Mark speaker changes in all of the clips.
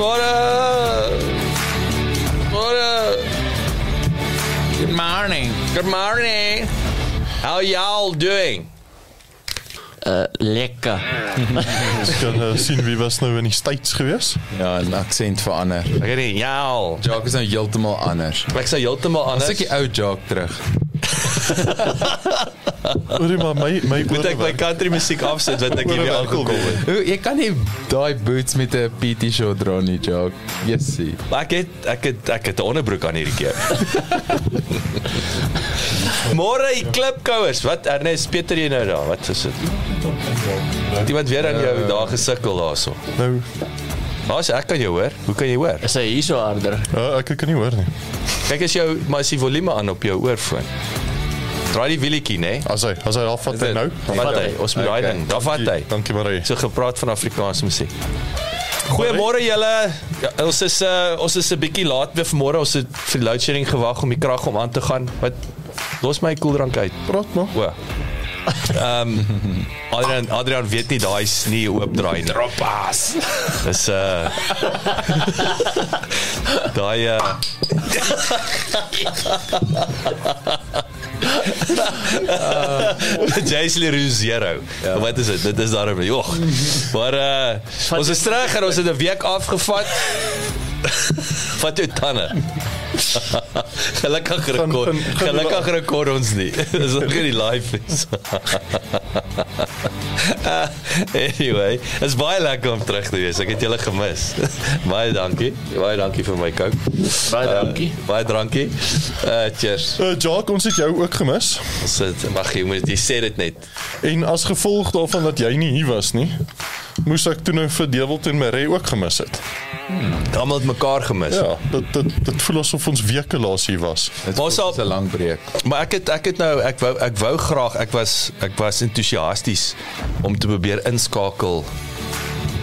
Speaker 1: What up? Good morning. Good morning. How y'all doing?
Speaker 2: Uh, lekker.
Speaker 3: Ons kan uh, sien wie was nou in die States gewees.
Speaker 4: Ja, 'n aksent verander.
Speaker 1: Ek weet nie, y'all.
Speaker 4: Jock is nou heeltemal anders.
Speaker 1: Ek sê heeltemal
Speaker 4: Ons
Speaker 1: anders.
Speaker 4: ek die ou Jock terug.
Speaker 3: Oor maar my my
Speaker 1: Moet ek my country musiek afsit wat ek hier weer aangekom het.
Speaker 4: Jy kan nie daai boots met 'n PT short dra nie, Jock. Jessie.
Speaker 1: Maar ek het ek het ek het 'n onderbroek aan hierdie keer. Môre die klipkouers. Wat Ernest Pieter jy nou daar? Wat is dit? Het Iemand weer aan jou daar gesukkel daarso.
Speaker 3: nou
Speaker 1: Maar ek kan jou hoor. Hoe kan jy hoor?
Speaker 2: Is hy hier so harder?
Speaker 3: uh, ek kan nie hoor nie.
Speaker 1: Kyk as jou maar as die volume aan op jou oorfoon. Draai die wielietjie, né?
Speaker 3: As hy as hy al vat hy nou.
Speaker 1: Vat hy. Ons moet daai ding. Dan vat hy.
Speaker 3: Dankie Marie.
Speaker 1: So gepraat van Afrikaanse musiek. Goeiemôre julle. Ja, ons is uh, ons is 'n bietjie laat weer vanmôre. Ons het vir load shedding gewag om die krag om aan te gaan. Wat los my koeldrank uit.
Speaker 3: Praat maar.
Speaker 1: O. Ehm um, Adrian Adrian weet nie daai is nie oopdraai nie. Droppas. Dis uh daai uh Jason Leroux Zero. Ja. Wat is dit? Dit is daarom. Jog. Maar uh ons is terug en ons het 'n week afgevat. Wat jou tande. gelukkig rekord. Gelukkig rekord ons nie. Dis nog nie live is. anyway, is baie lekker om terug te wees. Ek het julle gemis. baie dankie. Baie dankie vir my coke.
Speaker 2: Baie dankie.
Speaker 1: Uh, baie dankie. Uh cheers.
Speaker 3: Uh, Jacques, ons het jou ook gemis.
Speaker 1: Ons sit wag jy moet jy sê dit net.
Speaker 3: En as gevolg daarvan dat jy nie hier was nie, moes ek toe nou vir Dewald en Marie ook gemis het.
Speaker 1: Almal het mekaar gemis.
Speaker 3: Ja, dit dit dit voel asof ons weke laas hier was.
Speaker 4: Dit
Speaker 1: ons
Speaker 4: is 'n lang breek.
Speaker 1: Maar ek het ek het nou ek wou ek wou graag ek was ek was entoesiasties om te probeer inskakel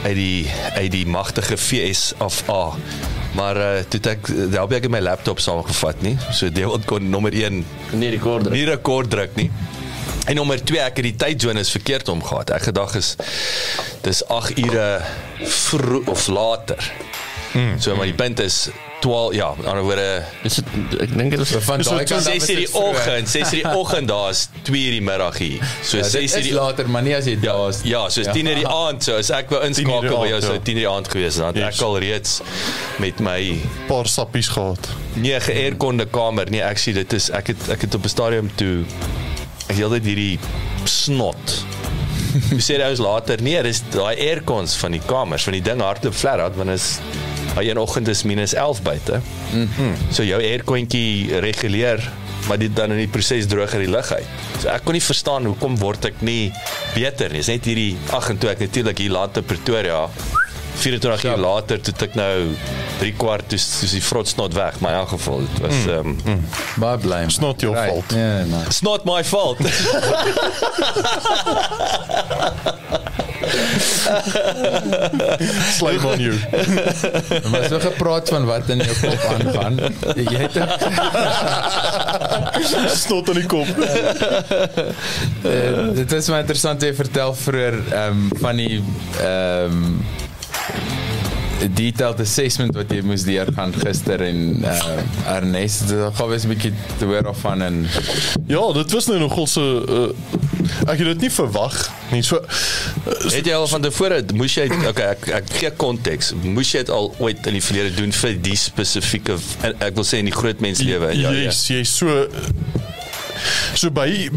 Speaker 1: uit die uit die magtige VS of A. Maar uh, toe het ek daar het ek my laptop saamgevat nie. So deel kon nommer 1
Speaker 2: Nie rekorder.
Speaker 1: nie rekord druk nie. En nommer 2 ek het die tydzone verkeerd omgehad. Ek gedag is dis 8 ure vroeg of later. Hmm. So maar die punt is 12 ja, aan die ander woorde
Speaker 2: Is dit ek dink dit is
Speaker 4: Van
Speaker 3: Dis
Speaker 4: daai kant af
Speaker 1: 6
Speaker 4: is
Speaker 1: uur die
Speaker 4: dit vroeg.
Speaker 1: oggend, 6 uur die oggend daar is 2 uur die middag hier. So
Speaker 4: Ja,
Speaker 1: 6
Speaker 4: dit
Speaker 1: uur
Speaker 4: is
Speaker 1: die
Speaker 4: later, maar nie as jy daar is.
Speaker 1: Ja, so is 10 uur die aand, so as ek wou inskakel by jou
Speaker 3: aand,
Speaker 1: so
Speaker 3: ja.
Speaker 1: 10 uur die aand gewees, dan het
Speaker 3: Yes.
Speaker 1: ek al reeds met my
Speaker 3: Paar sappies gehad.
Speaker 1: nie geairconde kamer nie. Ek sê dit is ek het ek het op 'n stadium toe ek heeltyd hierdie snot. Jy sê ons later nee, dis daai aircons van die kamers, van die ding hardloop flat out want is hy een oggend is minus 11 buite. Mhm. Mm so jou aircontjie reguleer maar dit dan in die proses droger die lug uit. So ek kon nie verstaan hoekom word ek nie beter nie. Dis net hierdie ag en toe ek natuurlik hier laat in Pretoria 24 uur later toe ek nou 3 kwart toe soos die frotsnot weg, maar in elk geval dit was ehm mm. um,
Speaker 4: Baie bly.
Speaker 3: It's not your
Speaker 4: Right.
Speaker 3: fault.
Speaker 4: Ja, nee.
Speaker 1: It's not my fault.
Speaker 3: Slime on you.
Speaker 4: Maar jy gepraat van wat in jou kop aangaan, jy het
Speaker 3: Snot aan die kop.
Speaker 4: uh, dit is my interessant jy vertel vroeër ehm um, van die ehm um, detailed assessment wat jy moes deurgaan gister en uh, Ernest dit gaan wees 'n bietjie te hoor af van en
Speaker 3: Ja, dit was nou nogal so uh, ek het dit nie verwag nie. So uh,
Speaker 1: Het jy al van tevore moes jy okay, ek ek gee konteks. Moes jy dit al ooit in die verlede doen vir die spesifieke ek wil sê in die groot mens lewe ja, ja.
Speaker 3: Yes, jy so so by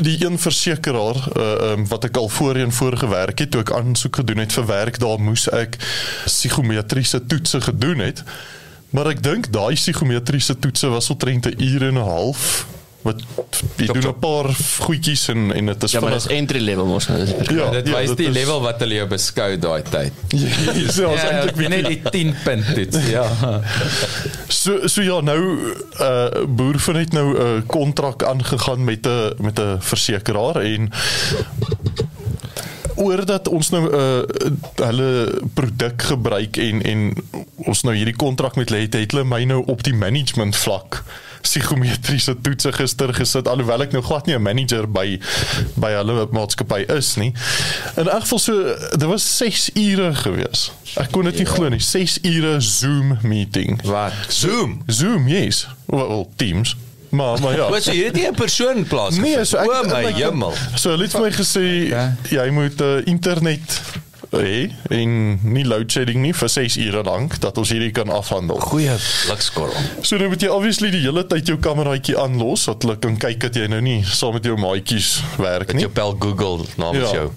Speaker 3: die een versekeraar uh, um, wat ek al voorheen voorgewerk het toe ek aansoek gedoen het vir werk daar moes ek psigometriese toetse gedoen het. Maar ek dink daai psigometriese toetse was omtrent 'n uur en 'n half wat jy doen. 'n paar goedjies en en dit is
Speaker 2: Ja, maar dis entry level mos. nou, dis
Speaker 3: ja,
Speaker 4: dit wys
Speaker 3: dit
Speaker 4: die
Speaker 3: is-
Speaker 4: level wat hulle jou beskou daai tyd.
Speaker 3: Ja, dis ja,
Speaker 4: Ja,
Speaker 3: eintlik
Speaker 4: ja, net die 10 punt toets. Ja.
Speaker 3: So so ja, nou uh boer van het nou 'n uh, kontrak aangegaan met 'n met 'n versekeraar en oordat ons nou 'n uh, hulle produk gebruik en en ons nou hierdie kontrak met hulle het, het hulle my nou op die management vlak psigometriese toetse gister gesit alhoewel ek nou glad nie 'n manager by by hulle maatskappy is nie. In elk geval so dit was 6 ure gewees. Ek kon dit nie glo nie. 6 ure Zoom meeting.
Speaker 4: Wat?
Speaker 1: Zoom.
Speaker 3: Zoom, yes. Well, well Teams. Maar maar ja.
Speaker 1: Wat so hier het nie 'n persoon plaas.
Speaker 3: Nee, so ek
Speaker 1: o my hemel.
Speaker 3: So hulle het vir my gesê
Speaker 4: Ja.
Speaker 3: jy moet uh, internet hê en nie load shedding nie vir 6 ure lank dat ons hierdie kan afhandel.
Speaker 1: Goeie blikskorrel.
Speaker 3: So nou moet jy obviously die hele tyd jou kameraatjie aanlos sodat hulle kan kyk dat jy nou nie saam met jou maatjies werk nie.
Speaker 1: Jou pel Google namens
Speaker 3: Ja.
Speaker 1: jou.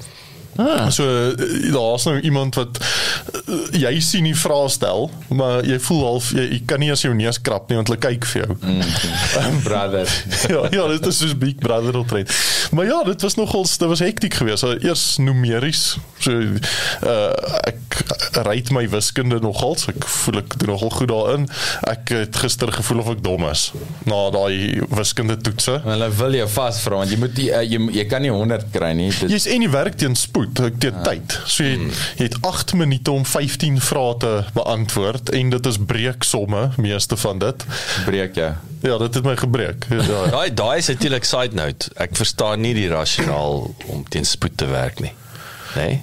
Speaker 2: Ah,
Speaker 3: So eh, daar's nou iemand wat eh, jy sien die vrae stel, maar jy voel half jy, jy kan nie as jou neus krap nie want hulle kyk vir jou.
Speaker 4: Brother.
Speaker 3: ja, ja, dit is soos Big Brother optree. Maar ja, dit was nogal dit was hektiek geweest. So, eers numeries. So uh ek ryd my wiskunde nogal, so ek voel ek doen nogal goed daarin. Ek het gister gevoel of ek dom is na daai wiskunde toetse.
Speaker 4: Hulle wil jou vasvra want jy moet die, uh, jy, jy kan nie 100 kry nie. Dit
Speaker 3: Jy's en jy werk teen spoed, ek teen tyd. So jy, jy het 8 minute om 15 vrae te beantwoord en dit is breeksomme meeste van dit.
Speaker 4: breek jou.
Speaker 3: Ja, dit het my gebreek. Ja.
Speaker 1: Daai daai is natuurlik side note. Ek verstaan nie die rasionaal om teen spoed te werk nie. Nee.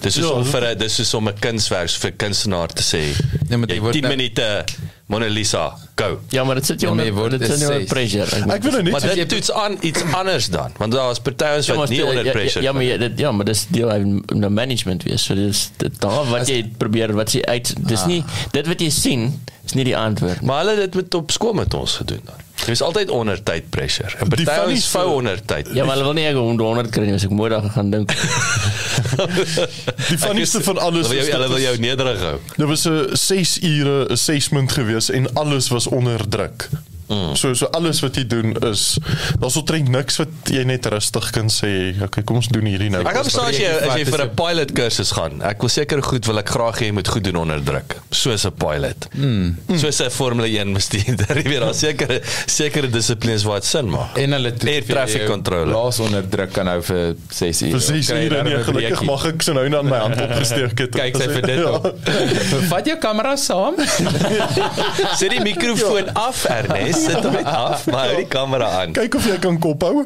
Speaker 1: Dis is
Speaker 3: Ja,
Speaker 1: om vir dis is om 'n kunswerk vir kunstenaar te sê.
Speaker 4: Nee, maar
Speaker 1: jy
Speaker 4: word
Speaker 1: 10
Speaker 4: nou-
Speaker 1: minute Mona Lisa, go.
Speaker 2: ja, maar dit sit jou
Speaker 4: Ja, maar jy
Speaker 2: onder
Speaker 4: word
Speaker 2: dit sit jou onder pressure.
Speaker 3: Ek wil nou net
Speaker 1: Maar dit toets aan iets anders dan, want daar is party ons
Speaker 2: Ja, maar
Speaker 1: wat nie onder
Speaker 2: ja,
Speaker 1: pressure.
Speaker 2: Ja, ja, maar
Speaker 1: kan.
Speaker 2: jy- dit ja, maar dis deel van die management wees. So dis dit daar wat jy probeer wat jy uit dis nie dit wat jy sien is nie die antwoord.
Speaker 1: Maar hulle het dit met op skool met ons gedoen dan. Jy is altyd onder tyd pressure. En party ons vou onder tyd.
Speaker 2: Ja, maar hulle wil nie ek om 100 kry nie, as ek môre gaan dink.
Speaker 3: Die funnieste van alles is dit
Speaker 1: hulle wil jou nederig hou.
Speaker 3: Dit was 'n 6 ure assessment gewees en alles was onder druk. Mm. So so alles wat jy doen is daar's omtrent niks wat jy net rustig kan sê. Okay, kom ons doen hierdie nou.
Speaker 1: Ek kan verstaan as jy as jy vir 'n
Speaker 4: dit?
Speaker 1: pilot kursus gaan. Ek wil seker goed wil ek graag hê jy moet goed doen onder druk. Soos 'n pilot. Mm. Soos 'n Formule 1 bestuurder. Jy weet daar sekere sekere dissiplines wat sin maak.
Speaker 4: En hulle
Speaker 1: Air traffic controller.
Speaker 4: Laas onder druk kan hou vir 6 ure.
Speaker 3: vir 6
Speaker 4: Kry jy
Speaker 3: gelukkig mag ek so nou net aan my hand opgesteek het.
Speaker 4: Kyk sy vir dit
Speaker 3: Ja.
Speaker 4: op. Vat jou kamera saam.
Speaker 1: Sit die mikrofoon af Ernest, sit hom net af, maar hou die kamera aan.
Speaker 3: Kyk of jy kan kop hou.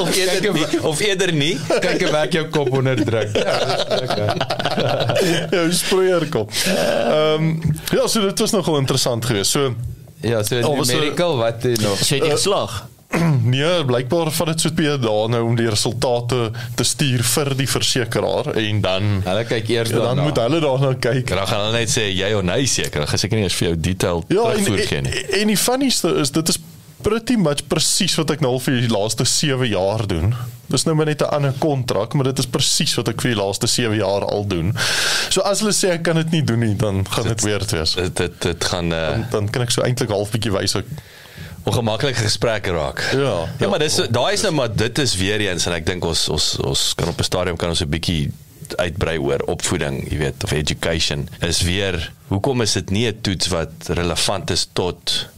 Speaker 1: Of eerder nie, of eerder nie.
Speaker 4: Kyk hoe werk jou kop onder druk. Ja, lekker.
Speaker 3: Jou sproeier kop. Ehm ja, so dit was nogal interessant geweest. So
Speaker 4: Ja, so
Speaker 3: Al was er-
Speaker 4: wat doen nog.
Speaker 2: So jy het geslaag.
Speaker 3: nee, blykbaar vat dit so 2 dae nou om die resultate te stuur vir die versekeraar en dan
Speaker 4: Hulle kyk eers
Speaker 3: ja, dan
Speaker 4: daarna.
Speaker 3: moet hulle daarna kyk.
Speaker 1: En dan gaan hulle net sê jy of nee seker. Dan gaan seker nie eens vir jou detail
Speaker 3: Ja,
Speaker 1: terugvoer gee nie.
Speaker 3: en, en die funnieste is dit is pretty much presies wat ek nou al vir die laaste 7 jaar doen. Dis nou maar net 'n ander kontrak, maar dit is presies wat ek vir die laaste 7 jaar al doen. So as hulle sê ek kan dit nie doen nie, dan gaan dit weer wees.
Speaker 1: Dit dit dit gaan uh,
Speaker 3: Dan kan ek so eintlik half bietjie wys ek
Speaker 1: ongemaklike gesprekke raak.
Speaker 3: Ja,
Speaker 1: Ja, maar dis daai is nou maar dit is weer eens en ek dink ons ons ons kan op 'n stadium kan ons 'n bietjie uitbrei oor opvoeding, jy weet, of education. Is weer hoekom is dit nie 'n toets wat relevant is tot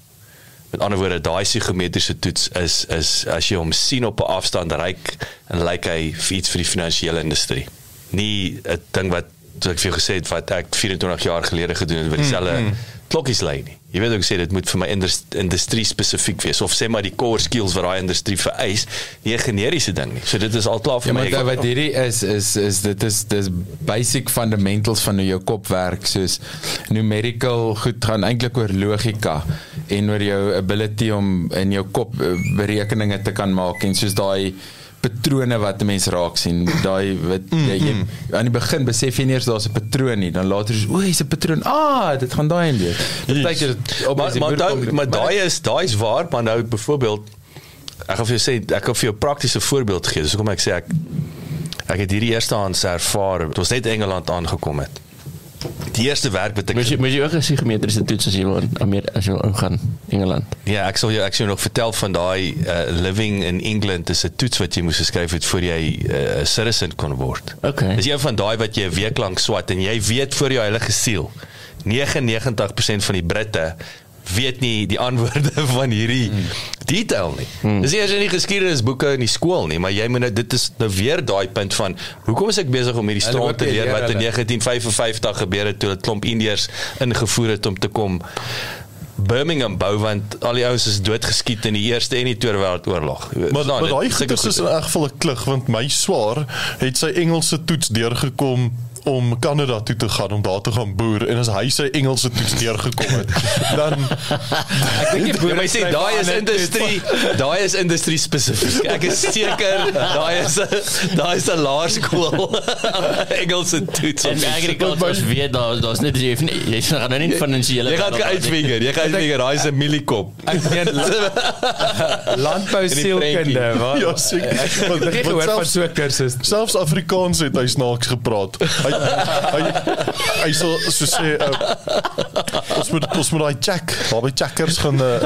Speaker 1: met ander woorde daai psigometriese toets is is as jy hom sien op 'n afstand ryk en lyk hy vir iets vir die finansiële industrie. Nie 'n ding wat soos ek vir jou gesê het wat ek 24 jaar gelede gedoen het wat dieselfde mm, mm. Klokkies lê nie. Jy weet ook sê dit moet vir my indus- industrie spesifiek wees of sê maar die core skills wat daai industrie vereis, nie 'n generiese ding nie. So dit is al klaar vir
Speaker 4: Ja,
Speaker 1: my.
Speaker 4: maar
Speaker 1: Ek-
Speaker 4: wat hierdie is is is dit is dis basic fundamentals van hoe jou kop werk soos numerical goed gaan eintlik oor logika en oor jou ability om in jou kop eh, berekeninge te kan maak en soos daai patrone wat 'n mens raak sien. Daai wat mm, jy, jy aan die begin besef jy nie eers daar's 'n patroon nie dan later is o, hier's 'n patroon. Ah dit gaan daai in weer partykeer
Speaker 1: maar maar daai maar daai is daai is waar maar nou byvoorbeeld ek gaan vir jou sê ek gaan vir jou 'n praktiese voorbeeld gee dis hoekom ek sê ek ek het hierdie eerstehands ervaar toe ons net Engeland aangekom het die eerste werk wat ek
Speaker 2: Moet jy moet jy ook 'n psigometriese toets as jy wil in Amerika as jy wil ingaan Engeland.
Speaker 1: Ja, ek sal jou ek sal jou nog vertel van daai uh, living in England is 'n toets wat jy moes geskryf het voor jy 'n uh, citizen kon word.
Speaker 2: Okay.
Speaker 1: Dis een van daai wat jy 'n week lank swat en jy weet voor jou heilige siel 99% van die Britte weet nie die antwoorde van hierdie hmm. detail nie. Hmm. Dis nie as in die geskiedenisboeke in die skool nie, maar jy moet nou dit is nou weer daai punt van hoekom is ek besig om hierdie strand te leer wat in
Speaker 4: hulle.
Speaker 1: 1955 gebeur het toe 'n klomp Indiërs ingevoer het om te kom Birmingham bou want al die ouens is doodgeskiet in die eerste en die tweede wêreldoorlog.
Speaker 3: Maar
Speaker 1: Verstaan,
Speaker 3: maar daai goeie is in elk geval 'n klug want my swaar het sy Engelse toets deurgekom om Kanada toe te gaan om daar te gaan boer en as hy sy Engelse toets deurgekom het dan
Speaker 4: Ek dink die
Speaker 1: Ja,
Speaker 4: boere
Speaker 1: maar jy sê daai is industrie, daai is industrie spesifiek. Ek is seker daai is daai is 'n laerskool Engelse toets.
Speaker 2: En agriculture weet daar daar's net jy hoef nie- jy gaan nou nie finansiële
Speaker 1: Jy gaan uitvinger, jy gaan uitvinger, daai is 'n mieliekop.
Speaker 4: Ek meen landbou sielkunde, wat?
Speaker 3: Ja, seker.
Speaker 4: Ek het gehoor van
Speaker 3: selfs-
Speaker 4: so 'n kursus.
Speaker 3: selfs Afrikaans het hy snaaks gepraat. Hy hy sal so sê uh, ons moet ons moet daai check, daar by checkers gaan uh,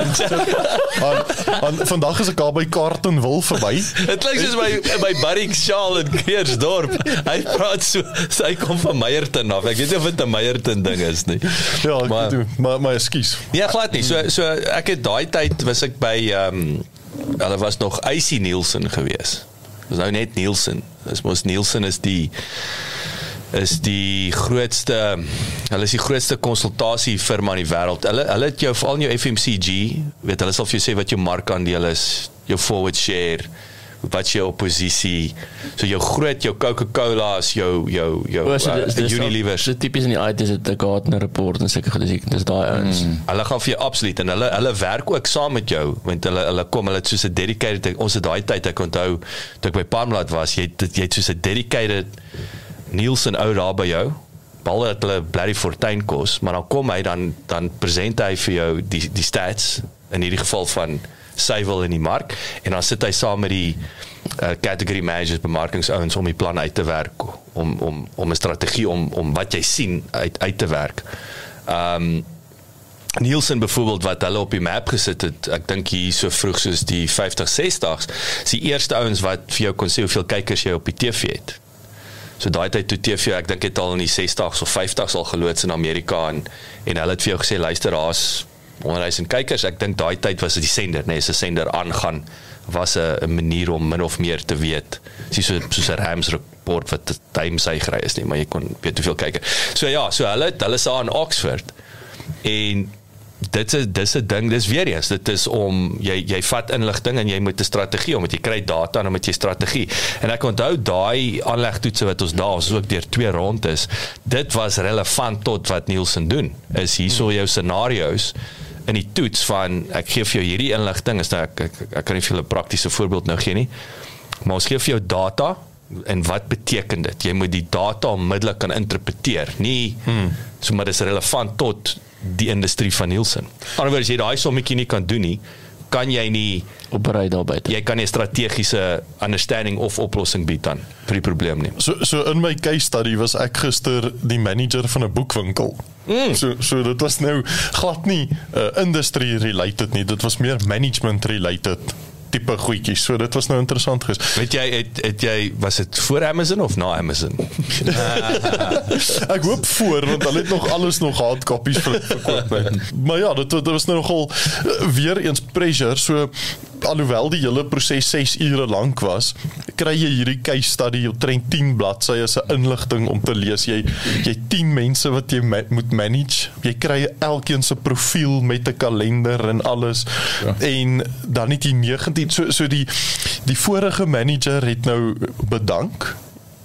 Speaker 3: aan, aan vandag is ek daar by Carton wil verby.
Speaker 1: Dit klink soos my my buddy Shaal in Kreersdorp. Hy praat so, so hy kom van Meyerton af. Ek weet nie of dit 'n Meyerton ding is nie.
Speaker 3: Ja, ek
Speaker 1: Maar-
Speaker 3: maar maar, maar ekskuus.
Speaker 1: Ja, glad nie. So so ek het daai tyd was ek by ehm um, hulle was nog AC Nielsen gewees. Dis nou net Nielsen. Dis mos Nielsen is die is die grootste hulle is die grootste konsultasie firma in die wêreld. Hulle hulle het jou veral in jou FMCG, weet hulle sal vir jou sê wat jou markandeel is, jou forward share, wat jou oppositie, so jou groot jou Coca-Cola's, jou jou jou
Speaker 2: O, so
Speaker 1: uh,
Speaker 2: dis dis
Speaker 1: Unilevers.
Speaker 2: so tipies in die IT is dit 'n Gartner report en seker dis dis daai ouens. Mm.
Speaker 1: Hulle gaan vir jou absoluut en hulle hulle werk ook saam met jou want hulle hulle kom hulle het soos 'n dedicated ons het daai tyd ek onthou toe ek by Parmalat was jy het jy het soos 'n dedicated Nielsen ou daar by jou behalwe dat hulle bloody fortuin kos maar dan kom hy dan dan presenteer hy vir jou die die stats in hierdie geval van Sywil in die mark en dan sit hy saam met die uh, category managers bemarkingsouens om die plan uit te werk om om om 'n strategie om om wat jy sien uit uit te werk. Ehm um, Nielsen byvoorbeeld wat hulle op die map gesit het, ek dink hier so vroeg soos die 50 60s, is die eerste ouens wat vir jou kon sê hoeveel kykers jy op die TV het. So daai tyd toe TV, ek dink het al in die 60s of 50s al geloods in Amerika en en hulle het vir jou gesê luister, daar's 100 000 kykers. Ek dink daai tyd was dit die sender, nee, as 'n sender aangaan was 'n manier om min of meer te weet. Dis so soos 'n Rams report wat time sy gery is nie, maar jy kon weet hoeveel kykers. So ja, so hulle hulle daar in Oxford en dit is dis 'n ding dis weer eens dit is om jy jy vat inligting en jy moet 'n strategie om jy kry data en dan moet jy strategie. En ek onthou daai aanlegtoetse wat ons daar ons is ook deur twee rondes dit was relevant tot wat Nielsen doen is hierso jou scenario's in die toets van ek gee vir jou hierdie inligting is nou ek, ek, ek kan nie vir 'n praktiese voorbeeld nou gee nie maar ons gee vir jou data en wat beteken dit? Jy moet die data onmiddellik kan interpreteer nie hmm. so maar dis relevant tot die industrie van Nielsen. Anderswoorde as jy daai sommetjie nie kan doen nie, kan jy nie
Speaker 2: Operei daar buite.
Speaker 1: jy kan nie strategiese understanding of oplossing bied dan vir die probleem nie.
Speaker 3: So so in my case study was ek gister die manager van 'n boekwinkel. Mm. So so dit was nou glad nie uh, industry related nie, dit was meer management related tipe goedjies. So dit was nou interessant geweest.
Speaker 1: Weet jy het, het jy was dit voor Amazon of na Amazon?
Speaker 3: Ek hoop voor want hulle het nog alles nog hardcopies ver, verkoop. Nee. Maar ja, dit dit was nou nogal uh, weer eens pressure. So alhoewel die hele proses 6 ure lank was, kry jy hierdie case study op 10 bladsye se inligting om te lees. Jy jy 10 mense wat jy ma moet manage. Jy kry elkeen se profiel met 'n kalender en alles. Ja. En dan net die 19 so so die die vorige manager het nou bedank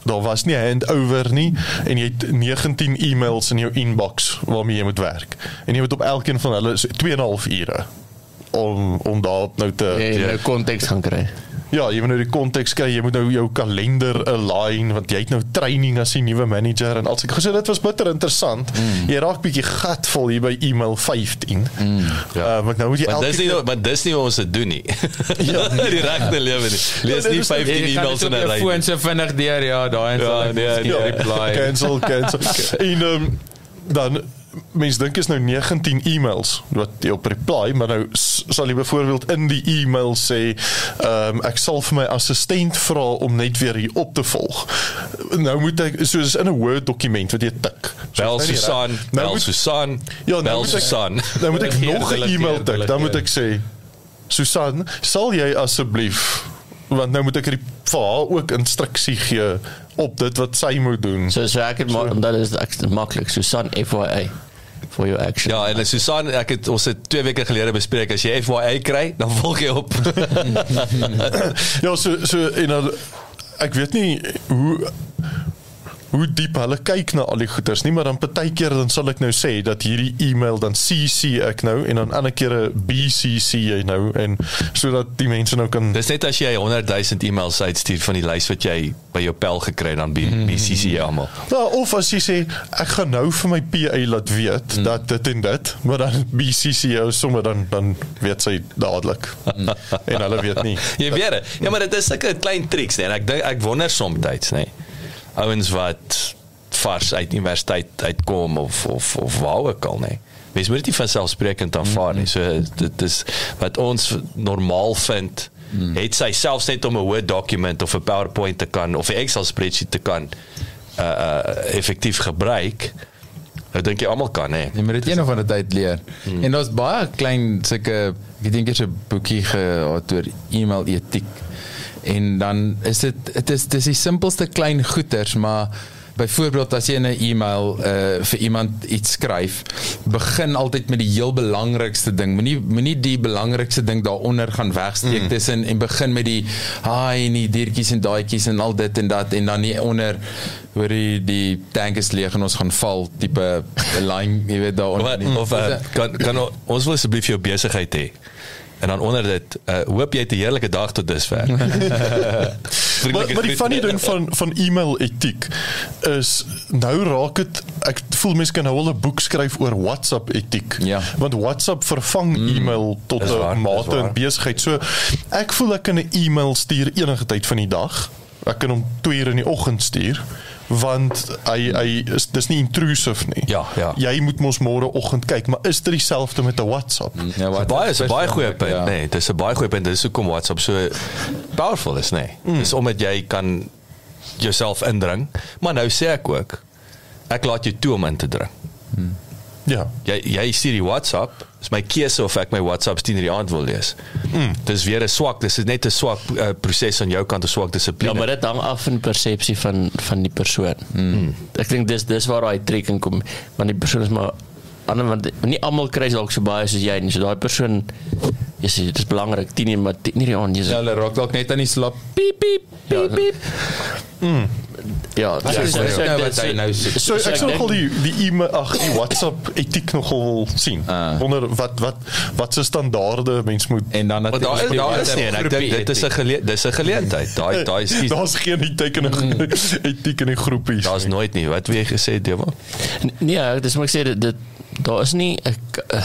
Speaker 3: daar was nie handover nie en jy het 19 e-mails in jou inbox waarmee jy moet werk. En jy moet op elkeen van hulle so 2.5 ure om om daar nou te
Speaker 2: Jy nou konteks gaan kry.
Speaker 3: Ja, jy moet nou die konteks kry, jy moet nou jou kalender align want jy het nou training as die nuwe manager en al sulke gesê dit was bitter interessant. Mm. Jy raak bietjie gatvol hier by e-mail 15. Mm. Ja, uh, want nou moet jy
Speaker 1: Maar dis nie
Speaker 3: keer-
Speaker 1: maar dis nie hoe ons dit doen nie. Ja, die regte lewe nie. Lees
Speaker 3: Ja,
Speaker 1: nie
Speaker 3: is-
Speaker 1: 15
Speaker 4: Jy kan
Speaker 1: e-mails
Speaker 4: dit
Speaker 1: in 'n
Speaker 4: jou
Speaker 1: ry.
Speaker 4: foon so vinnig deur ja, daai en
Speaker 1: Ja,
Speaker 4: so
Speaker 1: nee, nee.
Speaker 4: reply.
Speaker 3: cancel cancel. en um, dan mens dink is nou 19 e-mails wat jy op reply, maar nou sal jy byvoorbeeld in die e-mail sê, ehm um, ek sal vir my assistent vra om net weer hier op te volg. Nou moet ek soos in 'n Word dokument wat jy tik. So
Speaker 1: Bel
Speaker 3: nou.
Speaker 1: Susan,
Speaker 3: Nou
Speaker 1: bel
Speaker 3: moet-
Speaker 1: Susan.
Speaker 3: Ja, nou
Speaker 1: bel
Speaker 3: moet ek-
Speaker 1: Susan.
Speaker 3: Dan moet ek nog 'n e-mail tik. Dan moet ek sê Susan, sal jy asseblief want nou moet ek die vir haar ook instruksie gee op dit wat sy moet doen.
Speaker 2: So so ek het maar dat is ek maklik. Susan FYI for your action.
Speaker 1: Ja, en Susan, ek het ons het 2 weke gelede bespreek as jy FYI kry, dan volg jy op.
Speaker 3: Ja, so so en dan ek weet nie hoe hoe diep hulle kyk na al die goeters nie, maar dan partykeer dan sal ek nou sê dat hierdie e-mail dan CC ek nou en dan ander kere BCC jy nou en sodat die mense nou kan
Speaker 1: Dis net as jy 100 000 e-mails uitstuur van die lys wat jy by jou pel gekry dan B- BCC jy almal.
Speaker 3: Ja, of as jy sê ek gaan nou vir my PA laat weet mm. dat dit en dit, maar dan BCC jou sommer dan dan weet sy dadelik. en hulle weet nie.
Speaker 1: Jy weet. Ja, maar dit is sulke klein triks, nee, en ek dink ek wonder soms, nê. Ouens wat vars uit universiteit uitkom of of of waar ook al, nê. Mens moet dit nie van selfsprekend aanvaar nie. So dit is wat ons normaal vind. Het sy selfs net om 'n Word dokument of 'n PowerPoint te kan of 'n Excel spreadsheet te kan uh uh effektief gebruik. Nou dink jy almal kan, hè.
Speaker 4: Jy moet dit een of ander tyd leer. Hmm. En daar's baie klein sulke ek dink eers 'n boekie gehad oor e-mail etiek. En dan is dit dit is dis die simpelste klein goeters, maar byvoorbeeld as jy in 'n e-mail uh vir iemand iets skryf, begin altyd met die heel belangrikste ding. Moenie moenie die belangrikste ding daaronder gaan wegsteek mm. tussen en begin met die haai en die diertjies en daaitjies en al dit en dat en dan nie onder hoor jy die tank is leeg en ons gaan val tipe line jy weet daaronder.
Speaker 1: Of, of uh, kan kan o- ons wil asseblief jou besigheid hê. En dan onder dit, uh, hoop jy het 'n heerlike dag tot dusver.
Speaker 3: Maar, maar die funny ding van van e-mail etiek is nou raak dit ek voel mense kan nou al 'n boek skryf oor WhatsApp etiek.
Speaker 4: Ja.
Speaker 3: Want WhatsApp vervang mm, e-mail tot 'n mate in besigheid. So ek voel ek kan 'n e-mail stuur enige tyd van die dag. Ek kan hom 2 uur in die oggend stuur want hy hy is dis nie intrusive nie.
Speaker 1: Ja, ja.
Speaker 3: Jy moet mos môre oggend kyk, maar is dit dieselfde met 'n WhatsApp? Mm.
Speaker 4: Ja,
Speaker 1: Wat baie is baie goeie punt,
Speaker 4: Ja.
Speaker 1: nê. Nee, dis 'n baie goeie punt. Dis hoekom WhatsApp so powerful is, nê. Nee. Mm. Dis omdat jy kan jouself indring, maar nou sê ek ook ek laat jou toe om in te dring.
Speaker 3: Ja.
Speaker 1: Jy jy stuur die WhatsApp, is my keuse of ek my WhatsApp 10 in die aand wil lees. Mm. Dis weer 'n swak, dis is net 'n swak uh, proses aan jou kant, 'n swak
Speaker 2: Ja,
Speaker 1: dissipline.
Speaker 2: maar dit hang af van persepsie van van die persoon. Mm. Ek dink dis dis waar daai trek in kom want die persoon is maar ander want nie almal kry dalk so baie soos jy nie. So daai persoon sê dit is belangrik 10 uur maar 10 uur die aand jy
Speaker 4: Ja, hulle raak dalk net aan die slap. Piep piep
Speaker 2: Ja,
Speaker 4: piep piep.
Speaker 2: ja,
Speaker 4: Wat is
Speaker 2: so- so-
Speaker 4: nou wat hy nou sê?
Speaker 3: So ek sou nogal die die e-mail ag die WhatsApp etiek nogal wil sien.
Speaker 4: Ah.
Speaker 3: Wonder wat wat wat se standaarde mens moet
Speaker 4: En dan
Speaker 1: Want daar is daar is nie en ek dink dit is 'n dis 'n geleentheid. Daai daai is nie-
Speaker 3: Daar's geen die teken etiek in die groepies.
Speaker 1: daar's nooit nie. Wat wil jy gesê, Dewa?
Speaker 2: Nee, dis maar ek sê dit daar is nie ek uh,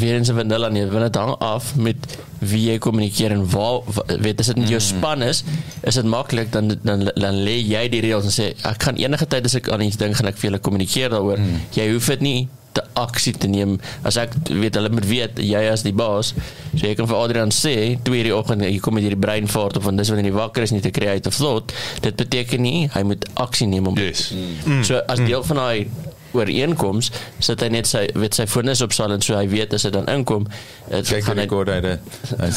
Speaker 2: weer eens 'n vanilla nie, want dit hang af met wie jy kommunikeer en waar wa- weet as dit met jou span is, is dit maklik dan dan dan lê jy die reëls en sê ek gaan enige tyd as ek aan iets dink gaan ek vir julle kommunikeer daaroor. Mm. Jy hoef dit nie te aksie te neem as ek weet hulle moet weet jy as die baas so jy kan vir Adrian sê 2 die oggend jy kom met hierdie breinvaart of want dis wanneer jy wakker is nie te creative thought dit beteken nie hy moet aksie neem om
Speaker 1: Yes.
Speaker 2: Mm. So as deel van daai ooreenkoms sit hy net sy weet sy foon is op silent so hy weet as dit dan inkom dit
Speaker 4: kyk
Speaker 2: gaan
Speaker 4: die
Speaker 2: hy
Speaker 4: rekord uit. Hy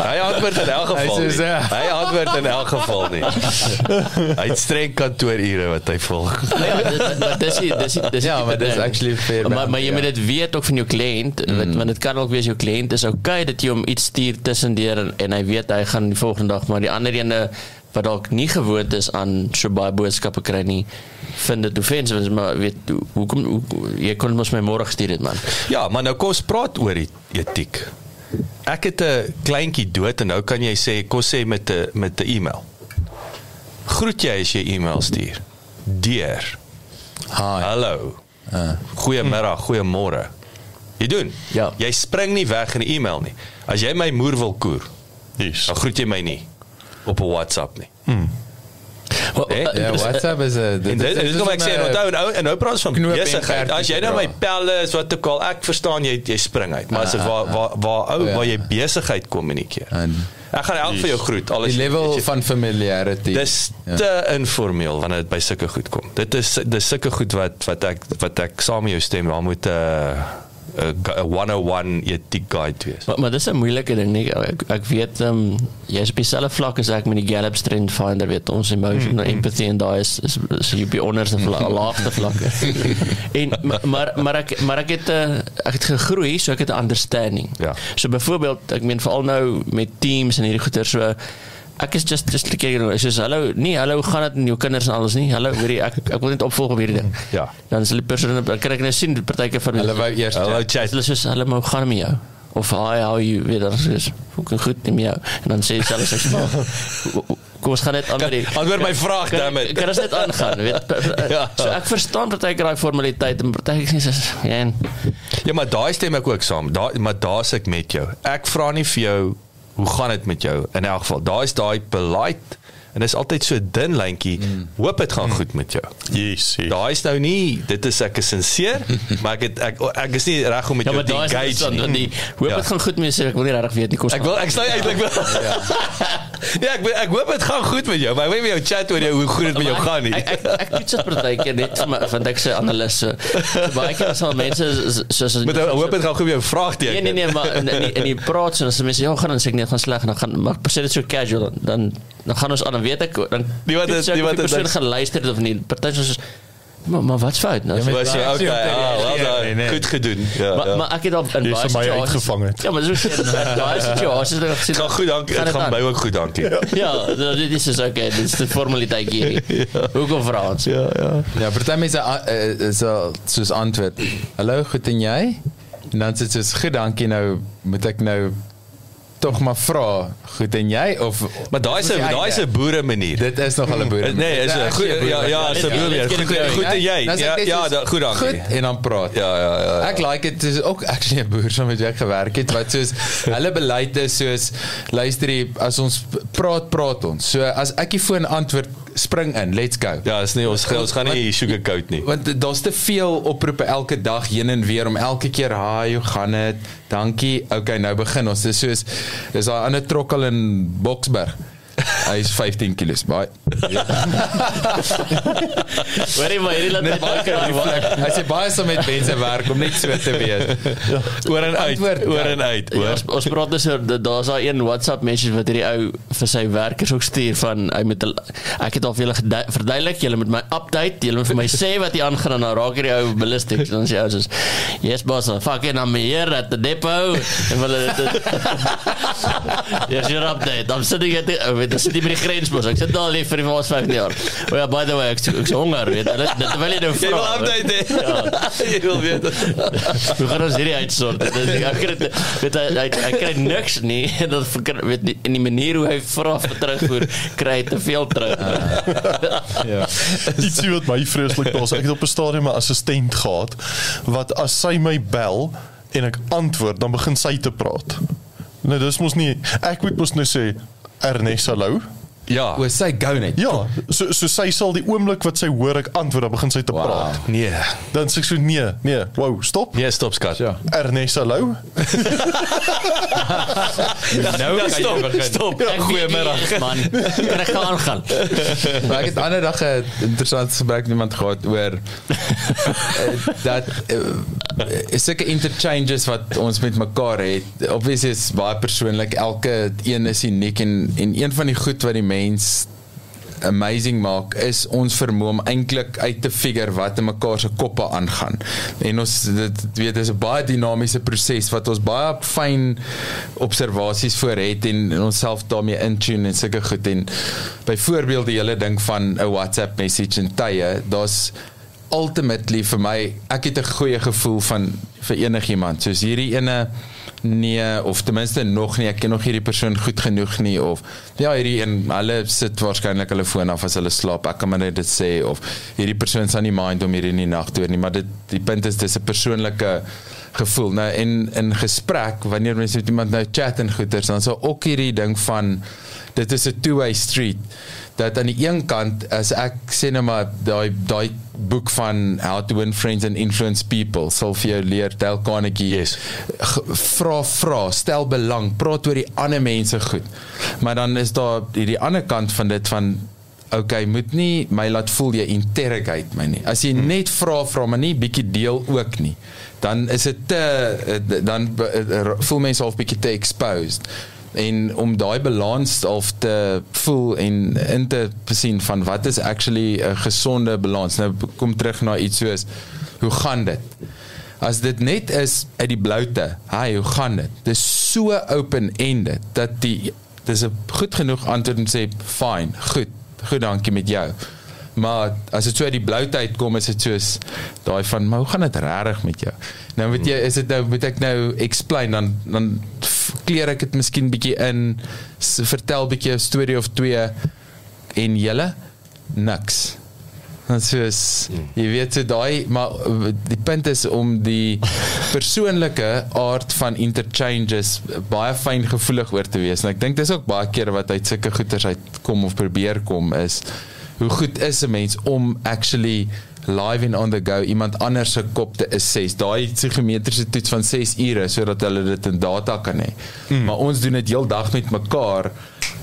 Speaker 1: Hy antwoord in elk geval.
Speaker 4: Hy
Speaker 1: nie.
Speaker 4: sê so.
Speaker 1: Hy antwoord in elk geval nie. Hy het streng kantoorure wat hy volg.
Speaker 2: ja, dit- maar dis die- dis die- dis
Speaker 4: Ja, maar dis actually fair
Speaker 2: maar,
Speaker 4: bound,
Speaker 2: maar jy
Speaker 4: ja.
Speaker 2: moet dit weet ook van jou kliënt mm. want dit kan ook wees jou kliënt is okay dat jy hom iets stuur tussendeur en, en hy weet hy gaan die volgende dag maar die ander ene wat dalk nie gewoond is aan so baie boodskappe kry nie vind dit offensive maar weet hoe- hoekom hoe, jy kon mos my môre gestuur het man
Speaker 1: Ja, maar nou kom ons praat oor die etiek. Ek het 'n kleintjie dood en nou kan jy sê kom sê met 'n met 'n e-mail. Groet jy as jy e-mail stuur. Deur.
Speaker 4: Hi.
Speaker 1: Hallo.
Speaker 4: Uh.
Speaker 1: Goeiemiddag, goeiemôre. Jy doen.
Speaker 2: Ja.
Speaker 1: Jy spring nie weg in 'n e-mail nie. As jy my moer wil koer,
Speaker 3: Yes.
Speaker 1: dan groet jy my nie op 'n WhatsApp nie. Hè?
Speaker 4: Ja, WhatsApp is 'n
Speaker 1: En dit is kom ek sê en onthou en ou- en nou praat ons van besigheid. As jy nou my pelle is wat ook al ek verstaan jy jy spring uit, maar as dit waar waar waar ou
Speaker 4: Ah, ja.
Speaker 1: waar jy besigheid kommunikeer. Ek gaan elk vir jou groet alles
Speaker 4: die level van familiarity.
Speaker 1: Dis te informeel wanneer dit by sulke goed kom. Dit is dis sulke goed wat wat ek wat ek saam met jou stem, daar moet 'n uh, 'n 101 etiek guide wees.
Speaker 2: Maar, maar dis 'n moeilike ding nie. Ek ek weet ehm um, jy's op dieselfde vlak as ek met die Gallup Strength Finder weet ons emotional mm, empathy en daai is is so jy op die onderste vlak, laagste vlakke. en maar maar maar ek maar ek het uh, ek het gegroei so ek het 'n understanding.
Speaker 1: Ja.
Speaker 2: So byvoorbeeld ek meen veral nou met teams en hierdie goeie so Ek is just just like you know, soos hallo, nee, hallo, gaan dit met jou kinders en alles nie? Hallo, weet jy, ek ek wil net opvolg op hierdie ding.
Speaker 1: Ja.
Speaker 2: Dan is die persoon dan kan ek nou sien partyke van
Speaker 4: Hulle wou eers
Speaker 1: Hallo
Speaker 4: chat.
Speaker 2: Hulle sê hulle hoe gaan met jou? Of hi how you weet dan sê fucking goed met jou. En dan sê hulle sê maar kom ons gaan net aan met die
Speaker 1: Antwoord my vraag,
Speaker 2: Kan-
Speaker 1: damn it.
Speaker 2: Kan ons net aangaan, weet.
Speaker 1: Ja.
Speaker 2: So ek verstaan partyke daai formaliteit en partyke sê ja. en-
Speaker 1: Ja, maar daai stem ek ook saam. Daai maar daar's ek met jou. Ek vra nie vir jou hoe gaan dit met jou in elk geval. Daar is daai polite en dis altyd so dun lyntjie. Mm. Hoop dit gaan mm. goed met jou.
Speaker 3: Yes. yes.
Speaker 1: Daai is nou nie dit is ek is sinseer, maar ek het, ek ek is nie reg om met
Speaker 2: Ja,
Speaker 1: jou te
Speaker 2: is
Speaker 1: engage
Speaker 2: interessant
Speaker 1: nie.
Speaker 2: die hoop
Speaker 1: Ja.
Speaker 2: dit gaan goed met jou ek wil nie regtig weet nie kom
Speaker 1: Ek wil ek sê eintlik wel. ja, ek ek hoop dit gaan goed met jou. Maar ek wil nie met jou chat oor jou hoe goed dit met jou gaan nie.
Speaker 2: Ek ek, ek toets dit partykeer net want ek sê analis so, so baie keer sal mense soos
Speaker 1: Met hoop dit gaan goed met jou
Speaker 2: Nee
Speaker 1: vraagteken.
Speaker 2: nee nee, maar in in die, praat so as mense ja, gaan dan sê ek nee, dit gaan sleg en dan gaan maar sê dit so casual dan dan gaan ons aan dan weet ek dan
Speaker 1: Die wat het- die
Speaker 2: of
Speaker 1: wat het
Speaker 2: persoon geluister het of nie. Party soos maar maar wat's fout nou?
Speaker 1: Was jy okay? Ah, wel
Speaker 4: Nee,
Speaker 1: dan.
Speaker 4: nee.
Speaker 1: Goed gedoen. Ja.
Speaker 2: Maar
Speaker 1: ja.
Speaker 2: maar ek het al in
Speaker 3: Jy
Speaker 2: baie
Speaker 3: is vir my uitgevang het.
Speaker 2: Ja, maar so daai situasies het ek gesien.
Speaker 1: Dit gaan goed, dankie.
Speaker 2: Gaan
Speaker 1: Dit gaan
Speaker 2: aan?
Speaker 1: by ook goed, dankie.
Speaker 2: Ja, nou, dit is is okay. Dit is die formaliteit hier. Hoekom vra ons?
Speaker 1: Ja, ja.
Speaker 4: Ja, party mense uh, is al soos antwoord. Hallo, goed en jy? En dan sê dit soos goed, dankie nou moet ek nou tog maar vra, goed en jy of
Speaker 1: Maar daai is 'n daai is 'n boere manier.
Speaker 4: Dit is nog al 'n boer.
Speaker 1: Nee, is 'n goed ja ja, is 'n boer.
Speaker 2: dit ken ek
Speaker 1: Goed goed en jy.
Speaker 4: Sê
Speaker 1: Ja ja, da- goed dankie.
Speaker 4: Goed en dan praat.
Speaker 1: Ja ja ja.
Speaker 4: Ek like dit is ook actually 'n boer saam met wie ek gewerk het wat soos hulle beleid is soos luister hier as ons praat praat ons. So as ek die foon antwoord spring in, let's go.
Speaker 1: Ja, is nie ons ons gaan nie sugarcoat nie.
Speaker 4: Want daar's te veel oproepe elke dag heen en weer om elke keer, "Haai, hoe gaan dit? Dankie. Okay, nou begin ons." Dis soos dis daai ander trokkel in Boksburg. Hy is 15 kg baie.
Speaker 2: Hoorie maar hierdie laat net baie kan
Speaker 4: Hy sê baie saam met mense werk om net so te weet.
Speaker 1: Oor en uit,
Speaker 4: Antwoord,
Speaker 1: oor
Speaker 4: ja.
Speaker 1: en uit,
Speaker 2: Ja,
Speaker 1: hoor.
Speaker 2: ons, ons praat dus oor da- daar's daai een WhatsApp message wat hierdie ou vir sy werkers ook stuur van hy hulle- ek het al vir julle verduidelik julle moet my update julle moet vir my sê wat hier aangaan en dan raak hierdie ou ballistic dan sê hy soos yes boss fucking I'm here at the depot en hulle dit Yes your update I'm sitting at the dan sit jy by die grensbos ek sit daar lief vir die laaste 15 jaar oh ja by the way ek ek is honger weet hulle dit wil jy nou
Speaker 1: Jy wil
Speaker 2: vra
Speaker 1: update hè. Jy wil weet.
Speaker 2: Hoe gaan ons hierdie uitsort? Dit is ek kry dit- hy, hy kry niks nie en dat verkry- weet nie in die manier hoe hy vra vir terugvoer kry hy te veel terug.
Speaker 4: Ja.
Speaker 3: Ietsie wat my vreeslik was. Ek het op 'n stadium 'n assistent gehad wat as sy my bel en ek antwoord, dan begin sy te praat. Nou dis mos nie ek moet mos nou sê Ernest hallo.
Speaker 1: Ja.
Speaker 4: O, sy gou net.
Speaker 3: Ja, so so sy sal die oomblik wat sy hoor ek antwoord, dan begin sy te
Speaker 4: Wow.
Speaker 3: praat.
Speaker 1: Nee.
Speaker 3: Dan sê ek so nee, nee, wow, stop.
Speaker 1: Nee, stop skat.
Speaker 4: Ja.
Speaker 3: Ernest hallo.
Speaker 4: Nou
Speaker 1: Ja,
Speaker 4: kan jy
Speaker 1: stop.
Speaker 4: begin.
Speaker 1: Stop.
Speaker 2: Wie
Speaker 1: Goeiemiddag.
Speaker 2: jy man. Kan ek gaan gaan?
Speaker 4: Maar ek het ander dag 'n interessante gesprek met iemand gehad oor eh, dat is sulke interchanges wat ons met mekaar het. Obviously is baie persoonlik. Elke een is uniek en en een van die goed wat die mens amazing maak is ons vermoë om eintlik uit te figure wat in mekaar se koppe aangaan. En ons dit weet dis 'n baie dinamiese proses wat ons baie fyn observasies voor het en, en onsself daarmee intune en sulke goed en byvoorbeeld die hele ding van 'n WhatsApp message en tye, daar's ultimately vir my ek het 'n goeie gevoel van vir enigiemand. Soos hierdie ene nee of ten minste nog nie. Ek ken nog hierdie persoon goed genoeg nie of ja hierdie een hulle sit waarskynlik hulle foon af as hulle slaap. Ek kan maar net dit sê of hierdie persoon sal nie mind om hierdie in die nag te hoor nie maar dit die punt is dis 'n persoonlike gevoel. Nou en in gesprek wanneer mense met iemand nou chat en goeters dan sal ook hierdie ding van dit is 'n two-way street dat aan die een kant as ek sê net maar daai daai boek van How to Win Friends and Influence People sal vir jou leer Dale Carnegie
Speaker 1: Yes.
Speaker 4: Vra vra stel belang praat oor die ander mense goed maar dan is daar hierdie ander kant van dit van Okay, moet nie my laat voel jy interrogate my nie. As jy net vra vra maar nie bietjie deel ook nie, dan is dit te eh, dan eh, voel mense half bietjie te exposed. En om daai balans half te voel en in te sien van wat is actually 'n gesonde balans. Nou kom terug na iets soos hoe gaan dit? As dit net is uit die bloute, hi, hoe gaan dit? Dis so open-ended dat die dis 'n goed genoeg antwoord om sê fine, goed, goed dankie met jou. Maar as dit so uit die bloute uitkom, is dit soos daai van, maar hoe gaan dit regtig met jou? Nou weet jy, is dit nou moet ek nou explain dan dan kleer ek dit miskien bietjie in, vertel bietjie 'n storie of twee en julle niks. Dan soos jy weet so daai maar die punt is om die persoonlike aard van interchanges baie fyn gevoelig oor te wees. En ek dink dis ook baie kere wat uit sulke goeters uitkom of probeer kom is hoe goed is 'n mens om actually live and on the go iemand anders se kop te assess. Daai psigometriese toets van 6 ure sodat hulle dit in data kan hê. Mm. Maar ons doen dit heeldag met mekaar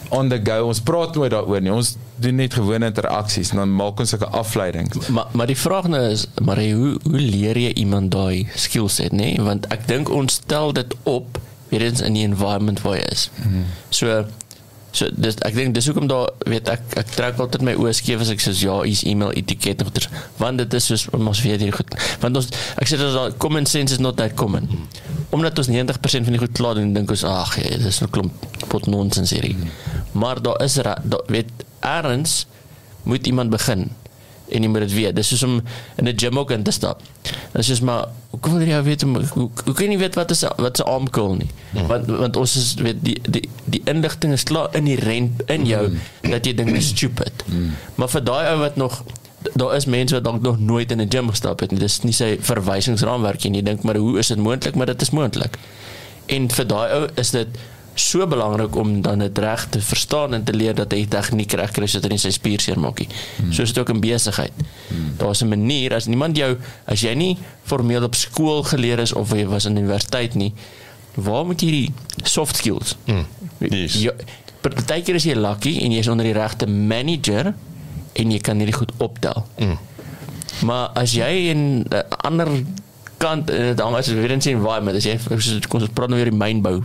Speaker 4: on the go. Ons praat nooit daaroor nie. Ons doen net gewone interaksies en dan maak ons sulke afleidings.
Speaker 2: Maar maar die vraag nou is maar hoe hoe leer jy iemand daai skillset nê? Nee? Want ek dink ons stel dit op weer eens in die environment waar jy is. Mm. So so dis ek dink dis hoekom daar weet ek ek trek altyd my oë skeef as ek sê ja, hier's e-mail etiket en goeters want dit is soos ons weet hier goed. Want ons ek sê dat common sense is not that common. Omdat ons 90% van die goed klaar doen, dink ons ag, ja, dis 'n klomp pot nonsens hierdie. Maar daar is daar weet erns moet iemand begin en jy moet dit weet. Dis soos om in 'n gym ook in te stap. Dit is soos maar hoe kom jy weet om hoe, hoe kan jy weet wat is wat se armcurl nie? Mm. Want want ons is weet die die die inligting is klaar inherent in jou mm. dat jy dink dis stupid. Mm. Maar vir daai ou wat nog daar is mense wat dalk nog nooit in 'n gym gestap het nie. Dis nie sy verwysingsraamwerk nie. Jy dink maar hoe is dit moontlik? Maar dit is moontlik. En vir daai ou is dit so belangrik om dan dit reg te verstaan en te leer dat hy tegniek reg kry sodat hy nie sy spier seermaak nie. Hmm. So is dit ook in besigheid. Hmm. Daar's 'n manier as niemand jou as jy nie formeel op skool geleer is of jy was in universiteit nie, waar moet jy die soft skills? Hmm.
Speaker 3: Yes.
Speaker 2: Ja, partykeer is jy lucky en jy is onder die regte manager en jy kan hierdie goed optel. Mm. Maar as jy in 'n uh, ander kant dit hang as weer in sien waar, maar as jy soos kom ons praat nou weer die mynbou.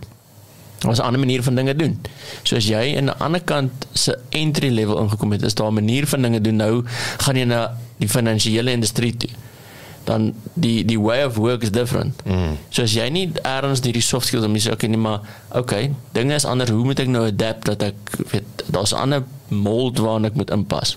Speaker 2: Ons 'n ander manier van dinge doen. So as jy in 'n ander kant se entry level ingekom het, is daar 'n manier van dinge doen. Nou gaan jy na die finansiële industrie toe. Dan die die way of work is different. Mm. So as jy nie erns hierdie soft skills om jy sê okay, nee maar okay, dinge is anders. Hoe moet ek nou adapt dat ek weet daar's 'n ander mold waarna ek moet inpas.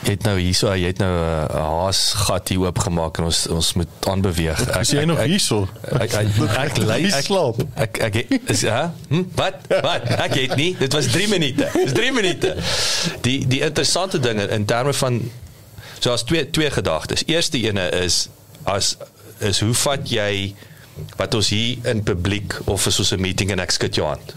Speaker 1: Jy het nou hierso, jy het nou 'n uh, haas gat hier oop gemaak en ons ons moet aanbeweeg.
Speaker 3: Is jy nog hierso?
Speaker 1: Ek ek ek lei ek
Speaker 3: slaap.
Speaker 1: Ek ek is ja? Hm? Wat? Wat? Ek het nie. Dit was 3 minute. Dis 3 minute. Die die interessante dinge in terme van so as twee twee gedagtes. Eerste ene is as is hoe vat jy wat ons hier in publiek of is ons 'n meeting en ek skud jou hand.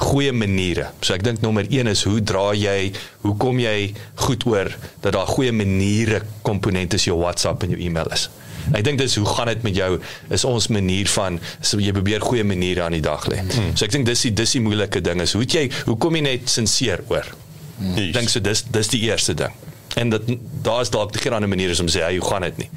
Speaker 1: Goeie maniere. So ek dink nommer 1 is hoe dra jy, hoe kom jy goed oor dat daar goeie maniere komponente is jou WhatsApp en jou e-mail is. Ek dink dis hoe gaan dit met jou is ons manier van so jy probeer goeie maniere aan die dag lê. Hmm. So ek dink dis die dis die moeilike ding is hoe jy hoe kom jy net sinseer oor? Ek dink so dis dis die eerste ding. En dat daar is dalk geen ander manier is om te sê hey, hoe gaan dit nie.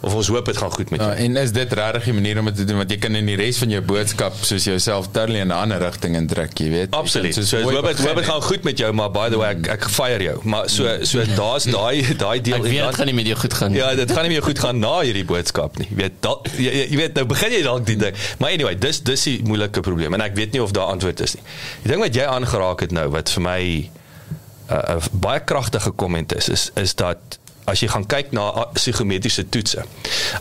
Speaker 1: Of ons hoop dit gaan goed met jou.
Speaker 4: Ja, en is dit regtig die manier om dit te doen want jy kan in die res van jou boodskap soos jouself totally in 'n ander rigting intrek, jy weet.
Speaker 1: Absoluut. So
Speaker 4: mooi
Speaker 1: hoop dit hoop dit gaan goed met jou, maar by the way ek ek fire jou. Maar so so daar's daai daai deel
Speaker 2: Ek weet dit gaan nie met jou goed gaan nie.
Speaker 1: Ja, dit gaan nie meer goed gaan na hierdie boodskap nie. Jy weet, da, jy, jy- jy weet nou begin jy dalk die ding. Maar anyway, dis dis die moeilike probleem en ek weet nie of daar antwoord is nie. Die ding wat jy aangeraak het nou wat vir my 'n uh, uh, baie kragtige komment is is is dat as jy gaan kyk na uh, psigometriese toetse.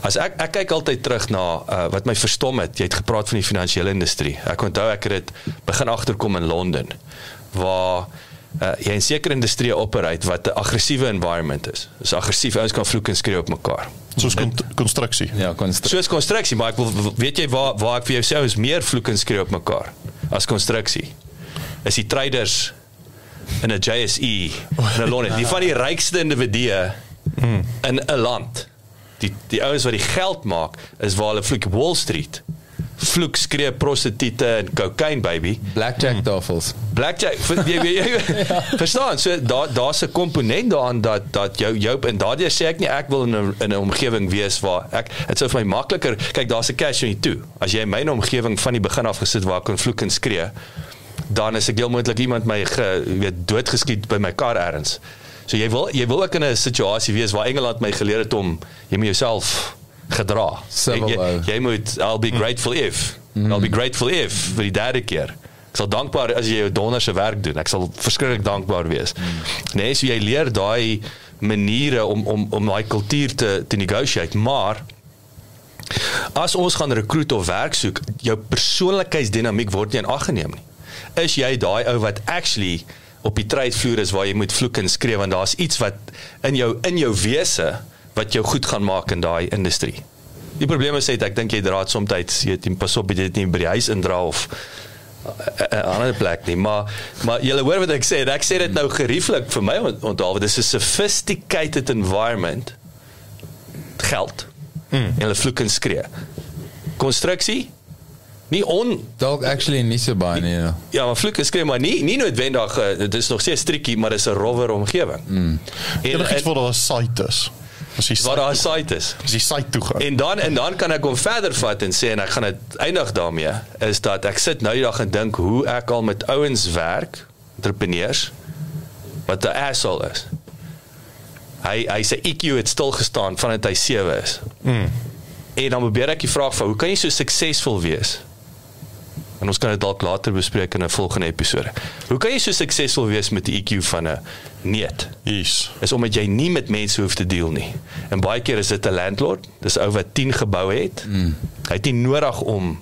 Speaker 1: As ek ek kyk altyd terug na uh, wat my verstom het. Jy het gepraat van die finansiële industrie. Ek onthou ek het dit begin agterkom in Londen waar uh, jy in sekere industrieë operate wat 'n aggressiewe environment is. Dis aggressief, ouens kan vloek en skree op mekaar.
Speaker 3: Soos konstruksie.
Speaker 4: Ja, konstru-
Speaker 1: Soos konstruksie, maar ek wil weet jy waar waar ek vir jou sê is meer vloek en skree op mekaar as konstruksie. is die traders in 'n JSE in 'n Londen. Die van die rykste individue in 'n land. Die die ouens wat die geld maak is waar hulle vloek Wall Street. Vloek skree prostituie en cocaine baby.
Speaker 4: Blackjack tafels.
Speaker 1: Blackjack vir jy jy verstaan so daar daar's 'n komponent daaraan dat dat jou jou en daardie sê ek nie ek wil in 'n in 'n omgewing wees waar ek dit sou vir my makliker kyk daar's 'n cash in toe as jy in my omgewing van die begin af gesit waar ek kon vloek en skree dan is ek heel moontlik iemand my ge, weet doodgeskiet by my kar ergens so jy wil jy wil ek in 'n situasie wees waar Engeland my geleer het om jy moet jouself gedra
Speaker 4: Civil
Speaker 1: jy,
Speaker 4: law.
Speaker 1: jy moet I'll be grateful if mm. I'll be grateful if vir die derde keer Ek sal dankbaar as jy jou donder se werk doen. Ek sal verskriklik dankbaar wees. Mm. Nee, so jy leer daai maniere om om om daai kultuur te te negotiate, maar as ons gaan rekruut of werk soek, jou persoonlikheidsdinamiek word nie in ag geneem nie. Is jy daai ou wat actually op die trydvloer is waar jy moet vloek en skree want daar's iets wat in jou in jou wese wat jou goed gaan maak in daai industrie. Die probleem is net ek dink jy dra dit soms jy weet pas op jy dit nie by die huis indra of 'n ander plek nie, maar maar jy hoor wat ek sê, ek sê dit nou gerieflik vir my onthou, dit is 'n sophisticated environment. Geld. Mm. En hulle vloek en skree. Konstruksie nie on
Speaker 4: Dalk actually nie so baie nie. Ja.
Speaker 1: ja, maar vloek en skree maar nie nie noodwendig uh, dit is nog steeds triekie, maar dis 'n rowwer omgewing. Mm.
Speaker 3: En dit waar daar 'n site is. As jy
Speaker 1: waar daar 'n site is.
Speaker 3: As jy site toe gaan.
Speaker 1: En dan en dan kan ek hom verder vat en sê en ek gaan dit eindig daarmee is dat ek sit nou die dag en dink hoe ek al met ouens werk, entrepreneurs wat 'n asshole is. Hy hy sê EQ het stil gestaan vandat hy 7 is. Mm. En dan probeer ek die vraag van hoe kan jy so suksesvol wees? En ons kan dit dalk later bespreek in 'n volgende episode. Hoe kan jy so suksesvol wees met die EQ van 'n neet?
Speaker 3: Yes.
Speaker 1: Is omdat jy nie met mense hoef te deel nie. En baie keer is dit 'n landlord, dis ou wat 10 geboue het. Mm. Hy het nie nodig om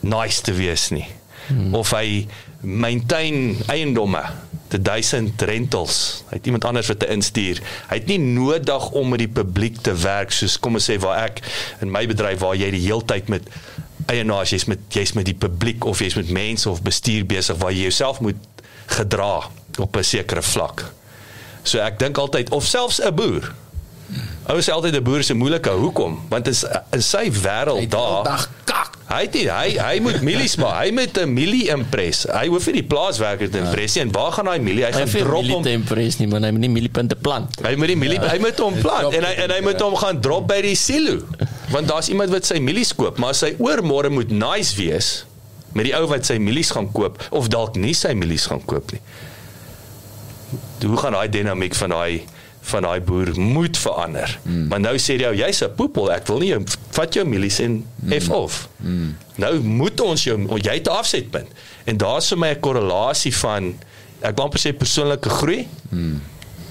Speaker 1: nice te wees nie. Mm. Of hy maintain eiendomme te duisend rentals. Hy het iemand anders wat te instuur. Hy het nie nodig om met die publiek te werk soos kom ons sê waar ek in my bedryf waar jy die heeltyd met eienaars jy's met jy's met die publiek of jy's met mense of bestuur besig waar jy jouself moet gedra op 'n sekere vlak. So ek dink altyd of selfs 'n boer. Ou sê altyd 'n boer is 'n moeilike hoekom want is in sy wêreld daar
Speaker 4: Dag kak.
Speaker 1: Hy het nie, hy hy moet mielies maak. Hy moet 'n mielie impres. Hy hoef nie die plaaswerker te impres nie. En waar gaan daai mielie? Hy
Speaker 2: Hy
Speaker 1: gaan drop hom.
Speaker 2: te impress nie, maar hy moet nie mieliepunte plant.
Speaker 1: Hy moet die mielie hy moet hom plant en hy en hy moet hom gaan drop by die silo. Want daar's iemand wat sy mielies koop, maar sy oormôre moet nice wees met die ou wat sy mielies gaan koop of dalk nie sy mielies gaan koop nie. Hoe gaan daai dinamiek van daai van daai boer moet verander. Mm. Maar nou sê jy jy's 'n poepel, ek wil nie jou vat jou mielies en mm. F off. Mm. Nou moet ons jou jy het 'n afsetpunt. En daar's vir my 'n korrelasie van ek wil amper sê persoonlike groei. Mm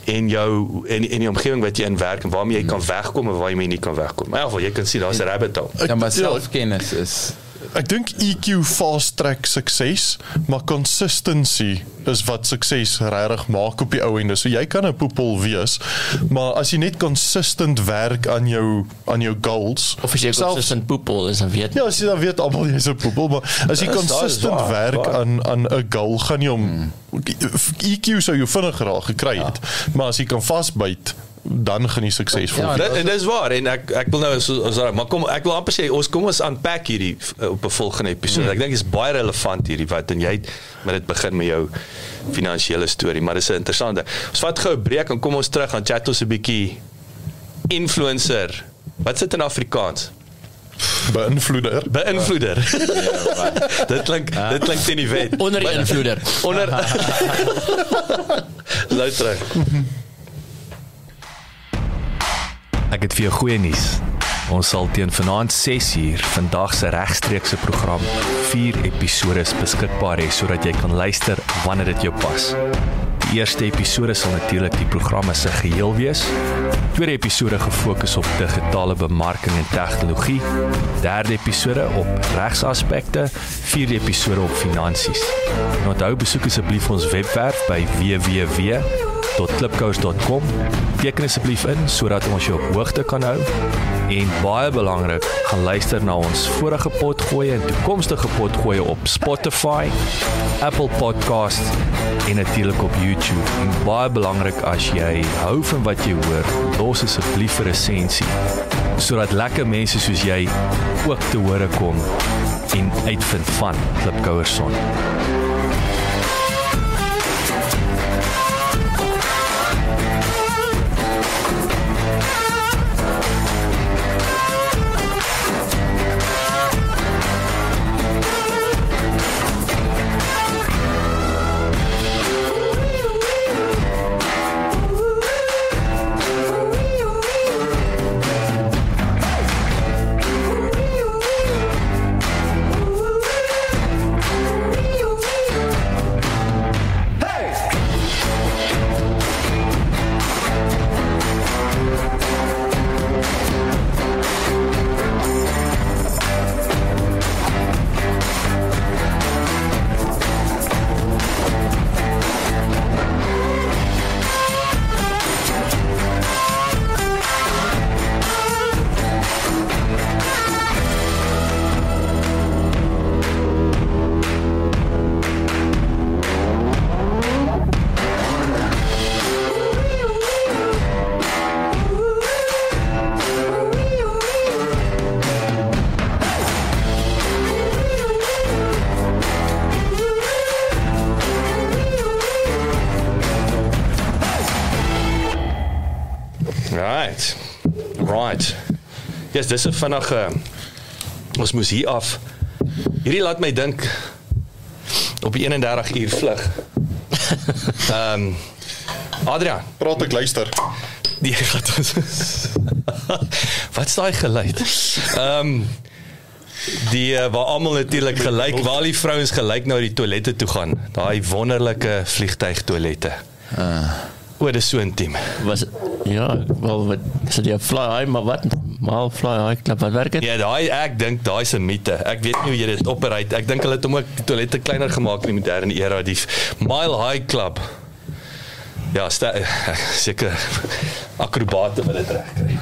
Speaker 1: en jou en in die omgewing wat jy in werk en waarmee jy kan wegkom en waar jy nie kan wegkom. Maar in elk geval jy kan sien daar's 'n rabbit hole.
Speaker 4: Ja, maar selfkennis is
Speaker 3: Ek dink EQ fast track sukses, maar consistency is wat sukses regtig maak op die ou ende. So jy kan 'n poepel wees, maar as jy net consistent werk aan jou aan jou goals
Speaker 2: Of as jy consistent poepel is, dan weet
Speaker 3: Ja, as jy dan weet almal jy's 'n poepel, maar as jy
Speaker 1: is
Speaker 3: consistent
Speaker 1: waar,
Speaker 3: werk
Speaker 1: waar.
Speaker 3: aan aan 'n goal, gaan jy hom EQ sou jy vinniger al gekry het. Maar as jy kan vasbyt, dan gaan jy suksesvol
Speaker 4: Ja.
Speaker 1: Dit en dis waar en ek ek wil nou so so maar kom ek wil amper sê ons kom ons unpack hierdie uh, op 'n volgende episode. Ek dink dit is baie relevant hierdie wat en jy het met dit begin met jou finansiële storie, maar dis 'n interessante. Ons vat gou 'n breek en kom ons terug aan chat ons 'n bietjie influencer. Wat sit in Afrikaans?
Speaker 3: beïnvloeder.
Speaker 1: Beïnvloeder. dit klink dit klink teen die wet.
Speaker 2: onder die invloeder.
Speaker 1: Onder Luister.
Speaker 5: Ek het vir jou goeie nuus. Ons sal teen vanaand 6uur vandag se regstreekse program 4 episode beskikbaar hê sodat jy kan luister wanneer dit jou pas. Die eerste episode sal natuurlik die programme se geheel wees. Tweede episode gefokus op digitale bemarking en tegnologie. Derde episode op regsaspekte, vierde episode op finansies. En onthou besoek asseblief ons webwerf by www www.klipkous.com. Teken asseblief in sodat ons jou op hoogte kan hou. En baie belangrik, gaan luister na ons vorige potgoeie en toekomstige potgoeie op Spotify, Apple Podcast en natuurlik op YouTube. En baie belangrik as jy hou van wat jy hoor, los asseblief 'n resensie sodat lekker mense soos jy ook te hore kom en uitvind van Klipkouers son.
Speaker 1: Yes, dis 'n vinnige ons moes hier af. Hierdie laat my dink op die 31 uur vlug. Ehm um, Adrian,
Speaker 3: Praat ek luister.
Speaker 1: die gaat ons. Wat is daai geluid? Ehm um, die uh, waar almal natuurlik gelyk, waar al die vrouens gelyk na die toilette toe gaan. Daai wonderlike vliegtyg toilette.
Speaker 4: Uh,
Speaker 1: O, dis so intiem.
Speaker 2: Was ja, wel wat so die fly high maar wat mal fly high klap wat werk dit?
Speaker 1: Ja, daai ek dink daai is 'n mite. Ek weet nie hoe jy dit operate. Ek dink hulle het hom ook die toilette kleiner gemaak in die moderne era, die Mile High Club. Ja, seker akrobate wat dit reg kry.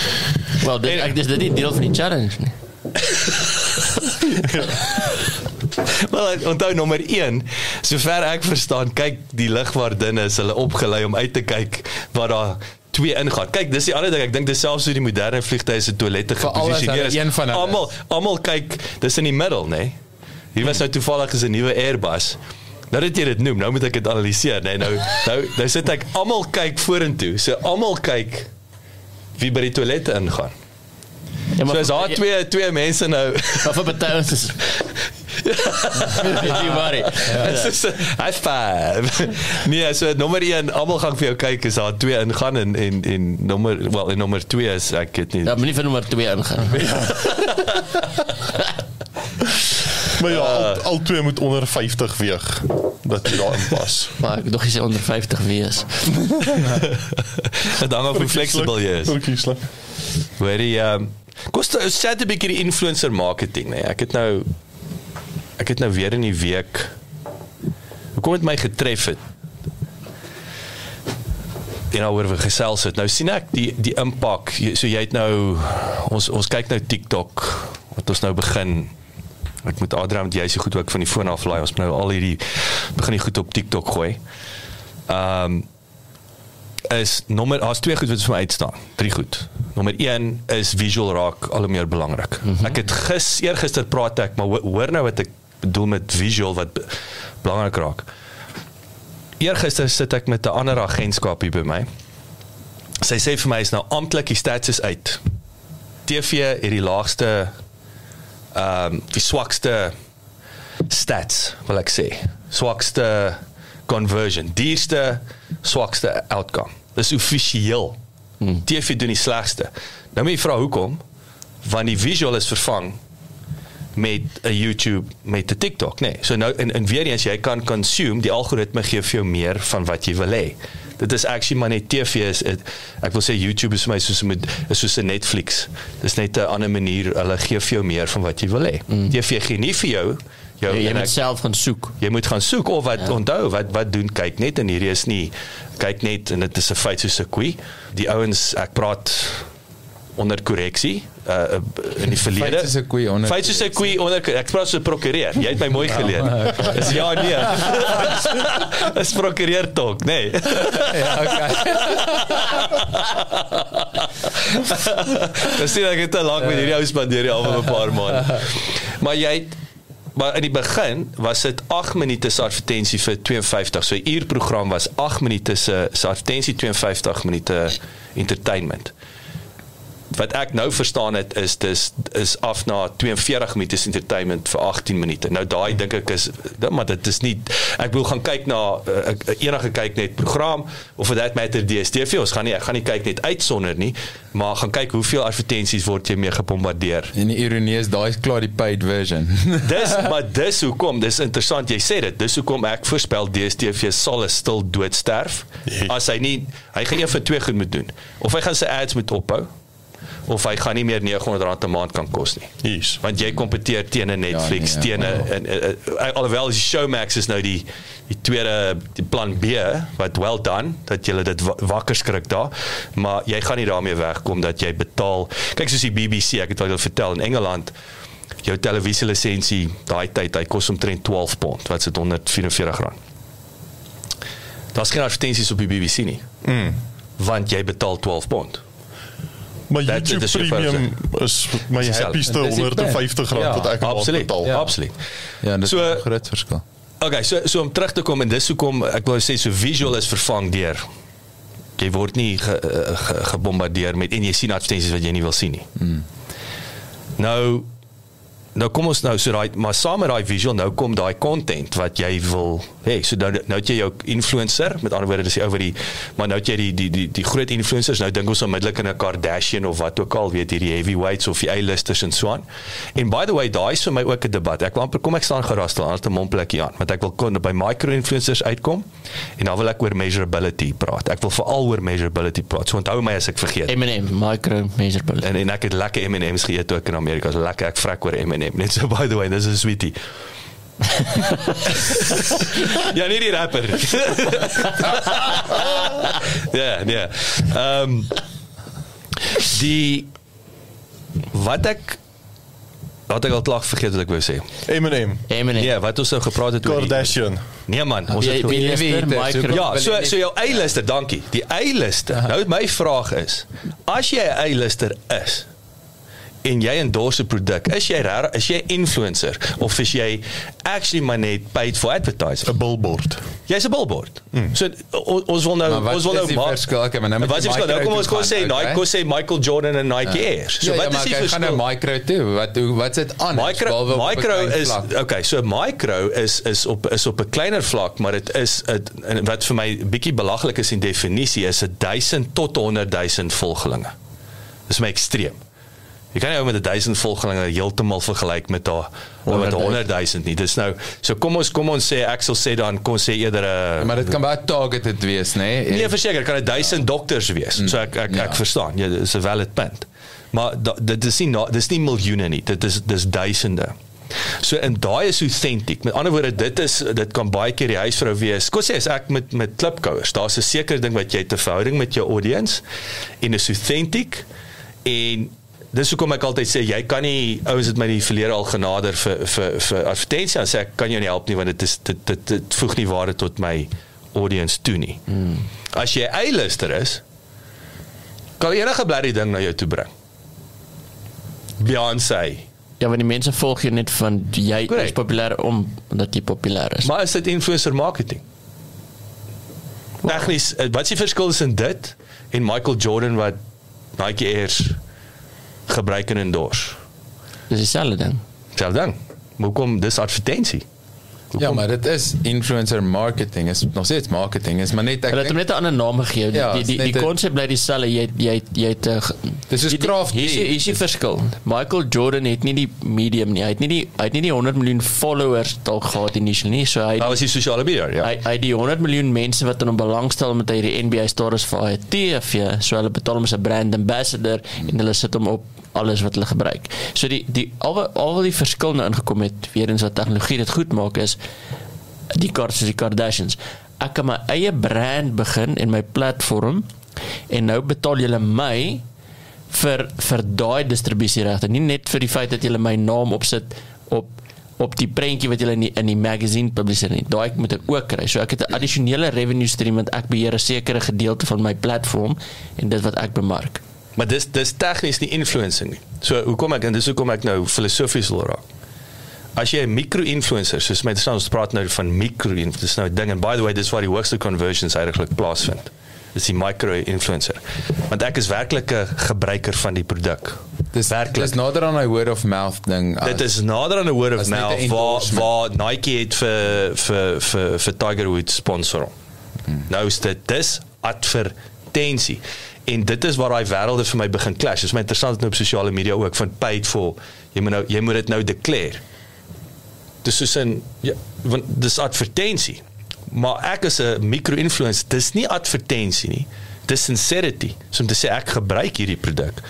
Speaker 2: Wel, dit ek dis dit nie deel van die challenge nie.
Speaker 1: Wel, ek onthou nommer 1, sover ek verstaan, kyk die ligwaardinne is hulle opgelei om uit te kyk wat daar twee ingaan. Kyk, dis die ander ding. Ek dink dis selfs hoe die moderne vliegtye se toilette geposisioneer
Speaker 4: hulle
Speaker 1: Almal almal kyk, dis in die middel, nê? Nee? Hier was nou toevallig is 'n nuwe Airbus. Nou dat jy dit noem, nou moet ek dit analiseer, nê? Nee? Nou nou nou sit ek almal kyk vorentoe. So almal kyk wie by die toilette ingaan.
Speaker 2: Ja,
Speaker 1: So as daar twee twee mense nou
Speaker 2: maar vir party ons is Jy worry.
Speaker 1: Dit is 'n high five. Nee, so nommer 1, almal gaan vir jou kyk as daar twee ingaan en en en nommer wel en nommer 2 is ek weet nie.
Speaker 2: Ja, maar nie vir nommer 2 ingaan.
Speaker 3: Maar ja, al, al twee moet onder 50 weeg dat jy daarin pas.
Speaker 2: Maar ek dog jy sê onder 50 wees.
Speaker 1: Dit hang af hoe flexible jy is.
Speaker 3: Verkieslik.
Speaker 1: Hoor jy ehm koste sê 'n bietjie die influencer marketing, nee. Ek het nou ek het nou weer in die week hoekom het my getref het en nou oor we gesels het. Nou sien ek die die impak. So jy het nou ons ons kyk nou TikTok wat ons nou begin Ek moet Adrian want jy is so goed ook van die foon aflaai. Ons moet nou al hierdie begin die goed op TikTok gooi. Ehm um, is nommer daar's twee goed wat vir my uitstaan. Drie goed. Nommer 1 is visual raak al hoe meer belangrik. Mm -hmm. Ek het gis eergister praat ek, maar ho- hoor nou wat ek bedoel met visual wat be- belangrik raak. Eergister sit ek met 'n ander agentskap hier by my. Sy sê vir my is nou amptelik die stats is uit. TV het die laagste ehm um, die swakste stats wil ek sê. Swakste conversion, dierste swakste outcome. Dis offisieel. Hmm. TV doen die slegste. Nou moet jy vra hoekom? Want die visual is vervang met 'n YouTube met 'n TikTok, nee. So nou en en weer eens jy kan consume, die algoritme gee vir jou meer van wat jy wil hê. Dit is actually maar net TV is it, ek wil sê YouTube is vir my soos met- is soos 'n Netflix. Dis net 'n ander manier. Hulle gee vir jou meer van wat jy wil hê. Mm. TV gee nie vir jou jou
Speaker 2: Jy, jy
Speaker 1: en
Speaker 2: moet
Speaker 1: ek-
Speaker 2: self gaan soek.
Speaker 1: jy moet gaan soek of wat ja. onthou wat wat doen kyk net en hierdie is nie kyk net en dit is 'n feit soos 'n koei die ouens ek praat onder korreksie uh, in die verlede.
Speaker 4: Feit soos 'n koei onder
Speaker 1: feit soos 'n koei onder ek praat so prokureur. Jy het my mooi geleer. Is ja nee. Is prokureur tog nee.
Speaker 4: Ja, okay.
Speaker 1: Dis sien ek het te lank met hierdie ou spandeer hier al vir 'n paar maande. Maar jy het maar in die begin was dit 8 minute se advertensie vir 52. So 'n uur program was 8 minute se se advertensie 52 minute entertainment. Wat ek nou verstaan het is dis is af na 42 minute se entertainment vir 18 minute. Nou daai dink ek is dit- maar dit is nie ek wil gaan kyk na uh, ek- enige kyk net program of for that matter DStv ons gaan nie ek gaan nie kyk net uitsonder nie, maar gaan kyk hoeveel advertensies word jy mee gebombardeer.
Speaker 4: En die ironie is daai is klaar die paid version.
Speaker 1: Dis maar dis hoekom dis interessant jy sê dit. Dis hoekom ek voorspel DStv sal stil dood sterf
Speaker 3: Nee.
Speaker 1: as hy nie hy gaan een van twee goed moet doen. Of hy gaan sy ads moet ophou of hy gaan nie meer R900 'n maand kan kos nie.
Speaker 3: Yes.
Speaker 1: Want jy kompeteer teen 'n Netflix,
Speaker 4: Ja, nee, ja.
Speaker 1: teen 'n en- alhoewel die Showmax is nou die die tweede die plan B wat well done dat jy dit wa- wakker skrik daar, maar jy gaan nie daarmee wegkom dat jy betaal. Kyk soos die BBC, ek het al vertel in Engeland jou televisielisensie daai tyd hy kos omtrent 12 pond wat sit 144 rand. Daar's geen advertensies op die BBC nie.
Speaker 3: Mm.
Speaker 1: Want jy betaal 12 pond.
Speaker 3: Maar
Speaker 1: Dat-
Speaker 3: YouTube
Speaker 1: dit is
Speaker 3: Premium is my
Speaker 1: dieselfde.
Speaker 3: happieste
Speaker 4: Dis die
Speaker 3: 150 rand
Speaker 4: Ja,
Speaker 3: wat ek al betaal.
Speaker 1: Ja. Absoluut.
Speaker 4: ja, dit
Speaker 1: So-
Speaker 4: is 'n groot verskil.
Speaker 1: Okay, so so om terug te kom en dis hoekom ek wou sê so visual is vervang deur jy word nie ge, eh, ge, gebombardeer met en jy sien advertensies wat jy nie wil sien nie. Hmm. Nou nou kom ons nou so daai maar saam met daai visual nou kom daai content wat jy wil hê. So nou nou het jy jou influencer, met ander woorde dis die ou wat die maar nou het jy die die die die groot influencers nou dink ons onmiddellik aan 'n Kardashian of wat ook al, weet hierdie heavyweights of die A-listers en so aan. En by the way, daai is vir my ook 'n debat. Ek wil amper kom ek staan gerastel aan 'n momplekkie aan, want ek wil kon by micro-influencers uitkom en dan wil ek oor measurability praat. Ek wil veral oor measurability praat. So onthou my as ek vergeet.
Speaker 2: M&M micro measurable.
Speaker 1: En en ek het lekker M&M's geëet ook in Amerika. So lekker ek vrek oor M&M. Net so by the way, dis 'n sweetie. ja, nie die rapper. ja, nee. Ehm die wat ek wat ek al klaar vergeet wat ek wou sê.
Speaker 3: M&M,
Speaker 2: M&M.
Speaker 1: Nee, wat ons nou gepraat het oor. die-
Speaker 3: Kardashian.
Speaker 1: Nee man, ons het
Speaker 2: wie-
Speaker 4: Wie weet,
Speaker 2: micro-
Speaker 1: Ja, so so jou eilister, dankie. Die eilister. Nou my vraag is, as jy 'n eilister is en jy endorse 'n produk, is jy reg, is jy influencer of is jy actually maar net paid for advertising?
Speaker 3: 'n billboard.
Speaker 1: Jy's 'n billboard. So o, ons wil nou
Speaker 4: Maar wat
Speaker 1: ons wil nou
Speaker 4: die
Speaker 1: maak-
Speaker 4: verskil? Okay, maar nou
Speaker 1: Wat is verskil? Nou kom ons kon sê
Speaker 4: gaan,
Speaker 1: Nike,
Speaker 4: okay?
Speaker 1: kon sê Michael Jordan en Nike Air. So
Speaker 4: ja,
Speaker 1: wat
Speaker 4: ja,
Speaker 1: is
Speaker 4: maar
Speaker 1: die
Speaker 4: ek gaan nou
Speaker 1: verskil?
Speaker 4: micro toe. Wat hoe wat sit anders?
Speaker 1: Micro micro is
Speaker 4: vlak?
Speaker 1: okay, so micro is is op is op 'n kleiner vlak, maar dit is 'n wat vir my bietjie belaglik is in definisie is 'n 1000 tot 100 000 volgelinge. Dis my ekstreem. Jy kan nie ou met 'n 1000 volgelinge heeltemal vergelyk met daai met 100 000 nie. Dis nou so kom ons kom ons sê ek sal sê dan kom ons sê eerder 'n
Speaker 4: Maar dit kan baie targeted wees, né?
Speaker 1: Nee, verseker kan dit 1000 dokters wees. So ek ek
Speaker 4: Ja.
Speaker 1: ek verstaan. Ja, dis 'n valid punt. Maar da, dit is nie na, dis nie miljoene nie. Dit is dis duisende. So en daai is authentic. Met ander woorde, dit is dit kan baie keer die huisvrou wees. Kom sê as ek met met klipkouers, daar's 'n sekere ding wat jy te verhouding met jou audience en is authentic en dis hoekom ek altyd sê jy kan nie ouens het my die verlede al genader vir vir vir advertensie en sê ek kan jou nie help nie want dit is dit dit, dit voeg nie waarde tot my audience toe nie. Hmm. As jy A-lister is, kan enige blerrie ding na jou toe bring. Beyoncé.
Speaker 2: Ja, want die mense volg jou net van jy
Speaker 1: Correct.
Speaker 2: is populêr omdat jy populêr is.
Speaker 1: Maar is dit influencer marketing? Tegnies, eh, wat is die verskil tussen dit en Michael Jordan wat Nike Airs gebruik en endorse?
Speaker 2: Dis dieselfde ding.
Speaker 1: Selfs ding. Hoekom dis advertensie?
Speaker 4: Ja, maar dit is influencer marketing. Is nog steeds marketing. Is maar net ek
Speaker 2: Hulle het hom net 'n ander naam gegee. Die
Speaker 4: Ja,
Speaker 2: die
Speaker 4: is
Speaker 2: die, die konsep bly dieselfde. Jy jy jy het uh,
Speaker 4: Dis
Speaker 2: die-
Speaker 4: craft
Speaker 2: Hier is hier is die verskil. Michael Jordan het nie die medium nie. Hy het nie die hy het nie die 100 miljoen followers dalk gehad initially nie. So hy
Speaker 1: Daar was die sosiale media, ja.
Speaker 2: Hy hy die 100 miljoen mense wat aan hom belangstel omdat hy die NBA ster is vir hy TV, so hulle betaal hom as 'n brand ambassador en hulle sit hom op alles wat hulle gebruik. So die die al al die verskil nou ingekom het weer eens wat tegnologie dit goed maak is die kar soos die Kardashians. Ek kan my eie brand begin en my platform en nou betaal julle my vir vir daai distribusieregte, nie net vir die feit dat julle my naam opsit op op die prentjie wat julle in die, in die magazine publiseer nie. Daai moet ek ook kry. So ek het 'n addisionele revenue stream want ek beheer 'n sekere gedeelte van my platform en dit wat ek bemark.
Speaker 1: Maar dis dis tegnies nie influencing nie. So hoekom ek en dis hoekom ek nou filosofies wil raak. As jy 'n micro-influencer, soos my ons praat nou van micro, dis nou 'n ding en by the way, dis waar die hoogste conversions eintlik plaasvind. Dis die micro-influencer. Want ek is werklik 'n gebruiker van die produk.
Speaker 4: Dis
Speaker 1: werklik.
Speaker 4: Dis nader aan 'n word of mouth ding.
Speaker 1: Dit is nader aan 'n word of
Speaker 4: as
Speaker 1: mouth waar waar Nike het vir vir vir vir Tiger Woods sponsor. Hmm. Nou is dit dis advertensie. En dit is waar daai wêrelde vir my begin clash. Dit is my interessant nou op sosiale media ook van paid for. Jy moet nou jy moet dit nou declare. Dis soos 'n ja, want dis advertensie. Maar ek is 'n micro-influencer. Dis nie advertensie nie. Dis sincerity. So om te sê ek gebruik hierdie produk.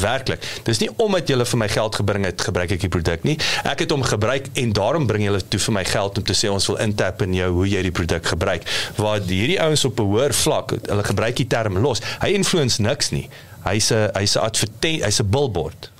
Speaker 1: Werklik. Dis nie omdat jy vir my geld gebring het, gebruik ek die produk nie. Ek het hom gebruik en daarom bring jy toe vir my geld om te sê ons wil intap in jou hoe jy die produk gebruik. Waar hierdie ouens op 'n hoër vlak, hulle gebruik die term los. Hy influence niks nie. Hy's 'n hy's 'n advertent, hy's 'n billboard.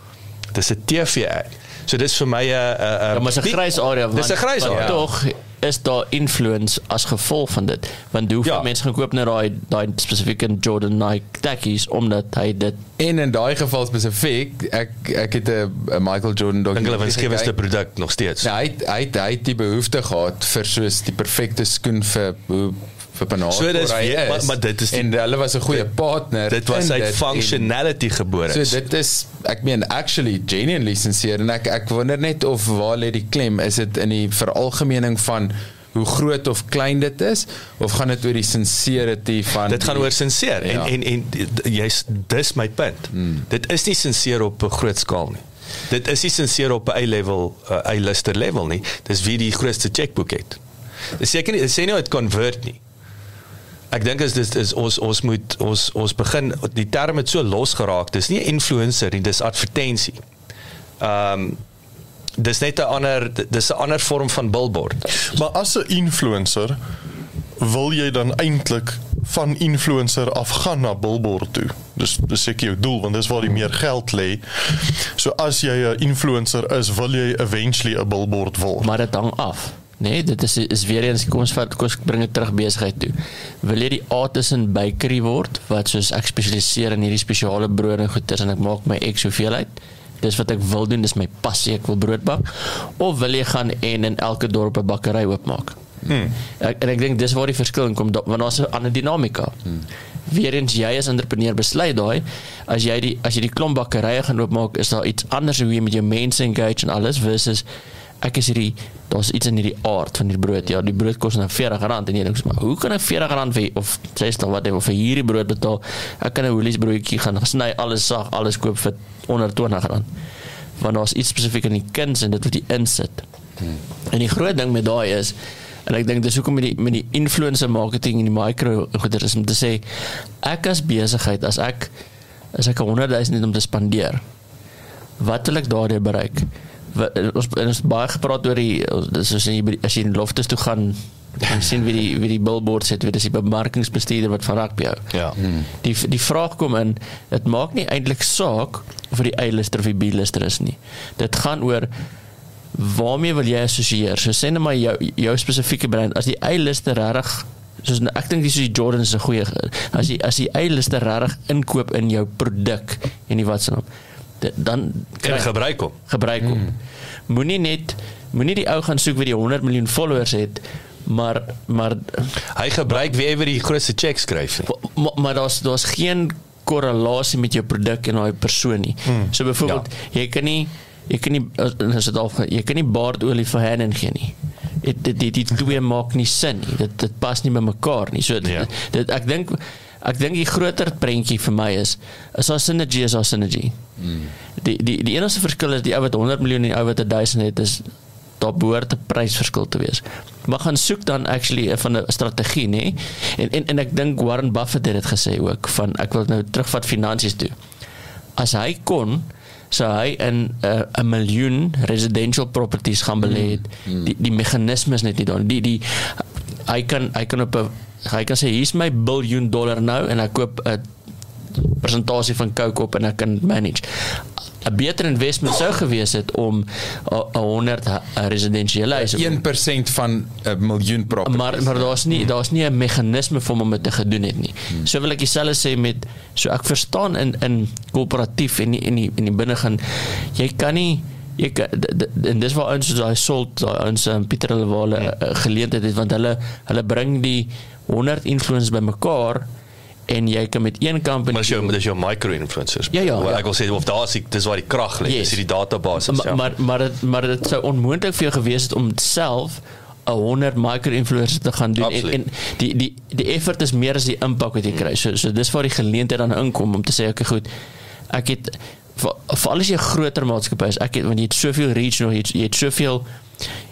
Speaker 1: Dis 'n TV ad. So dis vir my 'n 'n
Speaker 2: Ja, maar 'n grys area.
Speaker 1: Dis 'n grys area.
Speaker 2: Tog is daar influence as gevolg van dit. Want hoeveel
Speaker 1: Ja.
Speaker 2: mense gaan koop net daai daai spesifieke Jordan Nike tekkies omdat hy dit
Speaker 4: En in daai geval spesifiek, ek ek het 'n Michael Jordan
Speaker 1: dink hulle winsgewendste
Speaker 4: gekyk.
Speaker 1: produk nog steeds.
Speaker 4: Ja, hy hy hy het die behoefte gehad vir soos die perfekte skoen vir hoe vir Bernard.
Speaker 1: So dis
Speaker 4: hy is.
Speaker 1: maar- maar dit is die-
Speaker 4: en hulle was 'n goeie partner.
Speaker 1: Dit was uit
Speaker 4: dit en-
Speaker 1: functionality gebore.
Speaker 4: So dit is ek meen actually genuinely sincere en ek ek wonder net of waar lê die klem is dit in die veralgemening van hoe groot of klein dit is of gaan dit oor die sincerity van
Speaker 1: dit gaan
Speaker 4: die-
Speaker 1: oor sinseer en,
Speaker 4: Ja.
Speaker 1: en en jy's dis my punt. Hmm. Dit is nie sinseer op 'n groot skaal nie. Dit is nie sinseer op 'n A-level uh, A-lister level nie. Dis wie die grootste chequeboek het. Dis seker nie sê nie dit convert nie. Ek dink as dis is ons ons moet ons ons begin die term het so los geraak. Dis nie influencer nie, dis advertensie. Ehm um, dis net 'n ander dis 'n ander vorm van billboard.
Speaker 3: Maar as 'n influencer wil jy dan eintlik van influencer af gaan na billboard toe. Dis dis seker jou doel want dis waar die meer geld lê. So as jy 'n influencer is, wil jy eventually 'n billboard word.
Speaker 2: maar dit hang af. Nee, dit is is weer eens kom ons vat kom ons bring dit terug besigheid toe. Wil jy die artisan bakery word wat soos ek spesialiseer in hierdie spesiale brode en goeders en ek maak my ek soveel uit. Dis wat ek wil doen, dis my passie, ek wil brood bak. Of wil jy gaan en in elke dorp 'n bakkery oopmaak? Hmm. Ek, en ek dink dis waar die verskil in kom da- want daar's 'n ander dinamika. Hmm. Weerens jy as entrepreneur besluit daai as jy die as jy die klomp bakkerye gaan oopmaak, is daar iets anders hoe jy met jou mense engage en alles versus ek is hierdie daar's iets in hierdie aard van die brood. Ja, die brood kos nou R40 en jy dink maar hoe kan ek R40 vir of 60 wat ek vir hierdie brood betaal? Ek kan 'n Woolies broodjie gaan sny, alles sag, alles koop vir onder R20. Want daar's iets spesifiek in die kuns en dit wat jy insit. Hmm. En die groot ding met daai is en ek dink dis hoekom met die met die influencer marketing en die micro goeder is om te sê ek as besigheid as ek as ek 100 000 het om te spandeer wat wil ek daardeur bereik wat, ons en ons het baie gepraat oor die soos jy by die- as jy in loftes toe gaan en sien wie die wie die billboards het wie dis die bemarkingsbestuurder wat van rugby hou.
Speaker 1: Ja.
Speaker 2: die die vraag kom in dit maak nie eintlik saak of dit die A-lister of die B-lister is nie. Dit gaan oor waarmee wil jy assosieer so sê net maar jou jou spesifieke brand as die A-lister reg soos nou, ek dink dis die Jordan is 'n goeie as jy as die A-lister reg inkoop in jou produk en nie wat se naam dit- dan
Speaker 1: Kan gebruik hom.
Speaker 2: gebruik hom. Mm. Moenie net moenie die ou gaan soek wie die 100 miljoen followers het, maar maar
Speaker 1: Hy gebruik wie ewer die grootste check skryf nie.
Speaker 2: maar, maar daar's daar's geen korrelasie met jou produk en daai persoon nie. Hmm. So byvoorbeeld, ja. jy kan nie jy kan nie as dit al jy kan nie baardolie vir Hanen gee nie. Dit dit die, die twee maak nie sin nie. Dit dit pas nie by mekaar nie. So dit,
Speaker 1: ja.
Speaker 2: dit ek dink ek dink die groter prentjie vir my is is daar synergy is daar synergy. Mm. Die die die enigste verskil is die ou wat 100 miljoen en die ou wat 1000 het is daar behoort 'n prysverskil te wees. Maar gaan soek dan actually van 'n strategie nê. En en en ek dink Warren Buffett het dit gesê ook van ek wil nou terugvat finansies toe. As hy kon sou hy in 'n uh, miljoen residential properties gaan belê het. Die die meganismes net nie dan die die hy kan hy kan op 'n hy kan sê hier's my biljoen dollar nou en ek koop 'n persentasie van Coke op en ek kan manage. 'n Beter investment sou gewees het om 'n 100 hu- 'n residensiële huise
Speaker 4: 1% van 'n miljoen properties.
Speaker 2: maar maar daar's nie daar's nie 'n meganisme vir hom om dit te gedoen het nie. So wil ek dieselfde sê met so ek verstaan in in korporatief en die, in die in die binne gaan jy kan nie jy d- en dis waar ons daai salt daai ons um, Pieter hulle waar hulle uh, geleentheid het want hulle hulle bring die 100 influencers bymekaar en jy kan met een company
Speaker 1: Maar dis jou dis jou micro-influencers.
Speaker 2: Ja, ja,
Speaker 1: Wel,
Speaker 2: ja.
Speaker 1: Ek wil sê of daar is die- dis waar die krag lê,
Speaker 2: Yes.
Speaker 1: dis hierdie database.
Speaker 2: maar maar maar dit maar dit sou onmoontlik vir jou gewees het om self 'n 100 micro-influencers te gaan doen en, en die die die effort is meer as die impak wat jy kry. So so dis waar die geleentheid dan inkom om te sê okay goed. Ek het vir alles jy groter maatskappy is. Ek het want jy het soveel reach nog jy het, jy het soveel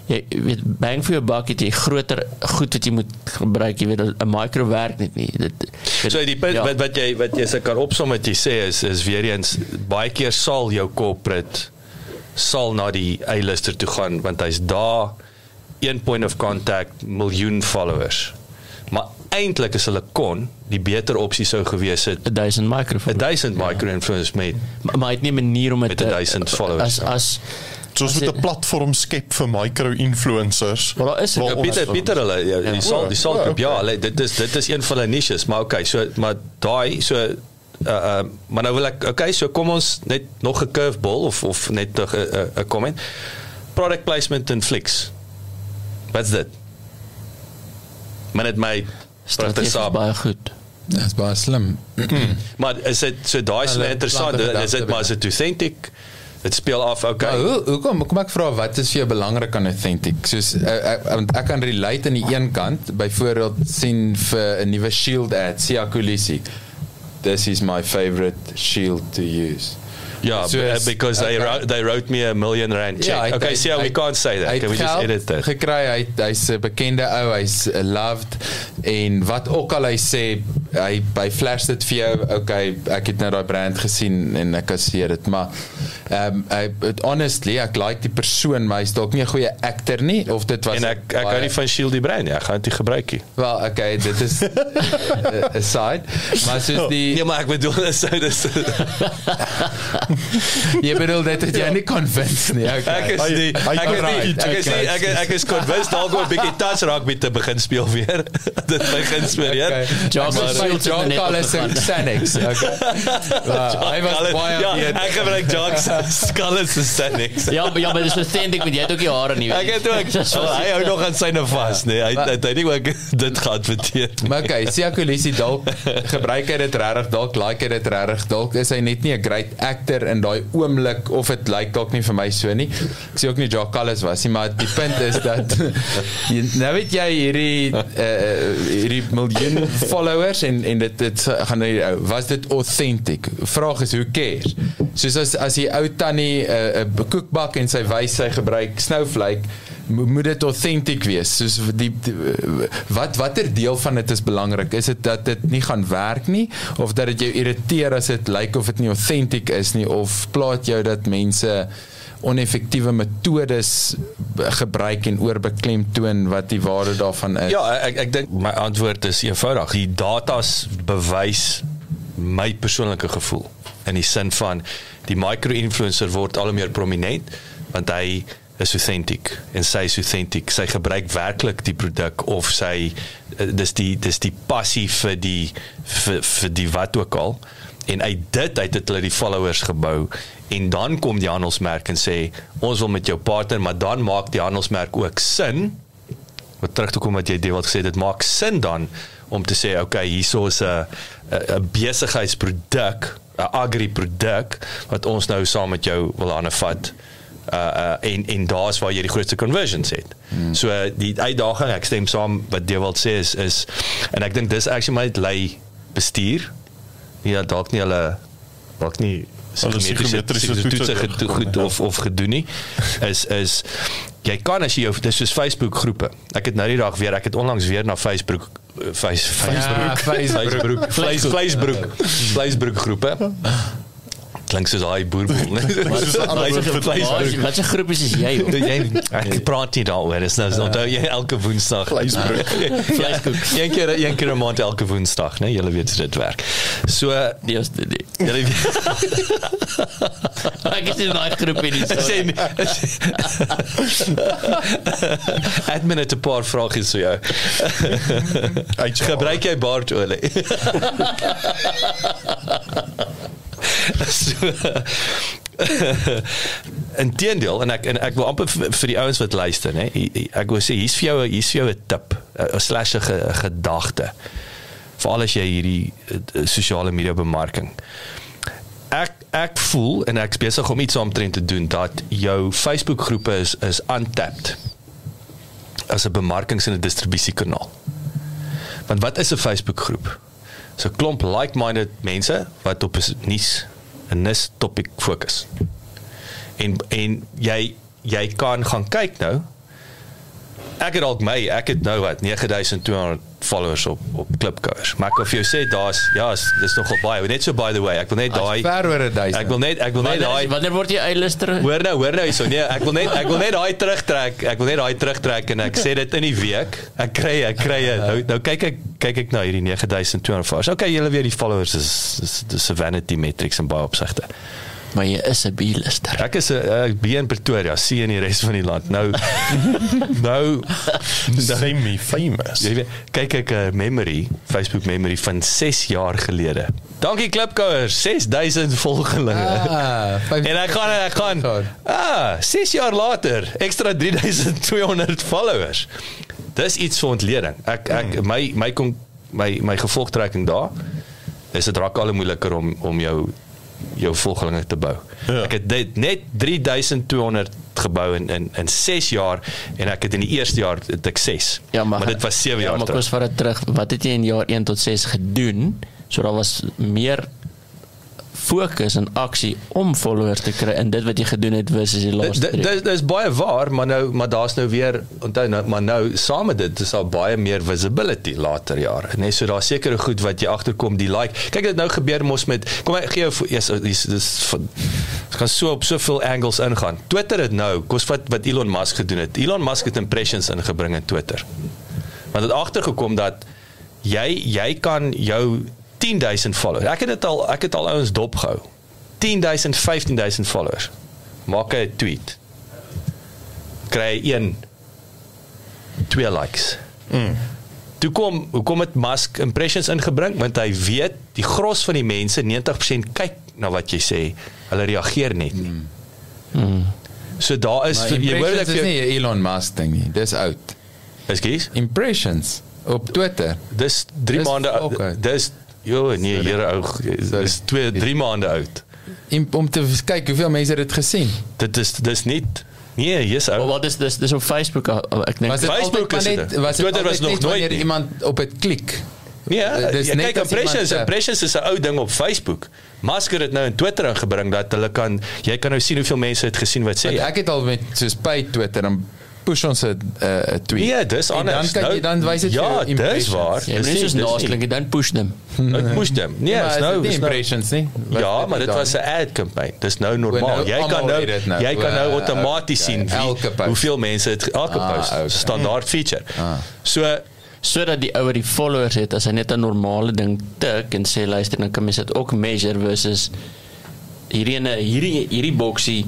Speaker 2: jy weet bang vir jou buck het jy groter goed wat jy moet gebruik jy weet 'n micro werk net nie dit
Speaker 1: So die punt
Speaker 2: Ja.
Speaker 1: wat wat jy wat jy se kan opsom wat jy sê is is weer eens baie keer sal jou corporate sal na die A-lister toe gaan want hy's daar een point of contact miljoen followers. Maar eintlik is hulle kon die beter opsie sou gewees het
Speaker 2: 1000 micro
Speaker 1: 1000 micro-influencers met
Speaker 2: maar, maar hy het nie 'n manier om dit
Speaker 1: Met
Speaker 2: te-
Speaker 1: 1000 followers,
Speaker 2: as
Speaker 1: ja.
Speaker 2: as
Speaker 3: So ons
Speaker 2: as
Speaker 3: moet
Speaker 2: jy-
Speaker 3: 'n platform skep vir micro-influencers.
Speaker 2: Maar daar is 'n
Speaker 3: Waar
Speaker 1: Ja, Pieter Pieter hulle ja, die sal die sal
Speaker 3: Ja,
Speaker 1: groep ja,
Speaker 3: okay.
Speaker 1: hulle dit is dit is een van hulle niches, maar okay, so maar daai so uh, uh maar nou wil ek okay, so kom ons net nog 'n curveball of of net 'n 'n comment. Product placement in Flix. Wat's dit? Maar net my strategie
Speaker 2: baie goed
Speaker 4: Dis baie slim.
Speaker 1: Maar is dit so daai is my interessant. Is dit maar is dit authentic? Dit speel af okay.
Speaker 4: Maar hoe hoekom kom ek vra wat is vir jou belangrik aan authentic? Soos uh, ek, want ek kan relate aan die een kant, byvoorbeeld sien vir 'n nuwe Shield ad, Sia Kulisi. This is my favorite shield to use.
Speaker 1: Yeah,
Speaker 4: So
Speaker 1: b-
Speaker 4: is-
Speaker 1: because they
Speaker 4: okay.
Speaker 1: wrote, they wrote me a million rand check.
Speaker 4: hy het-
Speaker 1: okay, see how we
Speaker 4: hy-
Speaker 1: can't say that. Can we just edit that?
Speaker 4: Gekry, hy hy's 'n bekende ou, hy's uh, loved en wat ook al hy sê, hy hy flash dit vir jou. Okay, ek het nou daai brand gesien en ek kasseer dit, maar ehm um, hy honestly, ek like die persoon, maar hy's dalk nie 'n goeie actor nie of dit was
Speaker 1: En ek ek hou nie van Shield die brein nie. Ek gaan dit nie gebruik nie.
Speaker 4: Wel, okay, dit is uh, aside, maar soos die
Speaker 1: Nee, maar ek bedoel is so dis
Speaker 4: jy bedoel dit het jy nie convinced nie. Okay.
Speaker 1: ek is
Speaker 3: hy
Speaker 1: ek is
Speaker 3: kan
Speaker 1: nie
Speaker 3: raai,
Speaker 1: ek is nie ek ek is convinced dalk om 'n bietjie touch rugby te begin speel weer. dit begin
Speaker 4: Maar
Speaker 2: is
Speaker 4: my
Speaker 2: veel te
Speaker 4: John Collins en Xanax. Okay. Well, hy was baie
Speaker 1: Ja, ek gebruik Jocks Skulls en Stanix.
Speaker 2: ja maar ja maar dis authentic want jy het ook die hare nie
Speaker 1: Ek het ook oh, hy hou nog aan syne vas, nee. Hy hy het nie ook dit geadverteer. nie.
Speaker 4: Maar okay, Sia Kolisi dalk gebruik hy dit regtig, dalk like hy dit regtig, dalk is hy net nie 'n great actor in daai oomblik of dit lyk dalk nie vir my so nie. Ek sê ook nie Jock Callis was nie, maar die punt is dat jy, nou weet jy hierdie uh, hierdie miljoen followers en en dit dit gaan nou ou, was dit authentic? Vraag is who cares? Soos as as die ou tannie 'n uh, 'n koekbak en sy wys sy gebruik snowflake moet dit authentic wees. Soos die, die wat watter deel van dit is belangrik? Is dit dat dit nie gaan werk nie? Of dat dit jou irriteer as dit lyk of dit nie authentic is nie? Of plaat jou dat mense oneffektiewe metodes gebruik en oorbeklem toon wat die waarde daarvan is?
Speaker 1: Ja, ek ek dink my antwoord is eenvoudig. Die datas bewys my persoonlike gevoel. In die sin van die micro-influencer word al hoe meer prominent want hy is authentic en sy is authentic. Sy gebruik werklik die produk of sy eh, dis die dis die passie vir die vir, vir die wat ook al. En uit dit uit het hulle die followers gebou. En dan kom die handelsmerk en sê ons wil met jou partner maar dan maak die handelsmerk ook sin. Wat terug te kom wat jy dit wat gesê dit maak sin dan om te sê okay hierso is 'n 'n- besigheidsproduk 'n agri produk wat ons nou saam met jou wil aanvat uh uh en en daar's waar jy die grootste conversions het. Hmm. So uh, die uitdaging ek stem saam wat wil sê is is en ek dink dis actually my lei bestuur. Ja dalk nie hulle dalk nie
Speaker 3: psigometriese toetse
Speaker 1: toetse
Speaker 3: gedoen
Speaker 1: goed
Speaker 3: ja.
Speaker 1: of of gedoen nie is is jy kan as jy jou dis soos Facebook groepe. Ek het nou die dag weer ek het onlangs weer na Facebook face
Speaker 4: Ja,
Speaker 1: Facebook
Speaker 4: Facebook.
Speaker 1: Facebook vleis vleisbroek vleisbroek groepe klink soos daai boerbol, né?
Speaker 3: 'n
Speaker 1: vleisbroek.
Speaker 2: Wat 'n groepies is jy?
Speaker 1: Jy ek praat nie daaroor. Dis nou onthou jy elke Woensdag
Speaker 3: Vleisbroek.
Speaker 1: vleiskoek. Een keer een keer 'n maand elke Woensdag, né? Julle weet dit werk. So
Speaker 2: Die is die.
Speaker 1: julle
Speaker 2: Ek is in daai groepie nie.
Speaker 1: Ek sê nie- Admin het 'n paar vragies vir jou. Gebruik jy baardolie? so Inteendeel en ek en ek wil amper vir vir die ouens wat luister, nê. Ek wil sê hier's vir jou hier's vir jou 'n tip, 'n slash 'n ge- gedagte. Veral as jy hierdie eh, sosiale media bemarking. Ek ek voel en ek's besig om iets omtrent te doen dat jou Facebook groepe is is untapped as 'n bemarkings- en 'n distribusiekanaal. Want wat is 'n Facebook groep? So 'n klomp like-minded mense wat op 'n nuus 'n nis topik fokus. En en jy jy kan gaan kyk nou. Ek het dalk my, ek het nou wat 9200 followers op op klipkouers. Maar ek wil vir jou sê daar's ja, is- dis nogal baie. Net so by the way, ek wil net daai
Speaker 4: ver oor 1000.
Speaker 1: Ek wil net ek wil net daai
Speaker 2: Wanneer word jy eilister?
Speaker 1: Hoor nou, hoor nou hierso. Nee, ek wil net ek wil net daai terugtrek. Ek wil net daai terugtrek en ek sê dit in die week. Ek kry ek kry. Nou nou kyk ek kyk ek na hierdie 9200 followers. Okay, julle weet die followers is is dis 'n vanity metrics in baie opsigte.
Speaker 2: Maar jy is 'n B-lister.
Speaker 1: Ek is 'n ek bly in Pretoria, sien in die res van die land. Nou nou
Speaker 3: Semi famous.
Speaker 1: jy weet, kyk ek 'n memory, Facebook memory van 6 jaar gelede. Dankie Klipkouers, 6000 volgelinge.
Speaker 4: Ah,
Speaker 1: En ek gaan ek gaan ah, 6 jaar later, ekstra 3200 followers. Dis iets vir ontleding. Ek ek my my kom my my gevolgtrekking daar is dit raak al hoe moeiliker om om jou jou volgelinge te bou.
Speaker 3: Ja.
Speaker 1: Ek het dit net 3200 gebou in in in 6 jaar en ek het in die eerste jaar het ek 6. maar dit was 7
Speaker 2: ja,
Speaker 1: jaar
Speaker 2: maar
Speaker 1: terug.
Speaker 2: kos vir dit terug. Wat het jy in jaar 1 tot 6 gedoen? So daar was meer fokus en aksie om followers te kry in dit wat jy gedoen het versus die laaste
Speaker 1: Dit dis dis baie waar, maar nou maar daar's nou weer onthou nou maar nou saam met dit is daar baie meer visibility later jare. Net so daar's sekere goed wat jy agterkom die like. Kyk dit nou gebeur mos met kom ek gee jou eers dis dis gaan so op soveel angles ingaan. Twitter het nou kos wat wat Elon Musk gedoen het. Elon Musk het impressions ingebring in Twitter. Want het agtergekom dat jy jy kan jou 10000 followers. Ek het dit al ek het al ouens dopgehou. 10000 15000 followers. Maak 'n tweet. Kry een twee likes. Mm. Toe kom hoekom het Musk impressions ingebring want hy weet die gros van die mense 90% kyk na wat jy sê. Hulle reageer net nie. Mm. So daar is
Speaker 4: Maar
Speaker 1: jy hoor dat
Speaker 4: is
Speaker 1: jy
Speaker 4: nie Elon Musk ding nie. Dis oud.
Speaker 1: Ekskuus.
Speaker 4: Impressions op Twitter.
Speaker 1: Dis 3
Speaker 4: Dis
Speaker 1: maande. Dis jo nee, here ou. Dis 2 3 maande oud.
Speaker 4: Om, om te kyk hoeveel mense dit gesien.
Speaker 1: Dit is dis nie Nee, yes
Speaker 2: Maar
Speaker 1: ou.
Speaker 2: wat is dis dis op Facebook al- ek dink
Speaker 1: Facebook is dit.
Speaker 4: net was dit
Speaker 1: Twitter was nog nooit
Speaker 4: wanneer
Speaker 1: nie.
Speaker 4: iemand op dit klik.
Speaker 1: Ja,
Speaker 4: Dis
Speaker 1: jy
Speaker 4: net
Speaker 1: kyk impressions,
Speaker 4: iemand, uh,
Speaker 1: impressions is 'n ou ding op Facebook. Musk het dit nou in Twitter ingebring dat hulle kan jy kan nou sien hoeveel mense het gesien wat sê.
Speaker 4: Want ek het al met soos by Twitter dan push ons 'n 'n tweet.
Speaker 1: Nee, dis
Speaker 4: En
Speaker 1: anders.
Speaker 4: Dan kyk jy dan wys dit
Speaker 1: Ja,
Speaker 4: vir
Speaker 1: dis
Speaker 4: impressions.
Speaker 1: waar.
Speaker 2: jy
Speaker 1: Dis
Speaker 2: moet nie
Speaker 1: nie-
Speaker 2: soos
Speaker 1: dis nie-
Speaker 2: naasklink jy dan push.
Speaker 1: Dit hem. Nee, is
Speaker 4: is
Speaker 1: nou
Speaker 4: dit nie
Speaker 1: is nou-
Speaker 4: impressions nie. Was
Speaker 1: Ja,
Speaker 4: dit
Speaker 1: maar dit was 'n ad campaign. Dis nou normaal.
Speaker 4: nou,
Speaker 1: Jy kan nou
Speaker 4: dit nou.
Speaker 1: jy kan nou outomaties sien wie hoeveel mense het elke
Speaker 4: Ah,
Speaker 1: post.
Speaker 4: okay.
Speaker 1: Standaard feature. So
Speaker 2: sodat die ouer die followers het as hy net 'n normale ding tik en sê luister dan kan mens dit ook measure versus hierdie ene hierdie hierdie boksie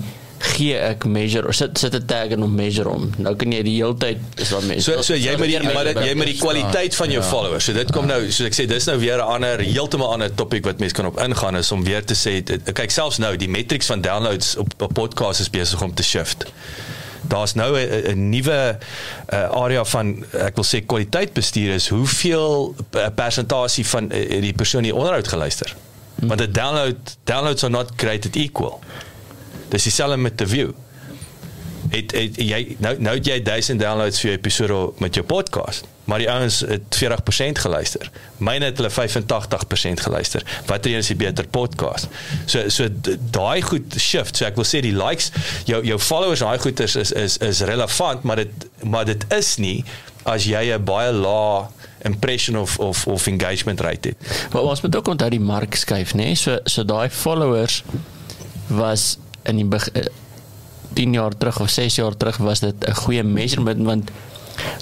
Speaker 2: gee ek measure of sit sit 'n tag en om measure om nou kan jy die hele tyd is wat mense
Speaker 1: So so jy met die maar dit- jy met die kwaliteit van jou followers. So dit kom nou soos ek sê dis nou weer 'n ander heeltemal ander topik wat mense kan op ingaan is om weer te sê dit- kyk selfs nou die metrics van downloads op op podcast is besig om te shift. Daar's nou 'n 'n nuwe uh, area van ek wil sê kwaliteitbestuur is hoeveel uh, persentasie van uh, die persoon die onderhoud geluister. Want 'n download downloads are not created equal. Dis dieselfde met the view. Het, het jy nou nou het jy 1000 downloads vir jou episode met jou podcast maar die ouens het 40% geluister. Myne het hulle 85% geluister. Watter een is die beter podcast? So so daai goed shift. So ek wil sê die likes jou jou followers daai goed is is is, is relevant maar dit maar dit is nie as jy 'n baie lae impression of of of engagement rate het.
Speaker 2: Maar ons moet ook onthou die mark skuif nê nee? so so daai followers was in die beg- eh, 10 jaar terug of 6 jaar terug was dit 'n goeie measurement want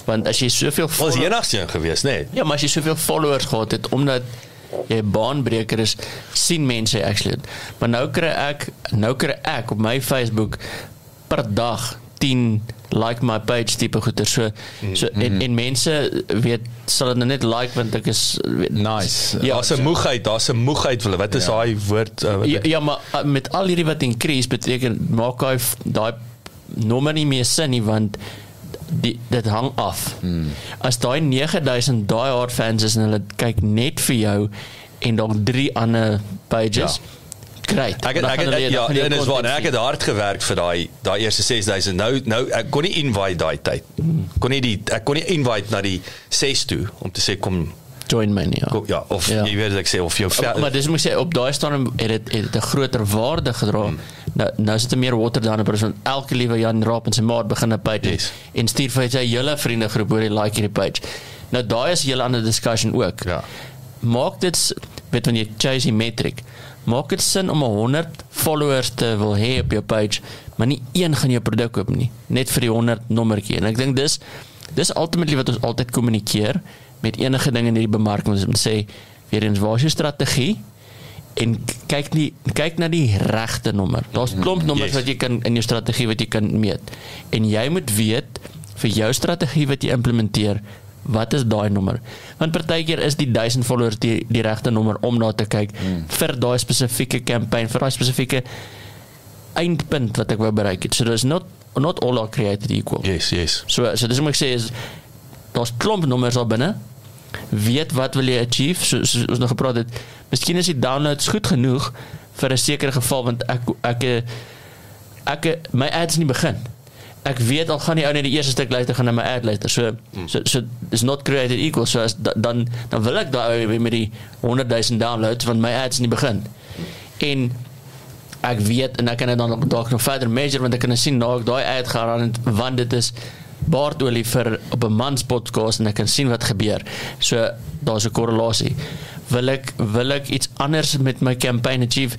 Speaker 2: want as jy soveel
Speaker 1: Was enigste gewees, nê? Nee.
Speaker 2: Ja, maar as jy soveel followers gehad het omdat jy 'n baanbreker is, sien mense actually. Maar nou kry ek nou kry ek op my Facebook per dag 10 like my page tipe goeie so so en, en mense weet sal dit nou net like want ek is weet,
Speaker 4: Nice.
Speaker 2: Ja,
Speaker 1: Daar's 'n moegheid, daar's 'n moegheid vir hulle. Wat is daai woord? Uh,
Speaker 2: Ja, ja, maar uh, met al hierdie wat increase beteken maak hy daai nommer nie meer sin nie want die dit hang af. Hmm. As daai 9000 daai hard fans is en hulle kyk net vir jou en dalk drie ander pages. Ja. Great.
Speaker 1: Ek het, ek het,
Speaker 2: dan
Speaker 1: ja,
Speaker 2: die
Speaker 1: en is waar ek het hard gewerk vir daai daai eerste 6000. Nou nou ek kon nie invite daai tyd. Kon nie die ek kon nie invite na die 6 toe om te sê kom,
Speaker 2: join my nie. Ja.
Speaker 1: kom ja of
Speaker 2: Ja.
Speaker 1: jy weet ek sê of jou
Speaker 2: Maar, maar dis moet ek sê op daai stadium het dit het dit 'n groter waarde gedra. Hmm. Nou nou sit er meer water dan 'n persoon. Elke liewe Jan Raap en sy maat begin 'n page
Speaker 1: Yes.
Speaker 2: en stuur vir sy hele vriendegroep hoor jy like hierdie page. Nou daai is 'n hele ander discussion ook.
Speaker 1: Ja.
Speaker 2: Maak dit weet wanneer jy chase die metric. Maak dit sin om 'n 100 followers te wil hê op jou page, maar nie een gaan jou produk koop nie, net vir die 100 nommertjie. En ek dink dis dis ultimately wat ons altyd kommunikeer met enige ding in hierdie bemarking ons moet sê weer eens waar is jou strategie en kyk nie kyk na die regte nommer. Daar's klomp nommers
Speaker 1: Yes.
Speaker 2: wat jy kan in jou strategie wat jy kan meet. En jy moet weet vir jou strategie wat jy implementeer, wat is daai nommer? Want partykeer is die 1000 followers die die regte nommer om na te kyk mm. vir daai spesifieke kampanje, vir daai spesifieke eindpunt wat ek wou bereik het. So there's not not all are created equal.
Speaker 1: Yes, yes.
Speaker 2: So so dis wat ek sê is daar's klomp nommers daar binne. Weet wat wil jy achieve? So, so ons nog gepraat het. Miskien is die downloads goed genoeg vir 'n sekere geval want ek ek ek my ads nie begin. Ek weet al gaan die ou net die eerste stuk luister gaan na my ad luister. So so so is not created equal. So as, da, dan dan wil ek daai ou met die 100 000 downloads want my ads nie begin. En ek weet en ek kan dit dan nog dalk nog verder measure want ek kan sien nou ek daai ad gaan aan want dit is baardolie vir op 'n man se podcast en ek kan sien wat gebeur. So daar's 'n korrelasie. Wil ek wil ek iets anders met my campaign achieve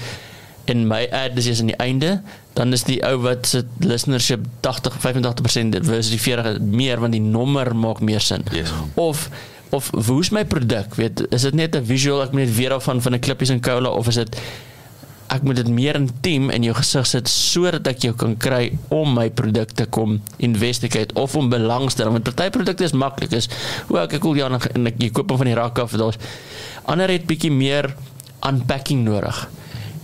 Speaker 2: in my ad is aan die einde dan is die ou wat se listenership 80 85% versus die 40 meer want die nommer maak meer sin.
Speaker 1: Yes.
Speaker 2: Of of hoe's my produk? Weet is dit net 'n visual ek moet net weer af van van 'n klippies en cola of is dit ek moet dit meer intiem in jou gesig sit sodat ek jou kan kry om my produk te kom investigate of om belangstel want party produkte is maklik is o ek koop ja en ek jy koop hom van die rak af daar's ander het bietjie meer unpacking nodig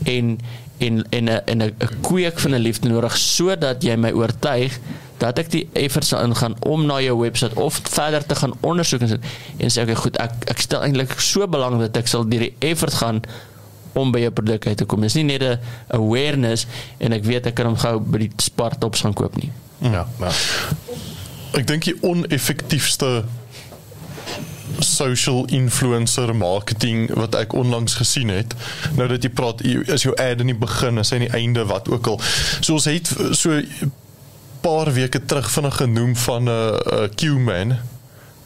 Speaker 2: en en en 'n en 'n kweek van 'n liefde nodig sodat jy my oortuig dat ek die effort sal ingaan om na jou webwerf of verder te gaan ondersoek en sê en sê okay goed ek ek stel eintlik so belang dat ek sal deur die effort gaan om by jou produk uit te kom. Dis nie net 'n awareness en ek weet ek kan hom gou by die Spartops gaan koop nie.
Speaker 1: Ja, ja.
Speaker 3: Ek dink die oneffektiefste social influencer marketing wat ek onlangs gesien het. Nou dat jy praat is jou ad in die begin, is hy in die einde wat ook al. So ons het so paar weke terug vinnig genoem van 'n uh, uh, Q-man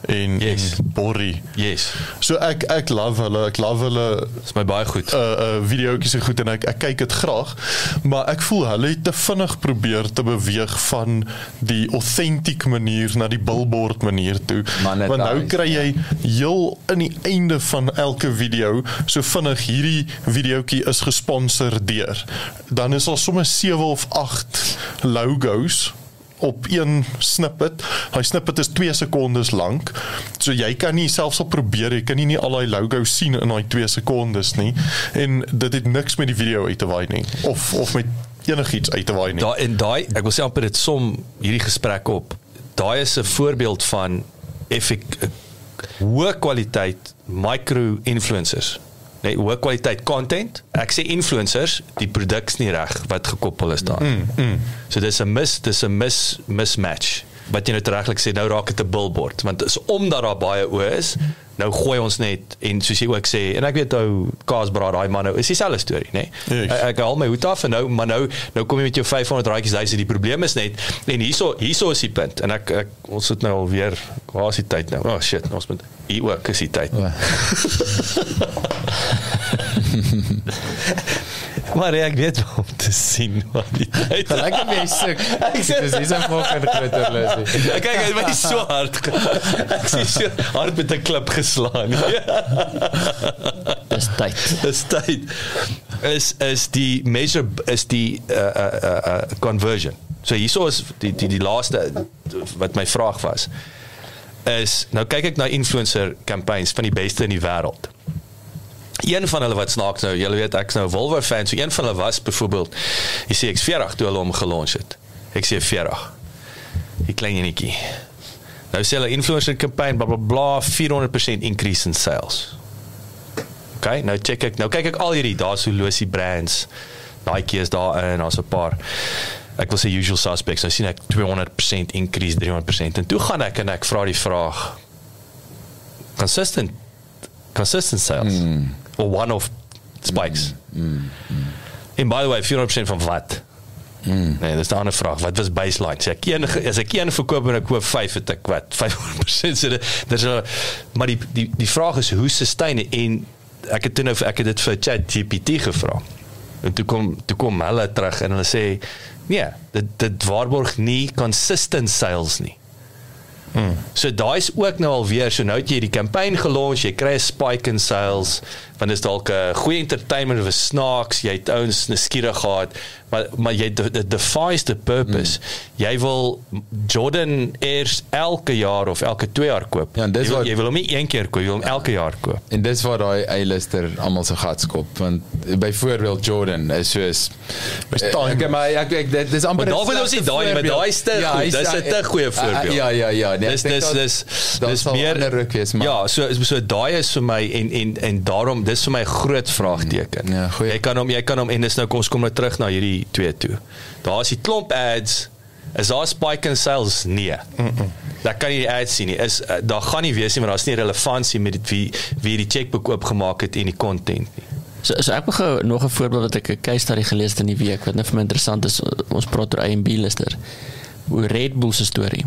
Speaker 3: en
Speaker 1: Yes.
Speaker 3: en Borrie.
Speaker 1: Yes.
Speaker 3: So ek ek love hulle, ek love hulle
Speaker 1: Dis my baie goed.
Speaker 3: uh uh videoetjies en goed en ek ek kyk dit graag maar ek voel hulle het te vinnig probeer te beweeg van die authentic manier na die billboard manier toe
Speaker 4: Monetize,
Speaker 3: want nou kry jy heel in die einde van elke video so vinnig hierdie videoetjie is gesponsor deur dan is daar sommer 7 of 8 logos op een snippet. Hy snippet is 2 sekondes lank. So jy kan nie selfs al probeer, jy kan nie, nie al daai logos sien in daai 2 sekondes nie. En dit het niks met die video uit te waai nie of of met enigiets uit te waai nie.
Speaker 1: Daai en daai ek wil sê amper dit som hierdie gesprek op. Daai is 'n voorbeeld van effek hoë kwaliteit micro influencers. Nee, hoë kwaliteit content. Ek sê influencers, die produk's nie reg wat gekoppel is daar. Mm, mm. So dis 'n mis, dis 'n mis mismatch. Wat jy nou regtig sê, nou raak dit 'n billboard, want is omdat daar baie oë is, nou gooi ons net en soos jy ook sê en ek weet ou Kaasbraad daai man nou is dieselfde storie nê nee?
Speaker 3: Yes.
Speaker 1: ek, ek haal my hoed af en nou maar nou nou kom jy met jou 500 raadjies duisend die probleem is net en hierso hierso is die punt en ek, ek ons sit nou al weer waar is die tyd nou oh shit ons moet hier ook is die tyd Maar ek weet wat om te sien wat die tyd.
Speaker 4: Gelyk of jy suk. Ek sê dis is 'n fucking groter lusie.
Speaker 1: Ek kyk hy het my so hard. Ek sien so hard met 'n klip geslaan.
Speaker 2: Dis tyd.
Speaker 1: Dis tyd. Is is die measure is die uh uh uh, uh conversion. So hierso is die die die laaste wat my vraag was is nou kyk ek na influencer campaigns van die beste in die wêreld. Een van hulle wat snaaks nou, julle weet ek's nou 'n Volvo fan, so een van hulle was byvoorbeeld die CX40 toe hulle hom gelons het. Ek sê 40. Die klein enetjie. Nou sê hulle influencer campaign bla bla bla 400% increase in sales. Okay, nou check ek, nou kyk ek al hierdie, daar's so losie brands. Nike is daarin, daar's 'n paar ek wil sê usual suspects. Nou sien ek 200% increase, 300% en toe gaan ek en ek vra die vraag consistent consistent sales mm. Or one off spikes. Mm. Mm. And by the way, 400% van wat? Mm. Nee, dis 'n ander vraag. Wat was baseline? Sê ek een as ek een verkoop en ek koop 5 het ek wat 500% so dis maar die die die vraag is hoe sustain en ek het toe nou ek het dit vir ChatGPT gevra. En toe kom toe kom hulle terug en hulle sê nee, dit dit waarborg nie consistent sales nie. Hmm. So daai is ook nou alweer so nou het jy die kampanje gelons, jy kry 'n spike in sales want dit is dalk 'n goeie entertainment vir snaaks, jy het ouens nuuskierig gehad, maar maar jy dit defies the purpose. Hmm. Jy wil Jordan eers elke jaar of elke 2 jaar koop.
Speaker 4: Ja, en dis
Speaker 1: jy, wil,
Speaker 4: wat-
Speaker 1: jy wil hom nie een keer koop, jy wil hom elke jaar koop.
Speaker 4: En dis waar daai A-lister almal se gat skop want byvoorbeeld Jordan is soos
Speaker 3: time.
Speaker 4: Ek maar ek, ek dit dis amper
Speaker 1: Maar wil ons nie daai,
Speaker 4: voorbeeld.
Speaker 1: daai is te goed.
Speaker 4: hy's-
Speaker 1: Dis 'n te goeie voorbeeld.
Speaker 4: Ja ja ja nee,
Speaker 1: dis dis
Speaker 4: dat-
Speaker 1: dis dis meer
Speaker 4: ander ruk wees maar
Speaker 1: Ja, so so daai is vir my en en en daarom dis vir my groot vraagteken.
Speaker 4: Ja, goeie.
Speaker 1: jy kan hom jy kan hom en dis nou kom ons kom nou terug na hierdie twee toe. Daar is die klomp ads. Is daar spike in sales? Nee. Mm -mm. Daar kan jy die ads sien nie. Is uh, daar gaan nie wees nie, maar daar's nie relevantie met dit wie wie die chequeboek oopgemaak het en die content nie.
Speaker 2: So, so ek begou nog 'n voorbeeld wat ek 'n case study gelees het in die week wat net vir my interessant is. Ons praat oor A&B lister. Oor Red Bull se storie.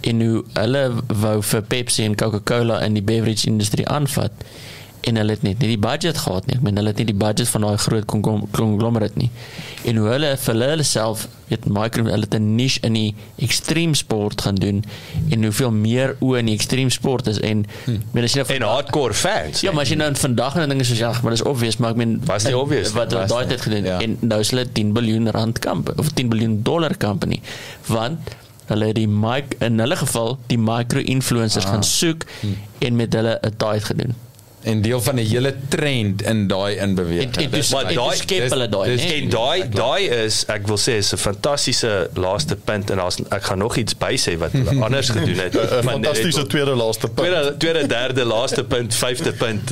Speaker 2: En hoe hulle wou vir Pepsi en Coca-Cola in die beverage industrie aanvat en hulle het net nie die budget gehad nie. Ek meen hulle het nie die budget van daai groot conglomerate nie. En hoe hulle vir hulle self weet micro hulle het 'n niche in die extreme sport gaan doen en hoeveel meer oë in die extreme sport is en hmm. meen as jy nou
Speaker 1: En hardcore fans.
Speaker 2: Ja, maar as jy nou vandag en dinge soos ja, maar dis obvious, maar ek meen
Speaker 1: Was nie obvious
Speaker 2: wat wat daai tyd gedoen
Speaker 4: ja.
Speaker 2: en nou is hulle 10 miljard rand kamp of 10 miljard dollar company want hulle die mic in hulle geval die micro influencers ah. gaan soek hmm. en met hulle 'n tyd gedoen.
Speaker 4: En deel van 'n hele trend in daai inbeweging.
Speaker 1: Maar daai-
Speaker 2: skep hulle daai?
Speaker 1: En daai daai is ek wil sê is 'n fantastiese laaste punt en daar's ek gaan nog iets by sê wat hulle anders gedoen het.
Speaker 3: Fantastiese tweede laaste punt.
Speaker 1: Tweede tweede derde laaste punt, vyfde punt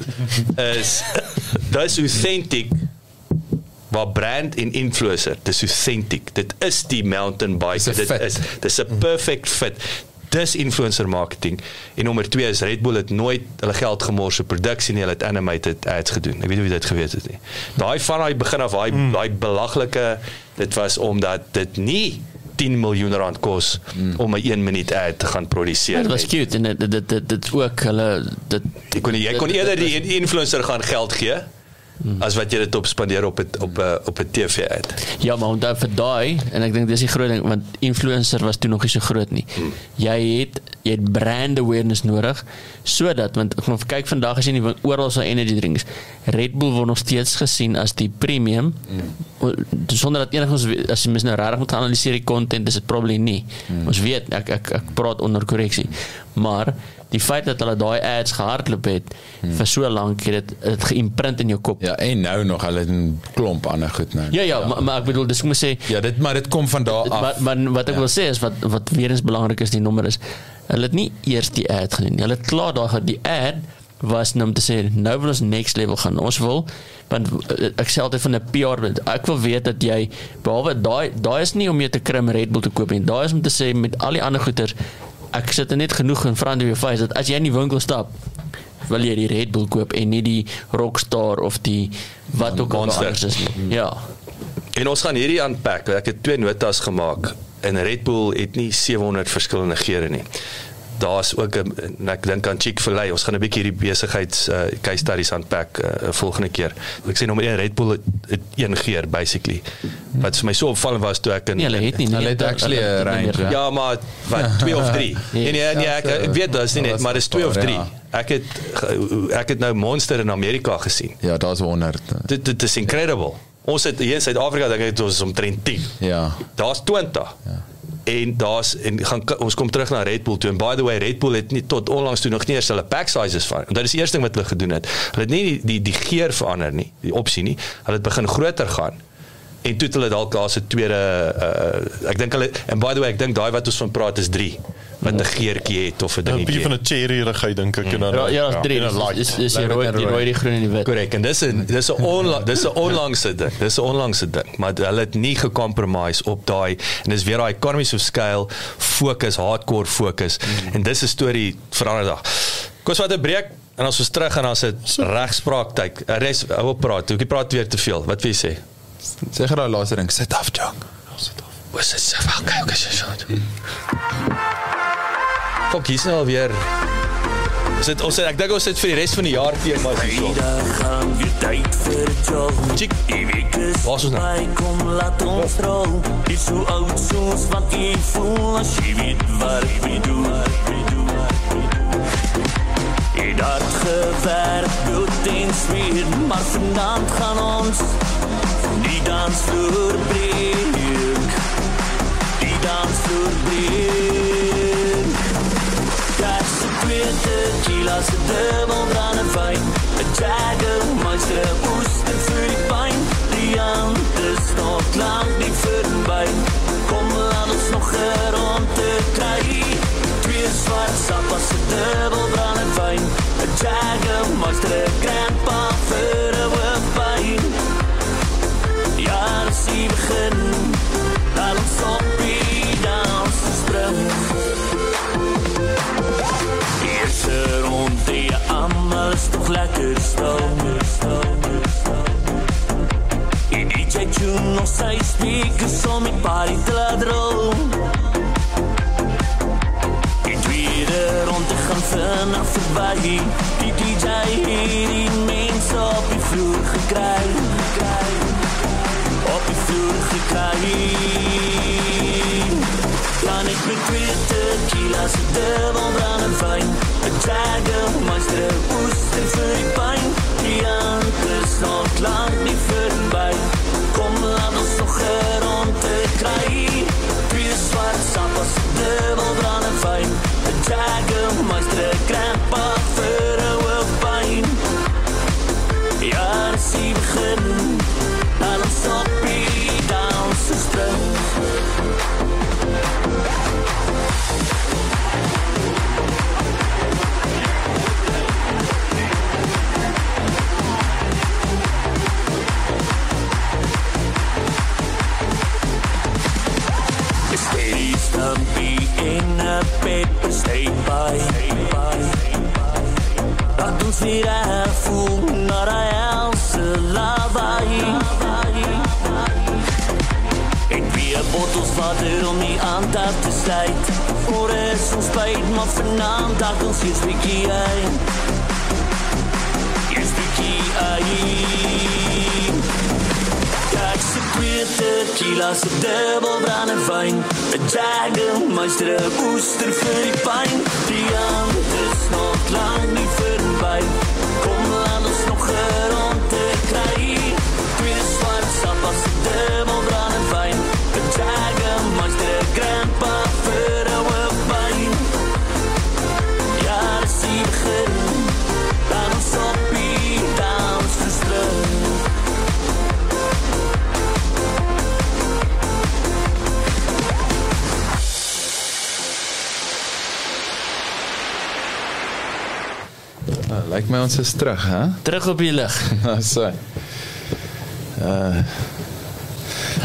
Speaker 1: is dis authentic waar brand en influencer dis authentic. Dit is die mountain bike. Dit is dis 'n perfect fit. Dis influencer marketing. En nommer 2 is Red Bull het nooit hulle geld gemors op produksie nie, hulle het animated ads gedoen. Ek weet nie of jy dit geweet het nie. Daai van daai begin af daai
Speaker 4: Hmm.
Speaker 1: daai belaglike dit was omdat dit nie 10 miljoen rand kos
Speaker 4: Hmm.
Speaker 1: om 'n 1 minuut ad te gaan produseer.
Speaker 2: Dit was
Speaker 1: nie.
Speaker 2: cute en dit dit dit dit ook hulle dit
Speaker 1: Jy kon jy kon eerder die influencer gaan geld gee as wat jy dit op spandeer op het, op 'n op 'n TV uit.
Speaker 2: Ja, maar onthou vir daai en ek dink dis die groot ding want influencer was toe nog nie so groot nie. Jy het jy het brand awareness nodig sodat want ek gaan kyk vandag as jy nie oral so energy drinks. Red Bull word nog steeds gesien as die premium. Mm. Sonder dat enigstens we- as jy mis nou regtig moet analiseer die content is dit probably nie. Mm. Ons weet ek ek ek praat onder korreksie. Maar die feit dat hulle daai ads gehardloop het mm. vir so lank het dit dit geïmprint in jou kop.
Speaker 4: Ja, en nou nog hulle het 'n klomp ander goed nou.
Speaker 2: Ja ja, maar, maar ek bedoel dis ek moet sê
Speaker 4: Ja, dit maar dit kom van daar af.
Speaker 2: Maar maar wat ek
Speaker 4: Ja.
Speaker 2: wil sê is wat wat weer eens belangrik is die nommer is hulle het nie eers die ad gedoen nie. Hulle het klaar daar gehad. die ad was net om te sê nou wil ons next level gaan. Ons wil want eh, ek sê altyd van 'n PR. Ek wil weet dat jy behalwe daai daai is nie om jou te krim Red Bull te koop nie. Daai is om te sê met al die ander goeder ek sit er net genoeg in front of your face dat as jy in die winkel stap wil jy die Red Bull koop en nie die Rockstar of die wat ook al anders is nie. Ja.
Speaker 1: En ons gaan hierdie aanpak. Ek het twee notas gemaak en Red Bull het nie 700 verskillende geure nie. Daar's ook 'n en ek dink aan Chick-fil-A. Ons gaan 'n bietjie hierdie besigheids uh, case studies aanpak uh, volgende keer. Ek sê nommer 1 Red Bull het, het een geer basically. Wat vir my so opvallend was toe ek in
Speaker 2: Nee, hulle het nie.
Speaker 4: Hulle het
Speaker 2: nee,
Speaker 4: actually
Speaker 2: hulle-
Speaker 4: range, hè?
Speaker 1: Ja, maar wat 2 of 3. Nee nee, nee ek, ek weet dit is nie
Speaker 4: Ja,
Speaker 1: net, maar dis 2 of
Speaker 4: paar,
Speaker 1: 3.
Speaker 4: ja.
Speaker 1: Ek het ek het nou Monster in Amerika gesien.
Speaker 4: Ja, daar's 100.
Speaker 1: Dit dit is incredible. Ons het hier in Suid-Afrika dink ek het ons omtrent 10.
Speaker 4: Ja.
Speaker 1: Daar's 20. Ja. En daar's en gaan ons kom terug na Red Bull toe en by the way Red Bull het nie tot onlangs toe nog nie eers hulle pack sizes van. Dit is die eerste ding wat hulle gedoen het. Hulle het nie die die, die geur verander nie, die opsie nie. Hulle het begin groter gaan. En toe het hulle dalk daar se tweede uh ek dink hulle en by the way ek dink daai wat ons van praat is 3 wat 'n geurtjie het of 'n
Speaker 3: 'n bietjie
Speaker 1: dingetjie.
Speaker 3: van 'n cherry righeid dink ek en dan
Speaker 2: Ja, ja, daar's drie.
Speaker 3: en 'n
Speaker 2: Dis is is die
Speaker 4: Light
Speaker 2: rooi,
Speaker 4: en
Speaker 2: die
Speaker 4: rooi.
Speaker 2: die groen en die wit.
Speaker 1: Korrek en dis 'n dis 'n onla, dis 'n onlangse ding. Dis 'n onlangse ding, maar hulle het nie gecompromise op daai en dis weer daai economies of scale fokus, hardcore fokus mm. en dis 'n storie vir 'n ander dag. Ons vat 'n breek en ons terug gaan dan se regspraak tyd. Res hou op praat. Ek praat weer te veel. Wat wil jy sê?
Speaker 4: Sê daai laaste ding, sit af, Jong.
Speaker 1: Was dit so wel kyk as jy so. Fok hier's nou alweer. Is dit ons ek dink ons sit vir die res van die jaar temas hierso.
Speaker 6: Vrydag gaan weer tyd vir jou.
Speaker 1: Chick.
Speaker 6: Die is
Speaker 1: is ons nou?
Speaker 6: kom laat ons trou. Niet zo oud soos wat jy voel as jy weet wat jy doen. Jy het hard gewerk, bloed en smeer, maar vanavond gaan ons die dansvloer breek. Die dansvloer breek. Kijk, ze twee tequila's, een dubbel brandewijn. Een jagger, meester, oester voor die pijn. Die hand is nog lang niet voorbij. Kom, laat ons nog rond te krijgen. Twee zwart sap als een dubbel brandewijn. Een jagger, meester, een grandpa voor een wildpijn. Dat zie je begin. Laat ons op die dansen springen. Eerste rond die je allemaal is toch lekker stomen. Die DJ tune nog zijn speakers om die party te laten rollen. Die tweede ronde gaan vanaf voorbij. Die DJ hier die mensen op die vloer gekrijgen. Vloer gekrijgen. Dan ik met twee tequila's, een dubbel brandewijn. Een jagger, meester, oester voor die pijn. Die hand is nog lang niet voorbij. Kom, laat ons nog een rond te krijgen. Twee zwart sap als een dubbel brandewijn. Een jagger, meester, grandpa weer bottels water om die aandacht te slijt. Voor is ons spijt, maar vanavond dacht ons hier spiekie uit. Hier spiekie uit. Kijk, ze twee tequila's, een dubbel brandewijn. Een jagger, meester, een booster voor die pijn. Die hand is nog lang niet voorbij. Kom, laat ons nog een rond te krijgen. Twee zwart sap als een dubbel brandewijn. Een jagger, meester, een grandpa
Speaker 4: lyk my ons is terug, hè?
Speaker 2: Terug op die lig.
Speaker 4: Nou so.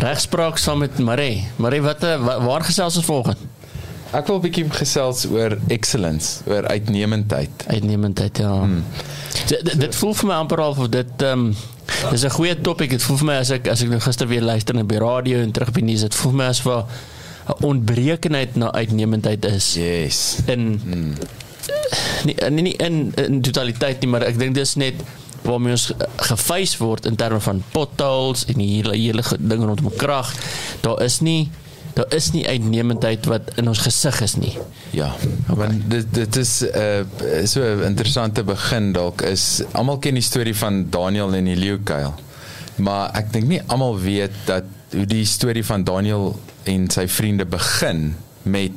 Speaker 2: Regspraak saam met Marie. Marie, wat eh, wa- waar gesels ons volgende?
Speaker 4: Ek wil 'n bietjie gesels oor excellence, oor uitnemendheid.
Speaker 2: Uitnemendheid, ja. Hmm. Dit, dit voel vir my amper al of dit ehm um, dis 'n goeie topik. Dit voel vir my as ek as ek nou gister weer luister na die radio en terug by nuus, dit voel vir my as vir 'n ontbrekenheid na uitnemendheid is
Speaker 4: Yes.
Speaker 2: in
Speaker 4: Hmm.
Speaker 2: Nie nie, nie in, in totaliteit nie, maar ek dink dis net waarmee ons ge- gefeis word in terme van potholes en die hele hele ding rondom krag. Daar is nie daar is nie uitnemendheid wat in ons gesig is nie.
Speaker 4: Ja, want dit dit is 'n uh, so 'n interessante begin dalk is almal ken die storie van Daniel en die leeukuil. Maar ek dink nie almal weet dat hoe die storie van Daniel en sy vriende begin met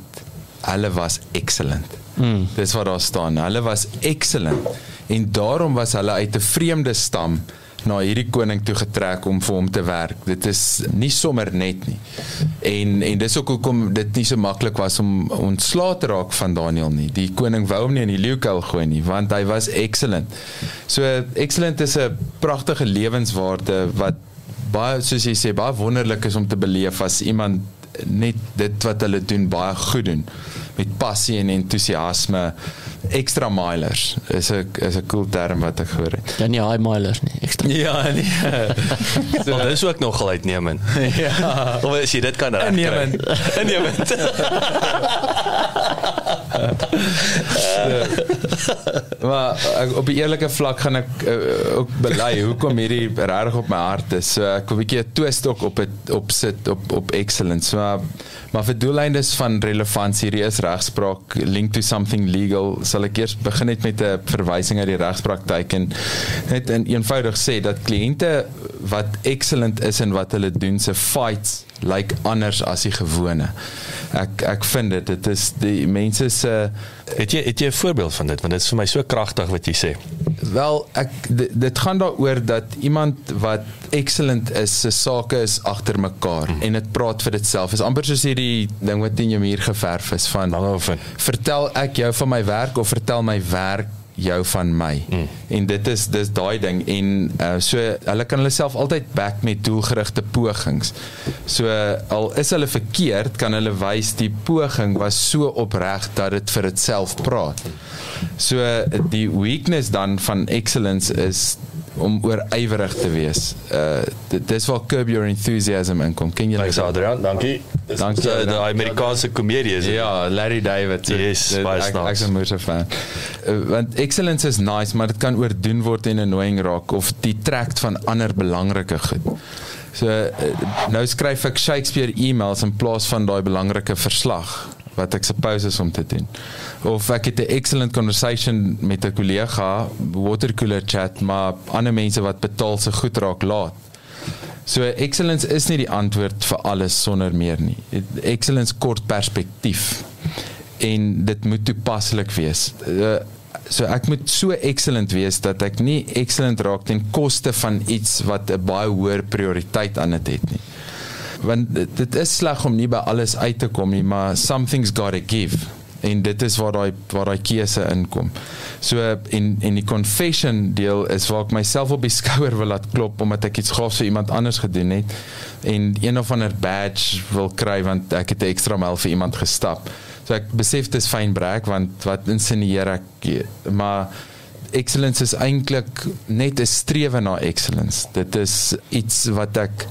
Speaker 4: hulle was excellent. Mm. Dis wat daar staan. Hulle was excellent en daarom was hulle uit 'n vreemde stam na hierdie koning toe getrek om vir hom te werk. Dit is nie sommer net nie. En en dis ook hoekom dit nie so maklik was om ontslae te raak van Daniel nie. Die koning wou hom nie in die leeukuil gooi nie want hy was excellent. So excellent is 'n pragtige lewenswaarde wat baie soos jy sê baie wonderlik is om te beleef as iemand net dit wat hulle doen baie goed doen met passie en entoesiasme extra milers is 'n is 'n cool term wat ek gehoor het.
Speaker 2: Ja nie high milers nie, ekstra.
Speaker 4: Ja, nee.
Speaker 1: So, dit is ook nogal uitnemend.
Speaker 4: ja.
Speaker 1: Of as jy dit kan regkry.
Speaker 4: Innemend.
Speaker 1: Innemend.
Speaker 4: Maar ek, op 'n eerlike vlak gaan ek uh, ook bely hoekom hierdie regtig op my hart is. So ek wil 'n bietjie 'n twist ook op het op sit op op excellence. So, maar maar vir doeleindes van relevantie hierdie is regspraak link to something legal sal ek eers begin net met 'n verwysing uit die regspraktyk en net in eenvoudig sê dat kliënte wat excellent is in wat hulle doen se fights lyk like anders as die gewone. Ek ek vind dit dit is die mense se
Speaker 1: Het jy het jy 'n voorbeeld van dit want dit is vir my so kragtig wat jy sê.
Speaker 4: Wel, ek dit, dit gaan daaroor dat iemand wat excellent is, se sake is agter mekaar mm. en dit praat vir dit self. Is amper soos hierdie ding wat teen jou muur geverf is van
Speaker 1: Langehoven.
Speaker 4: vertel ek jou van my werk of vertel my werk jou van my. Mm. En dit is dis daai ding en uh, so hulle kan hulle self altyd back met doelgerigte pogings. So al is hulle verkeerd, kan hulle wys die poging was so opreg dat dit vir ditself praat. So die weakness dan van excellence is om oorywerig te wees. Uh dis waar curb your enthusiasm inkom. Ken jy
Speaker 1: Thanks
Speaker 4: dit?
Speaker 1: Adrian, dankie. Dis
Speaker 4: Dankie,
Speaker 1: die, die. Amerikaanse komedie is.
Speaker 4: Ja, Larry David. so
Speaker 1: Yes,
Speaker 4: dit-
Speaker 1: baie snaaks.
Speaker 4: ek is 'n moeë fan. Uh, want excellence is nice, maar dit kan oordoen word en annoying raak of detract van ander belangrike goed. So uh, nou skryf ek Shakespeare e-mails in plaas van daai belangrike verslag wat ek suppose is om te doen. Of ek het 'n excellent conversation met 'n kollega, watercooler chat, maar ander mense wat betaal se goed raak laat. So excellence is nie die antwoord vir alles sonder meer nie. Excellence kort perspektief en dit moet toepaslik wees. Uh, so ek moet so excellent wees dat ek nie excellent raak ten koste van iets wat 'n baie hoër prioriteit aan dit het nie. Want dit, dit is sleg om nie by alles uit te kom nie, maar something's got to give en dit is waar daai waar daai keuse inkom. So en en die confession deel is waar ek myself op die skouer wil laat klop omdat ek iets gaafs vir iemand anders gedoen het en een of ander badge wil kry want ek het 'n ekstra myl vir iemand gestap. So ek besef dis fyn brek want wat insinieer ek maar excellence is eintlik net 'n strewe na excellence. Dit is iets wat ek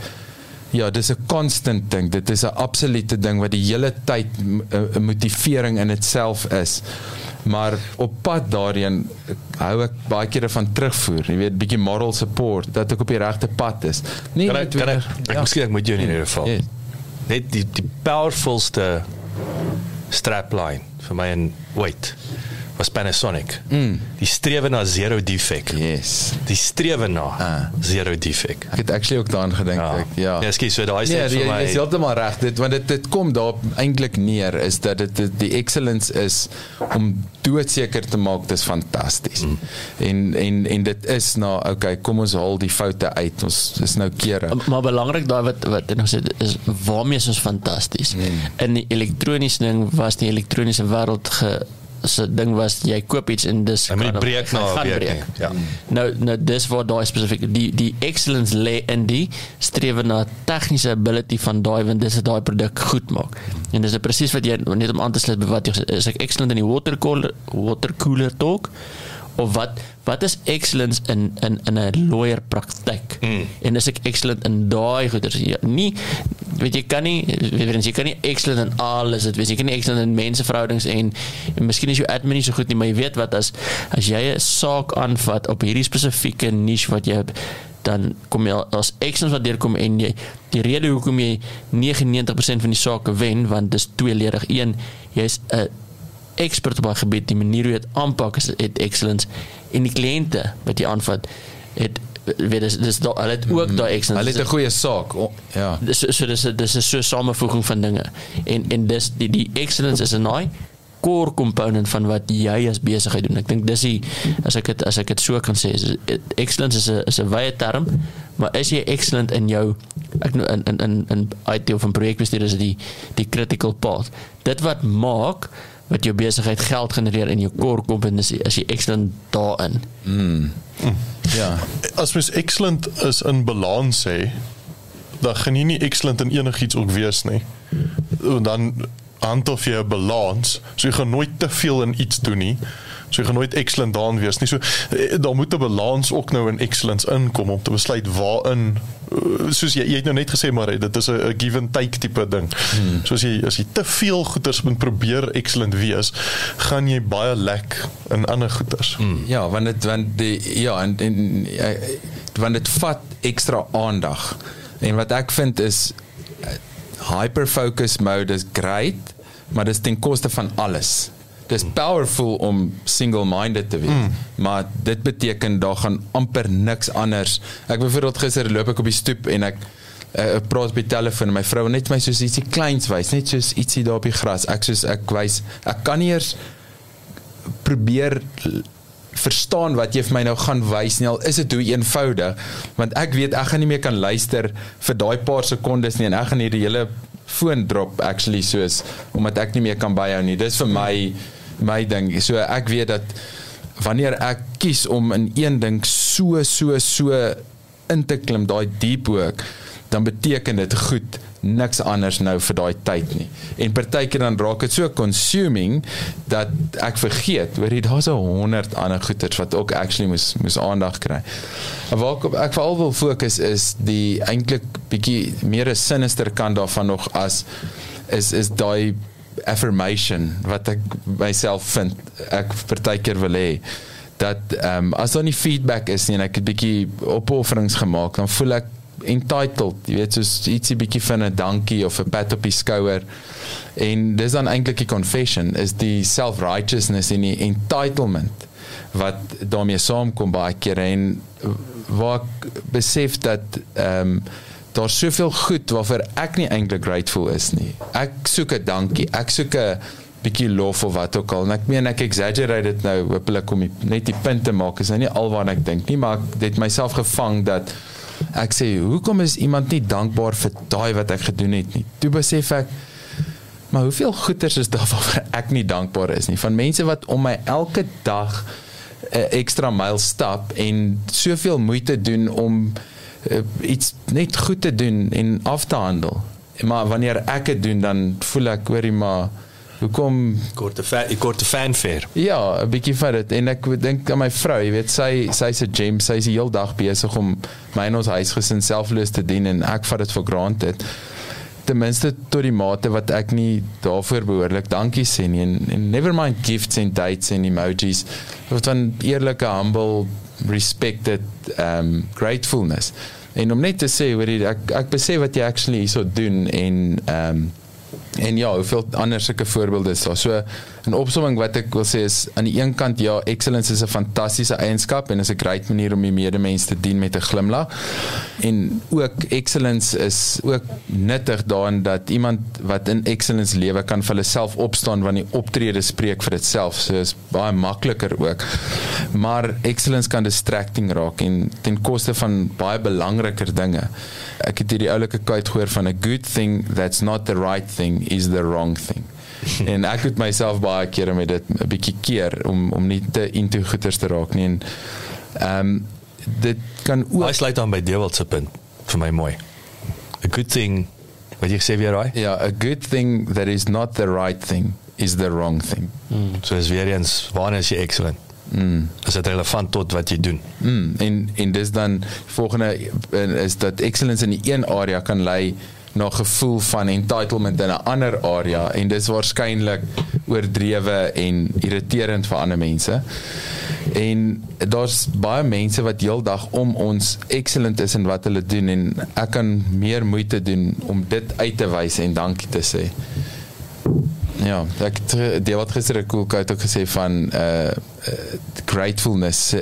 Speaker 4: Ja, dis 'n constant ding. Dit is 'n absolute ding wat die hele tyd 'n motivering in itself is. Maar op pad daarheen hou ek baie kere van terugvoer. Jy weet, bietjie moral support dat ek op die regte pad is. Nee,
Speaker 1: Kan ek kan ek, ek miskien ek moet jou in hierdie geval.
Speaker 4: Yes.
Speaker 1: Net die die powerfulste strapline vir my in wait was Panasonic. Mm. Die strewe na zero defect.
Speaker 4: Yes.
Speaker 1: Die strewe na
Speaker 4: Ah.
Speaker 1: zero defect.
Speaker 4: Ek het actually ook daaraan gedink.
Speaker 1: Ja.
Speaker 4: Ek, ja.
Speaker 1: Nee, ekskuus, so daai is
Speaker 4: Nee, jy
Speaker 1: vir my.
Speaker 4: is heeltemal reg. Dit want dit dit kom daar eintlik neer is dat dit dit- die excellence is om doodseker te maak dis fantasties. Mm. En en en dit is nou okay, kom ons haal die foute uit. Ons is nou kere.
Speaker 2: Maar belangrik daai wat wat ek nog sê is waarmee is ons fantasties. Mm. In die elektroniese ding was die elektroniese wêreld ge se ding was jy koop iets en dis kan-
Speaker 1: breek na
Speaker 2: hy
Speaker 1: 'n
Speaker 2: gaan
Speaker 1: week
Speaker 2: breek.
Speaker 1: nie. Ja.
Speaker 2: Nou nou dis waar daai spesifiek die die excellence lê in die strewe na tegniese ability van daai want dis wat daai produk goed maak. En dis presies wat jy net om aan te sluit by wat jy is ek excellent in die water cooler water cooler talk of wat wat is excellence in in in 'n lawyer praktyk? Mm. en is ek excellent in daai goeders? Ja, nie weet jy kan nie weet jy, jy kan nie excellent in alles dit wees. Jy kan nie excellent in menseverhoudings en, en miskien is jou admin nie so goed nie maar jy weet wat as as jy 'n saak aanvat op hierdie spesifieke niche wat jy dan kom jy as excellence wat deurkom en jy die rede hoekom jy 99% van die sake wen want dis tweeledig. Een jy's 'n expert op 'n gebied die manier hoe jy dit aanpak is het excellence en die kliënte wat jy aanvat het weet dis dis da, hulle het ook daai excellence
Speaker 4: Hulle het 'n goeie saak. O, ja.
Speaker 2: dis so, dis dis is so 'n samevoeging van dinge en en dis die die excellence is 'n naai core component van wat jy as besigheid doen. Ek dink dis die as ek dit as ek dit so kan sê, is excellence is 'n is 'n wye term, maar is jy excellent in jou ek in in in in IT of 'n projekbestuur is dit die die critical path. Dit wat maak wat jou besigheid geld genereer in jou core competency as jy excellent daarin.
Speaker 4: Ja.
Speaker 3: As mens excellent is in balans sê, dan gaan jy nie excellent in enigiets ook wees nie. En dan handhof jy 'n balans. So jy gaan nooit te veel in iets doen nie. So jy gaan nooit excellent daarin wees nie. So eh, daar moet 'n balans ook nou in excellence inkom om te besluit waarin eh, soos jy jy het nou net gesê maar dit is 'n give and take tipe ding. Hmm. So as jy as jy te veel goeders moet probeer excellent wees, gaan jy baie lek in ander goeders. Hmm.
Speaker 4: Ja, want dit want die ja en, en ja, want dit vat ekstra aandag. En wat ek vind is eh, hyper focus mode is great, maar dit is ten koste van alles. Dis powerful om single minded te wees, mm. maar dit beteken daar gaan amper niks anders. Ek byvoorbeeld gister loop ek op die stoep en ek uh, praat die telefoon en my vrou net my soos ietsie kleins wys, net soos ietsie daar op die gras. Ek soos ek wys, ek kan nie eers probeer verstaan wat jy vir my nou gaan wys nie al is dit hoe eenvoudig want ek weet ek gaan nie meer kan luister vir daai paar sekondes nie en ek gaan hierdie hele foon drop actually soos omdat ek nie meer kan byhou nie. Dis vir my my ding. So ek weet dat wanneer ek kies om in een ding so so so in te klim daai deep work dan beteken dit goed niks anders nou vir daai tyd nie. En partykeer dan raak dit so consuming dat ek vergeet, hoor jy daar's 'n 100 ander goeters wat ook actually moes moes aandag kry. En waar ek, ek veral wil fokus is die eintlik bietjie meer 'n sinister kant daarvan nog as is is daai affirmation wat ek myself vind ek partykeer wil hê dat ehm um, as daar nie feedback is nie en ek het bietjie opofferings gemaak dan voel ek entitled, jy weet soos ietsie bietjie van 'n dankie of 'n pat op die skouer. En dis dan eintlik die confession is die self-righteousness en die entitlement wat daarmee saamkom baie keer en waar ek besef dat ehm um, daar soveel goed waarvoor ek nie eintlik grateful is nie. Ek soek 'n dankie. Ek soek 'n bietjie lof of wat ook al. En ek meen ek exaggerate dit nou hopelik om die, net die punt te maak. Is nou nie alwaar ek dink nie, maar ek het myself gevang dat ek sê hoekom is iemand nie dankbaar vir daai wat ek gedoen het nie? Toe besef ek maar hoeveel goeders is daar waarvoor ek nie dankbaar is nie? Van mense wat om my elke dag 'n uh, ekstra myl stap en soveel moeite doen om uh, iets net goed te doen en af te handel. Maar wanneer ek dit doen dan voel ek hoorie maar hoekom
Speaker 1: korte fan korte fanfare.
Speaker 4: Ja, 'n bietjie vir dit en ek dink aan my vrou, jy weet sy sy's 'n gem, sy's die hele dag besig om my en ons huisgesin selfloos te dien en ek vat dit vir granted. Ten minste tot die mate wat ek nie daarvoor behoorlik dankie sê nie en, en never mind gifts and dates and emojis. Wat van eerlike humble respected um gratefulness. En om net te sê, hoor jy ek ek besef wat jy actually hierso doen en um En ja, hoeveel ander sulke voorbeelde is daar. So 'n opsomming wat ek wil sê is aan die een kant ja, excellence is 'n fantastiese eienskap en is 'n great manier om die medemens te dien met 'n glimlag. En ook excellence is ook nuttig daarin dat iemand wat in excellence lewe kan vir hulle self opstaan wanneer die optrede spreek vir ditself. So is baie makliker ook. Maar excellence kan distracting raak en ten koste van baie belangriker dinge. Ek het hierdie oulike quote gehoor van a good thing that's not the right thing is the wrong thing. en ek het myself baie kere met dit 'n bietjie keer om om nie te into goeters te raak nie en ehm um, dit kan ook
Speaker 1: Hy sluit aan by Dewald se punt vir my mooi. A good thing wat jy sê weer raai?
Speaker 4: ja, a good thing that is not the right thing is the wrong thing.
Speaker 1: So is weer eens wanneer is jy excellent?
Speaker 4: Mm.
Speaker 1: Is dit relevant tot wat jy doen?
Speaker 4: Mm, en en dis dan volgende en is dat excellence in die een area kan lei na gevoel van entitlement in 'n ander area en dis waarskynlik oordrewe en irriterend vir ander mense. En daar's baie mense wat heeldag om ons excellent is in wat hulle doen en ek kan meer moeite doen om dit uit te wys en dankie te sê. Ja, ek die wat gister 'n cool quote ook gesê van uh, uh gratefulness uh,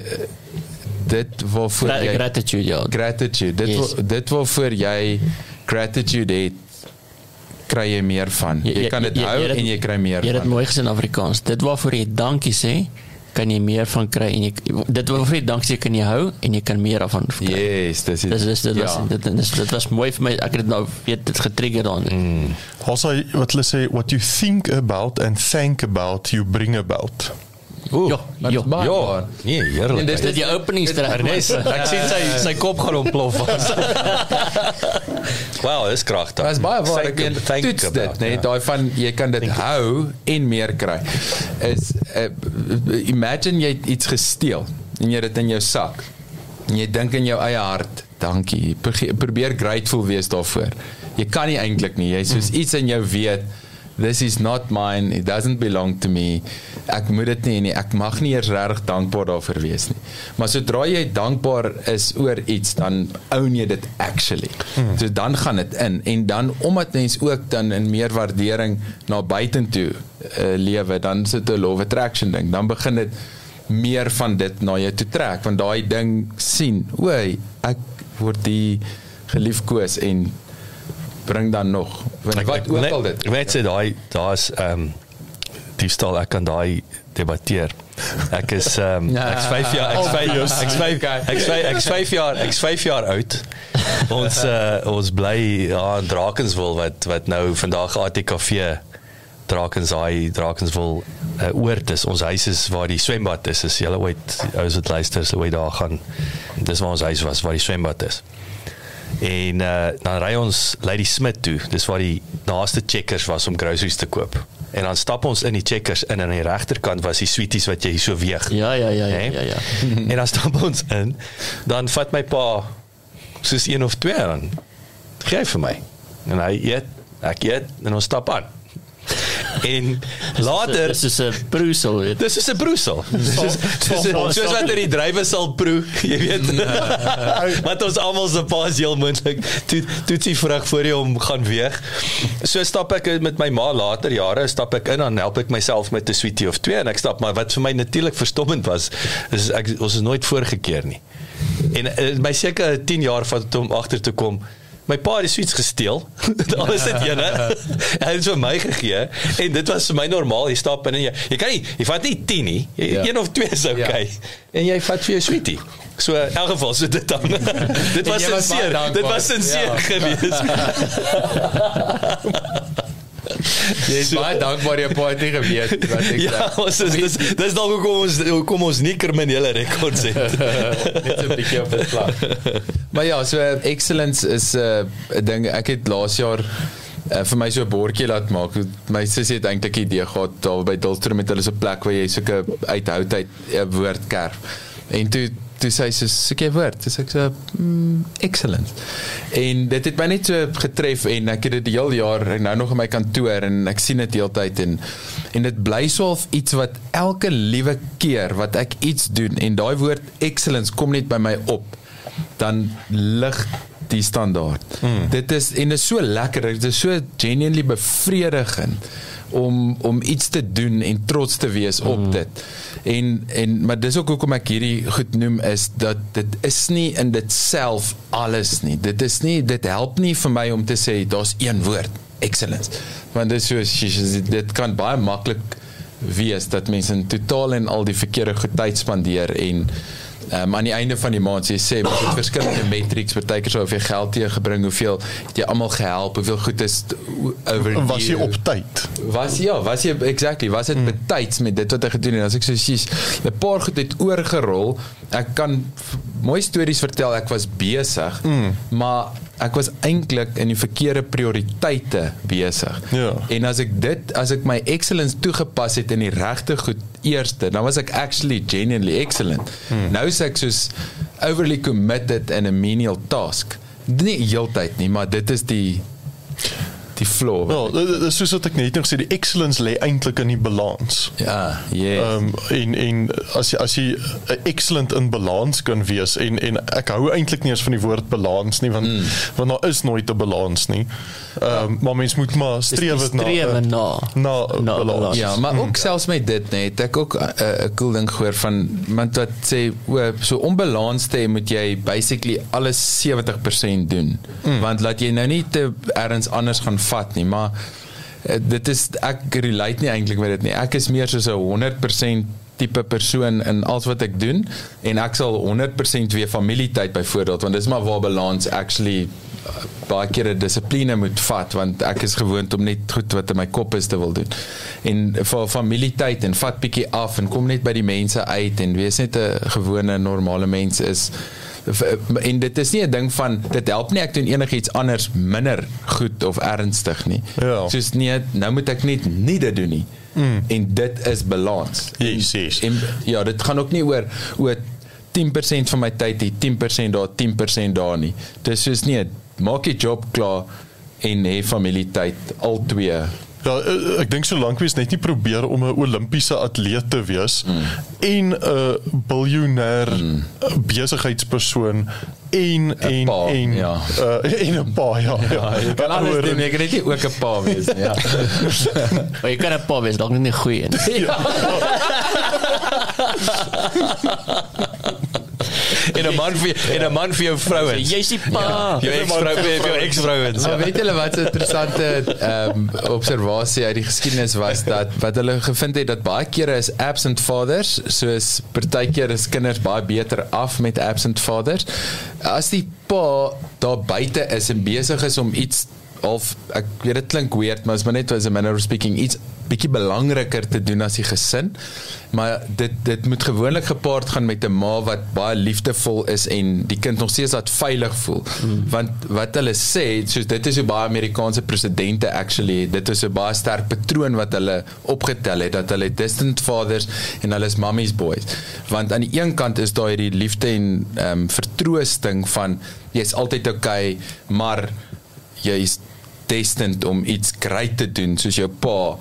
Speaker 4: dit waarvoor
Speaker 2: Gra
Speaker 4: jy
Speaker 2: gratitude ja.
Speaker 4: gratitude dit
Speaker 2: yes.
Speaker 4: wa, dit waarvoor jy gratitude het kry jy meer van jy, jy kan dit hou
Speaker 2: het-
Speaker 4: en jy kry meer
Speaker 2: Jy het dit mooi gesê in Afrikaans. Dit waarvoor jy dankie sê, kan jy meer van kry en jy dit waarvoor jy dankie sê kan jy hou en jy kan meer daarvan kry.
Speaker 4: yes dis
Speaker 2: Dis dis dit was
Speaker 4: ja.
Speaker 2: dit dis dit was mooi vir my. Ek het dit nou weet dit getrigger dan. Mm.
Speaker 3: Also wat hulle sê what you think about and think about you bring about.
Speaker 1: Ooh,
Speaker 2: Ja,
Speaker 4: dit is
Speaker 2: ja.
Speaker 4: baie
Speaker 1: ja,
Speaker 4: waar.
Speaker 1: nee, heerlik.
Speaker 4: En dis-
Speaker 2: Dis dit die openingstrek.
Speaker 1: Ernest, ek sien sy sy kop gaan ontplof. Wow, dis kragtig.
Speaker 4: Dit is baie waar ek meen toets dit
Speaker 1: about,
Speaker 4: net
Speaker 1: ja.
Speaker 4: daai van jy kan dit hou en meer kry. Is uh, imagine jy het iets gesteel en jy dit in jou sak. En jy dink in jou eie hart, dankie. Probeer- Probeer grateful wees daarvoor. Jy kan nie eintlik nie. Jy soos iets in jou weet this is not mine. It doesn't belong to me. Ek moet dit nie nie. Ek mag nie eers regtig dankbaar daarvoor wees nie. Maar sodra jy dankbaar is oor iets dan own jy dit actually. Hmm. so dan gaan dit in. En dan omdat mens ook dan in meer waardering na buitentoe uh, lewe dan sit 'n law of attraction ding. Dan begin dit meer van dit na jou toe trek. Want daai ding sien o ek word die geliefkoes en bring dan nog want wat ook al dit
Speaker 1: Ek weet sê daai daar's ehm um, diefstal ek kan daai debatteer. Ek is ehm um, ek's 5 jaar ek's 5 ek's 5 ek's 5 ek's 5 jaar ek's 5 jaar oud. Ons uh, ons bly ja in Drakenswil wat wat nou vandag ATKV Drakensai Drakenswil uh, oord is. Ons huis is waar die swembad is. As jy ooit ouers wat luister, sou jy daar gaan. Dis waar ons huis was waar die swembad is. En uh, dan ry ons Lady Smith toe. Dis waar die naaste Checkers was om groceries te koop. En dan stap ons in die Checkers in en aan die regterkant was die sweeties wat jy so weeg.
Speaker 2: Ja ja ja ja
Speaker 1: Hè?
Speaker 2: ja. ja.
Speaker 1: en dan stap ons in. Dan vat my pa soos een of twee gee hy vir my. En hy eet, ek eet en ons stap aan. En later
Speaker 2: dis is 'n broesel weet.
Speaker 1: Dis is 'n broesel. Soos soos soos wat die drywe sal proe, jy weet. Wat ons almal se paas heel moontlik toe toetsie vrug voor jy hom gaan weeg. So stap ek met my ma later jare stap ek in dan help ek myself met 'n sweetie of twee en ek stap maar wat vir my natuurlik verstommend was is ek ons is nooit voorgekeer nie. En uh, my seker 10 jaar van toe om agter te kom My pa het sweets gesteel. Alles het ene. Hy het dit vir my gegee en dit was vir my normaal. Jy stap in en jy jy kan nie jy vat nie 10 nie. Jy,
Speaker 4: Ja.
Speaker 1: Een of twee is okay. En jy vat vir jou sweetie. So in elk geval so dit dan. dit was sinseer. Dit was sinseer
Speaker 4: Ja.
Speaker 1: geweest.
Speaker 4: Jy is baie dankbaar jy het nie geweet wat ek
Speaker 1: Ja, ons is dis dis dalk hoekom ons hoekom ons nie kriminele rekords het.
Speaker 4: net so 'n bietjie op die vlak. Maar ja, so excellence is 'n uh, ding ek het laas jaar uh, vir my so 'n bordjie laat maak. My sussie het eintlik 'n idee gehad daar by Dulstrom met hulle so 'n plek waar jy sulke uithoud uit 'n woord kerf. En toe toe sê sy so soek jy woord. Dis ek so mm, excellent. En dit het my net so getref en ek het dit die hele jaar en nou nog in my kantoor en ek sien dit heeltyd en en dit bly swaalf iets wat elke liewe keer wat ek iets doen en daai woord excellence kom net by my op dan lig die standaard. Hmm. Dit is en dit is so lekker, dit is so genuinely bevredigend om om iets te doen en trots te wees op mm. dit. En en maar dis ook hoekom ek hierdie goed noem is dat dit is nie in dit self alles nie. Dit is nie dit help nie vir my om te sê daar's een woord, excellence. Want dit so dit kan baie maklik wees dat mense in totaal en al die verkeerde goed tyd spandeer en Um, aan die einde van die maand sê jy sê met dit verskillende metrics partykeer sou hoeveel geld jy gebring hoeveel het jy almal gehelp hoeveel goed is over
Speaker 3: Was jy op tyd?
Speaker 4: Was ja, was jy exactly, was dit mm. betyds met dit wat ek gedoen het. As ek so sies, 'n paar goed het oorgerol. Ek kan mooi stories vertel. Ek was besig, mm. maar ek was eintlik in die verkeerde prioriteite besig.
Speaker 3: Ja.
Speaker 4: En as ek dit, as ek my excellence toegepas het in die regte goed eerste, dan was ek actually genuinely excellent. Mm. Nou is ek soos overly committed in a menial task. Nie heeltyd nie, maar dit is die die flow.
Speaker 3: Ja, dit is soos wat ek net nog sê die excellence lê eintlik in die balans.
Speaker 4: Ja, yes.
Speaker 3: Ehm um, en en as jy as jy uh, excellent in balans kan wees en en ek hou eintlik nie eens van die woord balans nie want mm. want daar is nooit 'n balans nie. Ehm um, maar mens moet maar streef na
Speaker 2: strewe
Speaker 3: uh,
Speaker 2: na
Speaker 3: na
Speaker 2: na
Speaker 3: balans.
Speaker 2: balans.
Speaker 4: Ja, maar ook selfs met dit net, ek ook 'n uh, cool ding gehoor van iemand wat sê o, so onbalans te moet jy basically alles 70% doen. Mm. Want laat jy nou nie te ergens anders gaan vat nie, maar uh, dit is ek relate nie eintlik met dit nie. Ek is meer soos 'n 100% tipe persoon in alles wat ek doen en ek sal 100% weer familietyd byvoorbeeld want dis maar waar balans actually uh, baie keer 'n dissipline moet vat want ek is gewoond om net goed wat in my kop is te wil doen. En vir familietyd en vat bietjie af en kom net by die mense uit en wees net 'n gewone normale mens is en dit is nie 'n ding van dit help nie ek doen enigiets anders minder goed of ernstig nie.
Speaker 3: Ja.
Speaker 4: Soos nee, nou moet ek net nie dit doen nie. Mm. En dit is balans.
Speaker 3: Yes, yes.
Speaker 4: En ja, dit gaan ook nie oor oor 10% van my tyd hier, 10% daar, 10% daar nie. Dis soos nee, maak jy job klaar en hê familietyd al twee.
Speaker 3: Ja, eh, ek dink solank jy net nie probeer om 'n Olimpiese atleet te wees mm. en 'n biljoenêr mm. besigheidspersoon en en
Speaker 4: pa,
Speaker 3: en
Speaker 4: ja.
Speaker 3: uh, en 'n pa ja.
Speaker 4: Ja, jy kan alles doen,
Speaker 3: en-
Speaker 4: jy kan net nie ook 'n pa wees nie. Ja.
Speaker 2: Maar jy kan 'n pa wees, dalk nie 'n goeie nie.
Speaker 1: En 'n man vir en 'n man vir jou vrouens.
Speaker 2: Jy's die pa.
Speaker 1: jou eksvrou vir jou eksvrouens.
Speaker 4: Maar weet julle wat 'n interessante ehm um, observasie uit die geskiedenis was dat wat hulle gevind het dat baie kere is absent fathers soos partykeer is kinders baie beter af met absent fathers as die pa daar buite is en besig is om iets of ek weet dit klink weird maar is maar net as a manner of speaking iets bietjie belangriker te doen as die gesin. Maar dit dit moet gewoonlik gepaard gaan met 'n ma wat baie liefdevol is en die kind nog steeds dat veilig voel. Mm. want wat hulle sê soos dit is hoe baie Amerikaanse presidente actually dit is 'n baie sterk patroon wat hulle opgetel het dat hulle distant fathers en hulle is mummies boys. Want aan die een kant is daar hierdie liefde en ehm um, vertroosting van jy's altyd okay maar jy's destined om iets great te doen soos jou pa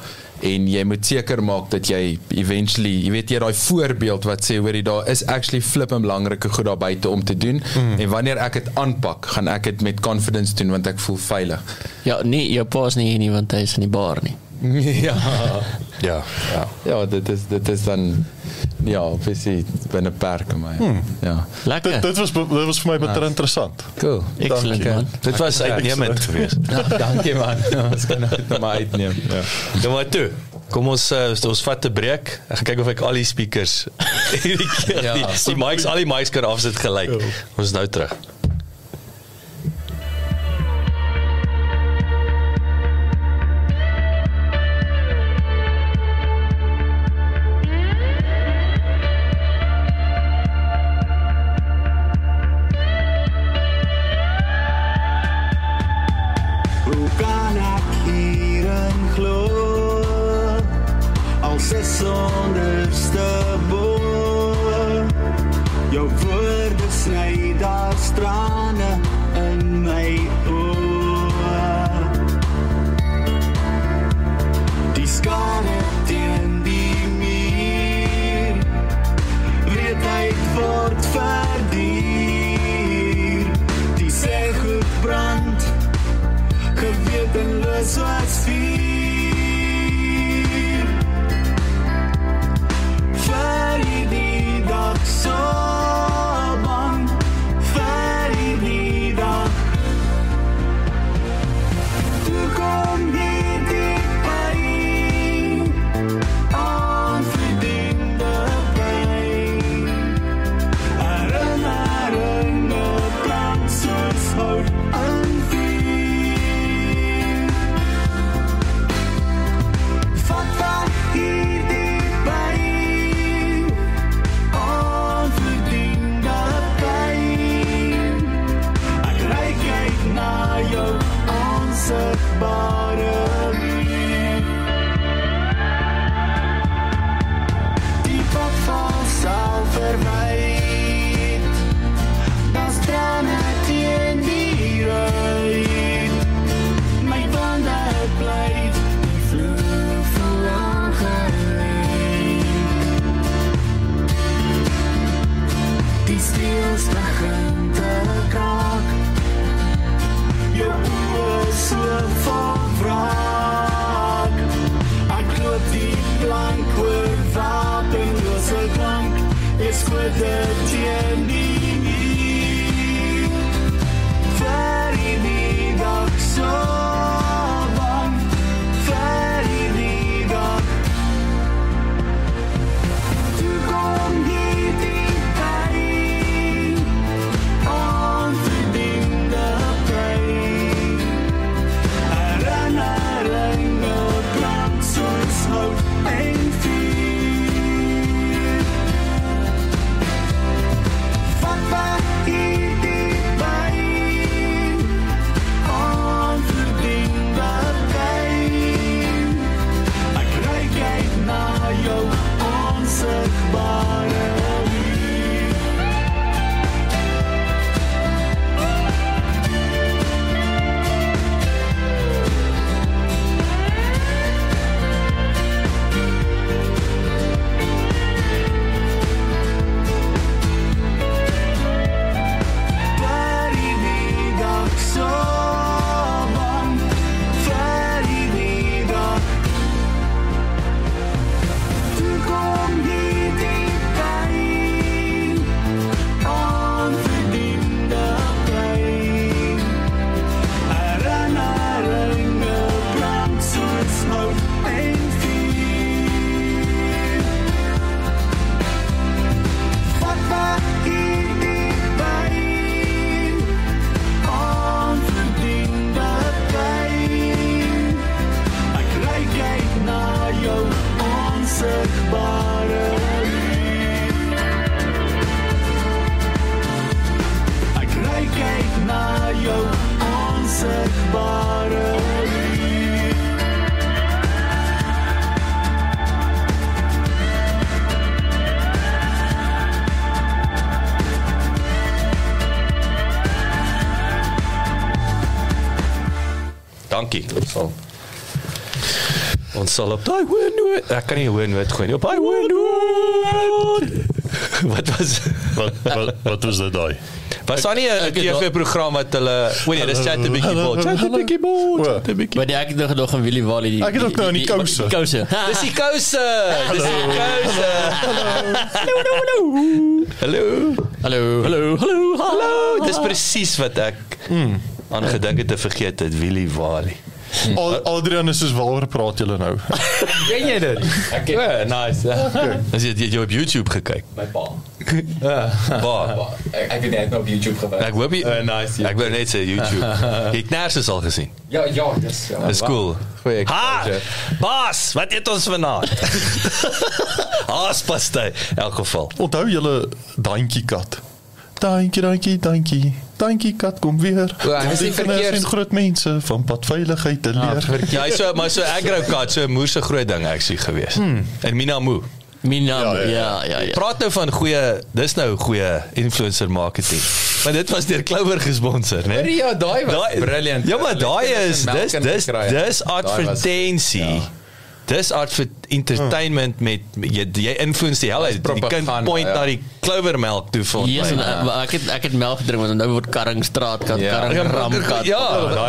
Speaker 4: en jy moet seker maak dat jy eventually jy weet jy daai voorbeeld wat sê hoorie daar is actually flip en belangrike goed daar buite om te doen mm. en wanneer ek dit aanpak gaan ek dit met confidence doen want ek voel veilig
Speaker 2: Ja, nee, jou pa is nie hier nie want hy is in die bar nie.
Speaker 4: ja
Speaker 1: Ja, ja.
Speaker 4: ja dit is dit is dan ja obviously binne perke maar hmm. ja
Speaker 2: Lekker.
Speaker 3: Dit dit was dit was vir my baie interessant.
Speaker 4: cool
Speaker 2: Excellent
Speaker 3: Dankie.
Speaker 2: man.
Speaker 1: Dit was uitnemend geweest.
Speaker 4: ja, dankie man ja, ons kan dit nou maar uitneem ja
Speaker 1: Ja maar toe. Kom ons uh, ons vat 'n breek. Ek gaan kyk of ek al die speakers hierdie keer
Speaker 4: Ja.
Speaker 1: die, die mics al die mics kan afsit gelyk. Ons is nou terug.
Speaker 6: Sny daar strane in my oë. Die skare teen die muur. Weet hy word verdier. Die sê goed brand gewetenloos was vier dead
Speaker 1: Dankie. Sal Ons sal op daai hoë noot. Ek kan nie 'n hoë noot gooi nie. Op daai hoë noot. Wat was
Speaker 3: Wat wat wat was dit daai?
Speaker 1: Was daar nie 'n TV-program wat hulle O nee, dis chat 'n bietjie bol. Chat 'n bietjie bol. Chat 'n bietjie.
Speaker 2: Maar die ek het nog gedog aan Willie Wally die
Speaker 3: Ek het ook nou aan die kouse.
Speaker 2: Die kouse.
Speaker 1: Dis die kouse. Dis die kouse. Hallo, hallo. Hallo.
Speaker 2: Hallo. Hallo. Hallo.
Speaker 1: Hallo. Dis presies wat ek aan gedink het te vergeet het Willie Wally.
Speaker 3: Al, Adrian is soos waaroor praat julle nou?
Speaker 4: Ken jy dit? Ek ken
Speaker 1: Ja, nice. As jy jy op YouTube gekyk.
Speaker 4: my pa.
Speaker 1: Waar?
Speaker 4: Ek ek het net op YouTube gewerk.
Speaker 1: Ek hoop jy
Speaker 4: Uh, nice,
Speaker 1: Ek wou net sê YouTube. Jy het Nurses al gesien.
Speaker 4: Ja, ja, dis ja.
Speaker 1: Dis cool.
Speaker 4: Goeie
Speaker 1: Ha!
Speaker 4: exposure.
Speaker 1: Bas, wat eet ons vanaand? Haaspastei in elk geval.
Speaker 3: Onthou julle daantjie kat. Daantjie, daantjie, daantjie. Daantjie kat kom weer.
Speaker 4: O, hy is
Speaker 3: Die
Speaker 4: verkeers-
Speaker 3: en groot mense van padveiligheid te leer.
Speaker 1: Ja, hy so maar so aggro kat, so 'n moerse groot ding actually gewees. Hmm. En Mina Mo.
Speaker 2: Minam.
Speaker 3: Ja, ja,
Speaker 2: Ja, ja, ja.
Speaker 1: Praat nou van goeie, dis nou goeie influencer marketing. Maar dit was deur Clover gesponsor, né?
Speaker 4: Nee? Ja, daai was
Speaker 1: Daai-
Speaker 4: brilliant.
Speaker 1: Ja, maar daai is dis dis dis advertensie.
Speaker 4: ja.
Speaker 1: Dis art vir entertainment met jy jy influence die hel uit. Die kind
Speaker 4: propaganda,
Speaker 1: point
Speaker 4: ja.
Speaker 1: na die clovermelk toe vir
Speaker 2: Yes, uh, maar ek het ek het melk gedrink want nou word Karringstraat kat,
Speaker 4: Ja.
Speaker 2: Karring Ramkat.
Speaker 1: Ja,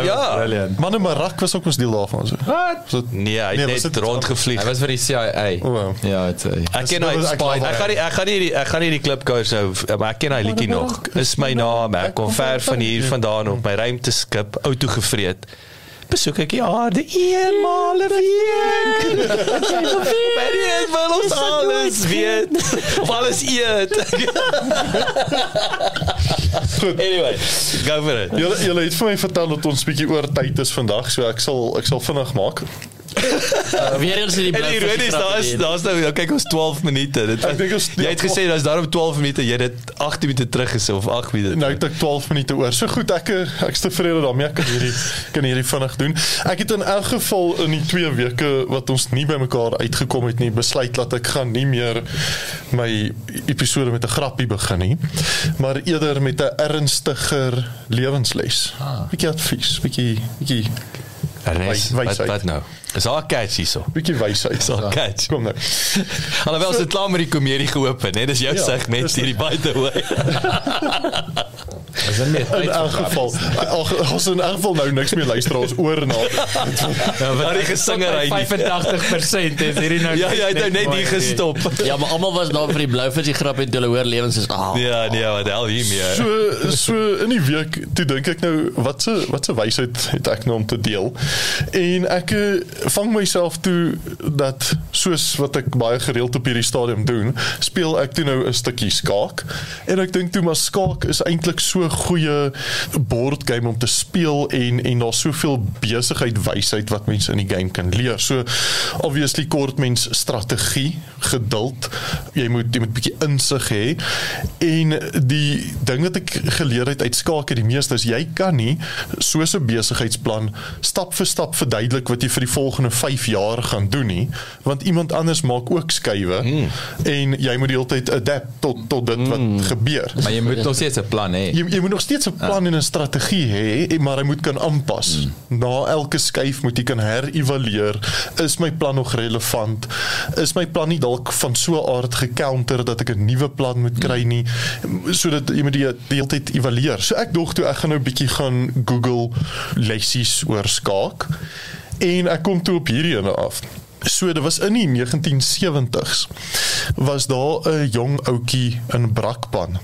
Speaker 1: ja.
Speaker 4: Brilliant.
Speaker 3: Manne Marak was ook ons deel daarvan so. Wat?
Speaker 1: Nee, hy
Speaker 3: Nee,
Speaker 1: het
Speaker 3: was
Speaker 1: net
Speaker 3: dit-
Speaker 1: rondgevlieg.
Speaker 4: Hy was vir die CIA.
Speaker 3: O, wow.
Speaker 4: Ja, dit hy.
Speaker 1: Ek ken hy
Speaker 3: nou- ek
Speaker 1: gaan nie ek gaan nie die ek gaan nie die klip gou nou, maar ek ken hy liedjie nog. Is my naam. Ek kom ver van hier vandaan op my ruimteskip auto gevreet. Besoek ek die aarde eenmaal 'n week. Maar nie wil ons alles weet of alles eet.
Speaker 3: Goed.
Speaker 1: Anyway, go for it.
Speaker 3: Julle julle het vir my vertel dat ons bietjie oor tyd is vandag, so ek sal ek sal vinnig maak.
Speaker 2: Weer eens in die
Speaker 1: En die
Speaker 2: blou
Speaker 1: rede is daar is daar's nou ja, kyk ons 12 minute. Dit
Speaker 3: Ek dink ons-
Speaker 1: jy het gesê daar's daarom 12 minute, jy het dit 8 minute terug gesê of 8 minute.
Speaker 3: Nou het ek 12 minute oor. So goed, ek ek's tevrede daarmee. Ek kan hierdie kan hierdie vinnig doen. Ek het in elk geval in die 2 weke wat ons nie by mekaar uitgekom het nie, besluit dat ek gaan nie meer my episode met 'n grappie begin nie, maar eerder met 'n ernstiger lewensles.
Speaker 1: Ah.
Speaker 3: Bietjie advies, bietjie bietjie
Speaker 1: Ernest, wat wat nou? Is daar 'n catch hierso?
Speaker 3: bietjie wysheid.
Speaker 1: Is daar 'n catch?
Speaker 3: Kom nou.
Speaker 1: Alhoewel se klaar met die komedie geopen, hè? Dis jou
Speaker 3: Ja,
Speaker 1: segment
Speaker 3: dis-
Speaker 1: hierdie by the way.
Speaker 4: Is dit nie
Speaker 3: In elk geval, as in elk geval nou niks meer luisteraars oor na.
Speaker 1: Maar die gesingery nie.
Speaker 4: 85% is hierdie nou
Speaker 1: Ja, ja, hy het nou net hier gestop.
Speaker 2: Ja, maar almal was daar vir die blouvisie grap en hulle hoor lewens is ah.
Speaker 1: Ja, nee, wat hel hiermee.
Speaker 3: So so in die week toe dink ek nou wat se wat se wysheid het ek nou om te deel. En ek vang myself toe dat soos wat ek baie gereeld op hierdie stadium doen, speel ek toe nou 'n stukkie skaak. En ek dink toe maar skaak is eintlik so 'n goeie bordgame om te speel en en daar's soveel besigheid wysheid wat mense in die game kan leer. So obviously kort mens strategie, geduld. Jy moet jy moet 'n bietjie insig hê. En die ding wat ek geleer het uit skaak het die meeste is jy kan nie soos 'n besigheidsplan stap vir stap verduidelik wat jy vir die volgende 5 jaar gaan doen nie, want iemand anders maak ook skuwe mm. en jy moet die hele tyd adapt tot tot dit wat mm. gebeur.
Speaker 4: Maar jy moet nog steeds 'n plan hê.
Speaker 3: Jy jy moet nog steeds 'n plan en 'n strategie hê, maar hy moet kan aanpas. Mm. Na elke skuif moet jy kan herevalueer. Is my plan nog relevant? Is my plan nie dalk van so 'n aard gecounter dat ek 'n nuwe plan moet kry nie? Sodat jy moet die, die hele tyd evalueer. So ek dog toe ek gaan nou 'n bietjie gaan Google lessies oor skaak en ek kom toe op hierdie ene af. So dit was in die 1970s was daar 'n jong ouetjie in Brakpan.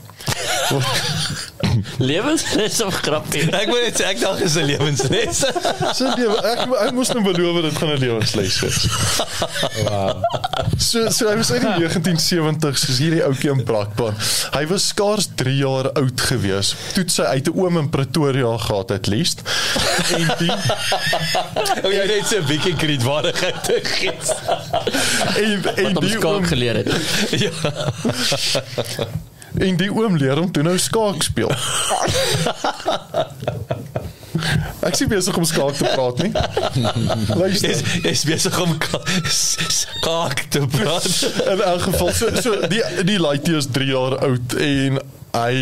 Speaker 2: Lewensles of grappie.
Speaker 1: Ek moet net sê ek dink is 'n lewensles.
Speaker 3: So nee, ek ek moes nou beloof dit gaan 'n lewensles wees. Wow. So so hy was in die 1970s, soos hierdie ouetjie in Brakpan. Hy was skaars 3 jaar oud gewees. Toe sy uit 'n oom in Pretoria gehad het least. En die
Speaker 1: Ou jy net so 'n bietjie kredietwaardigheid te gee.
Speaker 3: en en die oom
Speaker 2: geleer het.
Speaker 1: Ja.
Speaker 3: en die oom leer hom toe nou skaak speel. Ek sien besig om skaak te praat nie. Luister.
Speaker 1: Is is besig om ka- skaak te praat.
Speaker 3: In elk geval so so die die laaitjie is 3 jaar oud en hy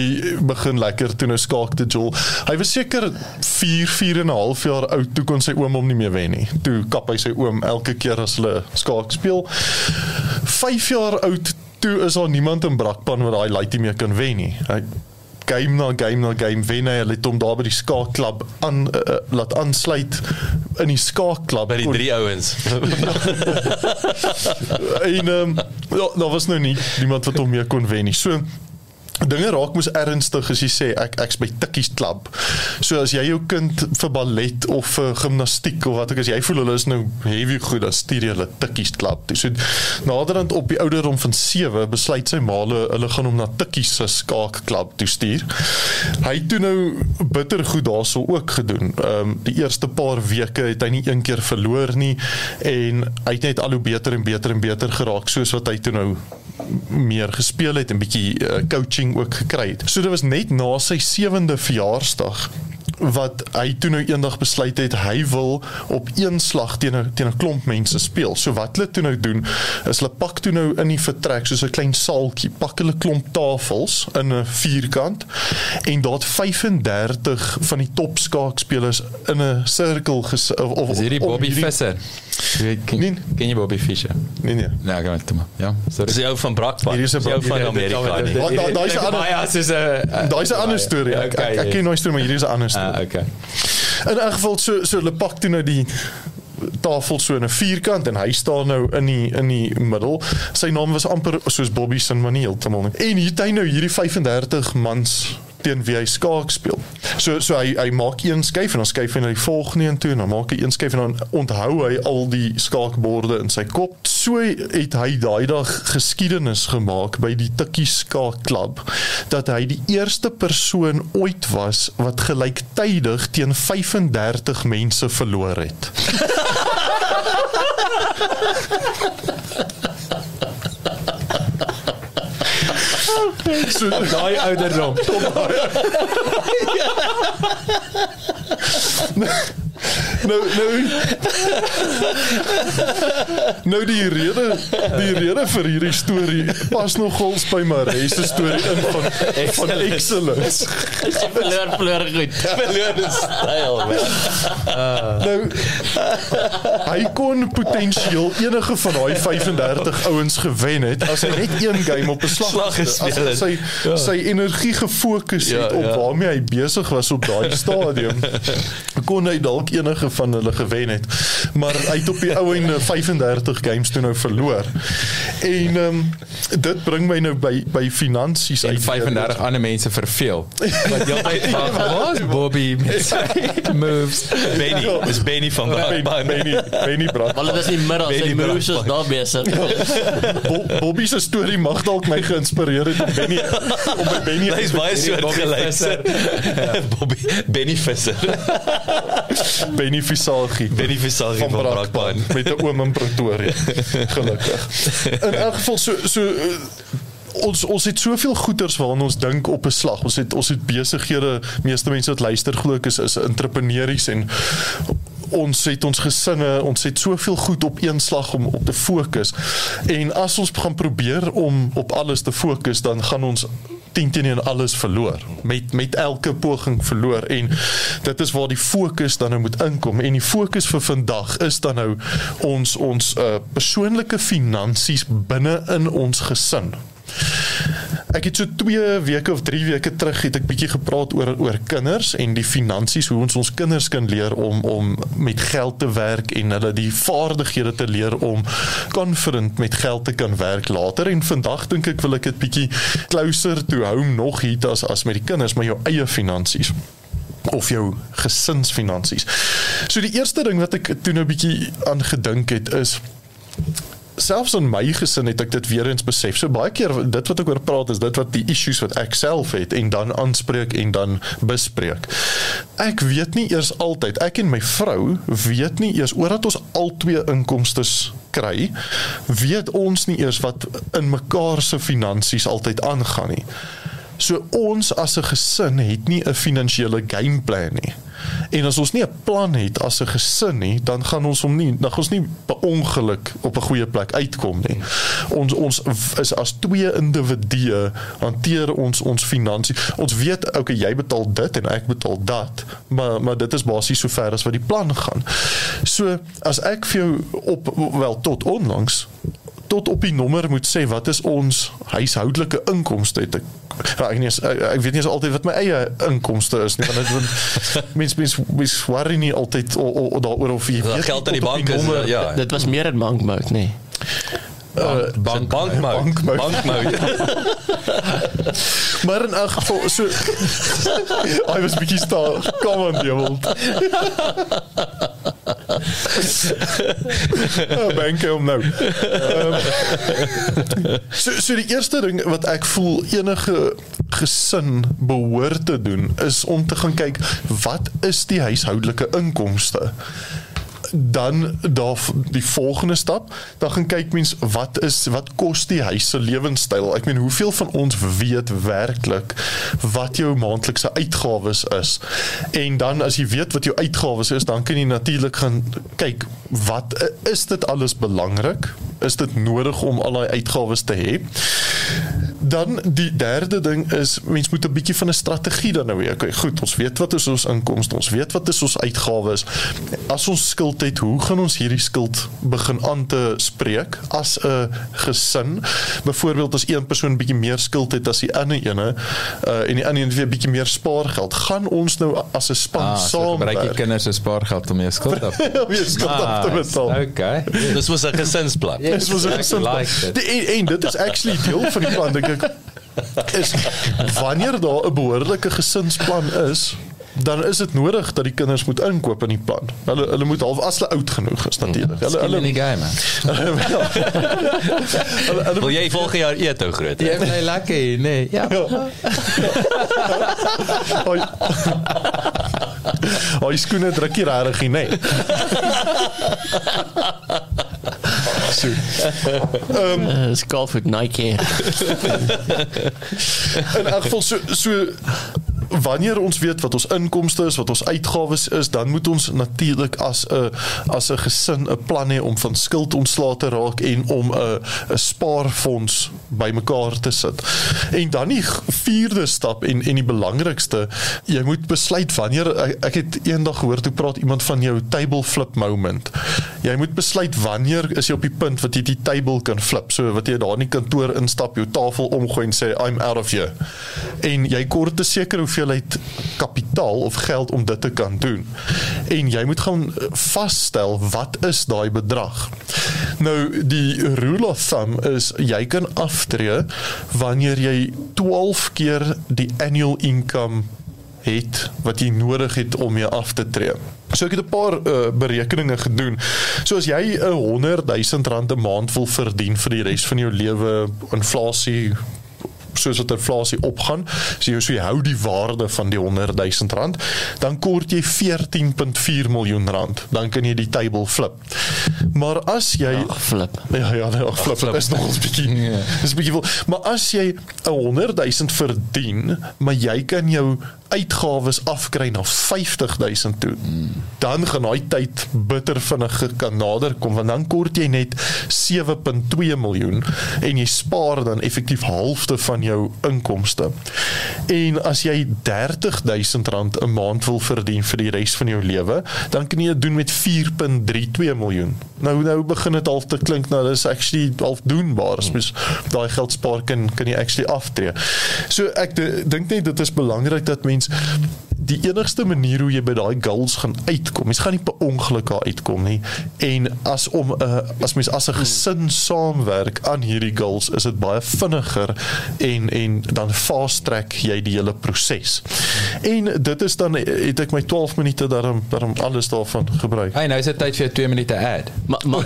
Speaker 3: begin lekker toe nou skaak te jol. Hy was seker 4 4 en 'n half jaar oud toe kon sy oom hom nie meer wen nie. Toe kap hy sy oom elke keer as hulle skaak speel. 5 jaar oud toe is daar niemand in Brakpan wat daai laaitjie meer kan wen nie. Hy game na game na game wen hy, het hom daar by die skaakklub aan uh, uh, laat aansluit in die skaakklub
Speaker 1: By die drie ouens.
Speaker 3: en ehm um, ja, daar was nou nie niemand wat hom meer kon wen nie. So dinge raak mos ernstig as jy sê ek ek's by Tikkies klub. So as jy jou kind vir ballet of vir gimnastiek of wat ook as jy voel hulle is nou heavy goed dan stuur jy hulle Tikkies klub. So naderhand op die ouderdom van 7 besluit sy ma hulle gaan hom na Tikkies se skaakklub toe stuur. Hy het toe nou bitter goed daarso ook gedoen. Ehm um, die eerste paar weke het hy nie een keer verloor nie en hy het net al hoe beter en beter en beter geraak soos wat hy toe nou meer gespeel het en bietjie uh, coaching ook gekry het. So dit was net na sy 7de verjaarsdag wat hy toe nou eendag besluit het hy wil op een slag teen 'n teen 'n klomp mense speel. So wat hulle toe nou doen is hulle pak toe nou in die vertrek soos 'n klein saaltjie, pak hulle klomp tafels in 'n vierkant en daar het 35 van die top skaakspelers in 'n sirkel ges of, of
Speaker 4: Is hierdie Bobby
Speaker 3: hierdie-
Speaker 4: Visser? Ken,
Speaker 3: Nee.
Speaker 4: ken jy Bobby Fischer?
Speaker 3: Nee nee.
Speaker 4: Nee, gaan met hom. Ja, sorry.
Speaker 1: Dis jou van Brakpan.
Speaker 3: Hier is 'n
Speaker 1: jou van
Speaker 3: Brak-
Speaker 1: Amerika nie.
Speaker 3: Da- daai is 'n ander-
Speaker 4: Ja, is 'n
Speaker 3: Daai's 'n ander storie. Ek ek, ek ken nooit storie, maar hierdie is 'n ander storie.
Speaker 4: Ah, okay.
Speaker 3: In 'n geval so so hulle pak toe nou die tafel so in 'n vierkant en hy staan nou in die in die middel. Sy naam was amper soos Bobby se maar nie heeltemal nie. En hier het hy nou hierdie 35 mans teen wie hy skaak speel. So so hy hy maak een skuif en dan skuif hy na die volgende een toe en dan maak hy een skuif en dan onthou hy al die skaakborde in sy kop. So het hy daai dag geskiedenis gemaak by die Tikkie Skaakklub dat hy die eerste persoon ooit was wat gelyktydig teen 35 mense verloor het.
Speaker 4: Sundai Auderramton.
Speaker 3: Nou nou Nou die rede die rede vir hierdie storie pas nogals by Marie se storie in van van excellence.
Speaker 2: Sy verloor verloor goed.
Speaker 1: Verlore styl man.
Speaker 3: Nou hy kon potensieel enige van daai 35 ouens gewen het as hy net een game op 'n slag
Speaker 1: Slag gespeel het.
Speaker 3: sy sy energie gefokus het
Speaker 1: Ja,
Speaker 3: op
Speaker 1: ja.
Speaker 3: waarmee hy besig was op daai stadium kon hy dalk enige van hulle gewen het maar hy het op die ou einde 35 games toe nou verloor en um, dit bring my nou by by finansies
Speaker 4: en
Speaker 3: uit
Speaker 4: 35 ander mense verveel. Wat heeltyd vra, "Waar's Bobby moves?"
Speaker 1: Benny, is Benny van
Speaker 3: Benny. Benny Benny Brand
Speaker 2: Want dit is nie middel sy
Speaker 1: Benny
Speaker 2: moves is daar besig.
Speaker 3: Bo- Bobby se storie mag dalk my geïnspireer het om Benny om by Benny
Speaker 1: Hy's baie
Speaker 4: Benny
Speaker 1: soort
Speaker 4: Bobby
Speaker 1: geluister. Bobby Benny Visser.
Speaker 3: Benny Visagie
Speaker 1: Benny Visagie van Brakpan.
Speaker 3: met 'n oom in Pretoria. Gelukkig. In elk geval so so uh, ons ons het soveel goeders waaraan ons dink op 'n slag. Ons het ons het besighede, meeste mense wat luister glo ek is is entrepreneurs en ons het ons gesinne, ons het soveel goed op een slag om op te fokus. En as ons gaan probeer om op alles te fokus, dan gaan ons 10 teen 1 alles verloor. Met met elke poging verloor en dit is waar die fokus dan nou moet inkom en die fokus vir vandag is dan nou ons ons uh, persoonlike finansies binne in ons gesin. Ek het so 2 weke of 3 weke terug het ek bietjie gepraat oor oor kinders en die finansies hoe ons ons kinders kan leer om om met geld te werk en hulle die vaardighede te leer om confident met geld te kan werk later en vandag dink ek wil ek dit bietjie closer to home nog hier as as met die kinders maar jou eie finansies of jou gesinsfinansies. So die eerste ding wat ek toe nou bietjie aan gedink het is selfs in my gesin het ek dit weer eens besef. So baie keer dit wat ek oor praat is dit wat die issues wat ek self het en dan aanspreek en dan bespreek. Ek weet nie eers altyd, ek en my vrou weet nie eers omdat ons albei inkomstes kry, weet ons nie eers wat in mekaar se finansies altyd aangaan nie. So ons as 'n gesin het nie 'n finansiële gameplan nie. En as ons nie 'n plan het as 'n gesin nie, dan gaan ons hom nie, dan gaan ons nie per ongeluk op 'n goeie plek uitkom nie. Ons ons is as twee individue hanteer ons ons finansies. Ons weet okay, jy betaal dit en ek betaal dat, maar maar dit is basies so ver as wat die plan gaan. So as ek vir jou op wel tot onlangs tot op die nommer moet sê wat is ons huishoudelike inkomste het ek ja, ek, nie, ek ek weet nie eens altyd wat my eie inkomste is nie want dit want mens mens mens worry nie altyd daaroor of jy weet
Speaker 1: geld in die bank is
Speaker 3: nommer-
Speaker 1: ja.
Speaker 2: Dit was meer in bankmout, nee.
Speaker 1: Bank bank bankmout.
Speaker 3: bankmout.
Speaker 1: Bankmout.
Speaker 3: maar in elk geval so I was bietjie staan kom aan die wêreld oh, banke om nou um, so, so die eerste ding wat ek voel enige gesin behoort te doen is om te gaan kyk wat is die huishoudelike inkomste dan daar die volgende stap dan gaan kyk mens wat is wat kos die huis se lewenstyl? Ek meen hoeveel van ons weet werklik wat jou maandelikse uitgawes is? En dan as jy weet wat jou uitgawes is dan kan jy natuurlik gaan kyk wat is dit alles belangrik? Is dit nodig om al daai uitgawes te hê dan die derde ding is mens moet 'n bietjie van 'n strategie dan nou hê. Okay, goed, ons weet wat is ons inkomste, ons weet wat is ons uitgawes. As ons skuld het, hoe gaan ons hierdie skuld begin aan te spreek as 'n gesin? Byvoorbeeld as een persoon bietjie meer skuld het as die ander ene, uh, en die ander een weer bietjie meer spaargeld, gaan ons nou as 'n span
Speaker 4: Ah, so gebruik
Speaker 3: saamwerk
Speaker 4: kinders se spaargeld om jou skuld af te
Speaker 3: om jou skuld af te betaal?
Speaker 4: Okay.
Speaker 1: Dis was 'n gesinsplan.
Speaker 3: Dis was 'n
Speaker 4: I
Speaker 3: gesin.
Speaker 4: like.
Speaker 3: Die- En, en dit is actually deel van die plan dink ek is wanneer daar 'n behoorlike gesinsplan is dan is dit nodig dat die kinders moet inkoop in die plan. Hulle hulle moet half as hulle oud genoeg is natuurlik. Hulle
Speaker 4: Skin in die
Speaker 3: hulle
Speaker 4: game. man.
Speaker 3: hulle, hulle
Speaker 1: Wil jy volgende jaar eet ou groot?
Speaker 4: Jy bly lekker hier, nee. Ja.
Speaker 3: Hoi. Hoi skoene druk nie regtig nie, nee. So.
Speaker 2: Uh, Skalfoot Nike.
Speaker 3: in elk geval so so wanneer ons weet wat ons inkomste is, wat ons uitgawes is, dan moet ons natuurlik as 'n as 'n gesin 'n plan hê om van skuld ontslae te raak en om 'n 'n spaarfonds bymekaar te sit. En dan die vierde stap en en die belangrikste, jy moet besluit wanneer ek, ek het eendag gehoor toe praat iemand van jou table flip moment. Jy moet besluit wanneer is jy op die punt wat jy die table kan flip. So wat jy daar in die kantoor instap, jou tafel omgooi en sê I'm out of here. En jy kort 'n sekere hoeveelheid kapitaal of geld om dit te kan doen. En jy moet gaan vasstel wat is daai bedrag. Nou die rule of thumb is jy kan aftree wanneer jy 12 keer die annual income het wat jy nodig het om mee af te tree. So ek het 'n paar uh, berekeninge gedoen. So as jy 'n 100 000 rand 'n maand wil verdien vir die res van jou lewe, inflasie soos wat inflasie opgaan, so jy so jy hou die waarde van die 100 000 rand, dan kort jy 14.4 miljoen rand. Dan kan jy die table flip. Maar as jy
Speaker 2: Ag, flip.
Speaker 3: Ja ja, nee, ag, flip, flip is nog 'n bietjie.
Speaker 4: Ja.
Speaker 3: Dis 'n bietjie veel. Maar as jy 'n 100 000 verdien, maar jy kan jou uitgawes afkry na 50 000 toe. Dan gaan daai tyd bitter vinnig kan nader kom want dan kort jy net 7.2 miljoen en jy spaar dan effektief halfte van jou inkomste. En as jy 30 000 rand 'n maand wil verdien vir die res van jou lewe, dan kan jy dit doen met 4.32 miljoen. Nou nou begin dit half te klink nou dis actually half doenbaar. As mens daai geld spaar kan kan jy actually aftree. So ek dink net dit is belangrik dat mens die enigste manier hoe jy by daai goals gaan uitkom, mens gaan nie per ongeluk daar uitkom nie. En as om 'n uh, as mens as 'n gesin saamwerk aan hierdie goals, is dit baie vinniger en en dan fast track jy die hele proses. En dit is dan het ek my 12 minute daarom daarom alles daarvan gebruik.
Speaker 4: Hey, nou is dit tyd vir 'n 2 minute ad.
Speaker 2: Maar maar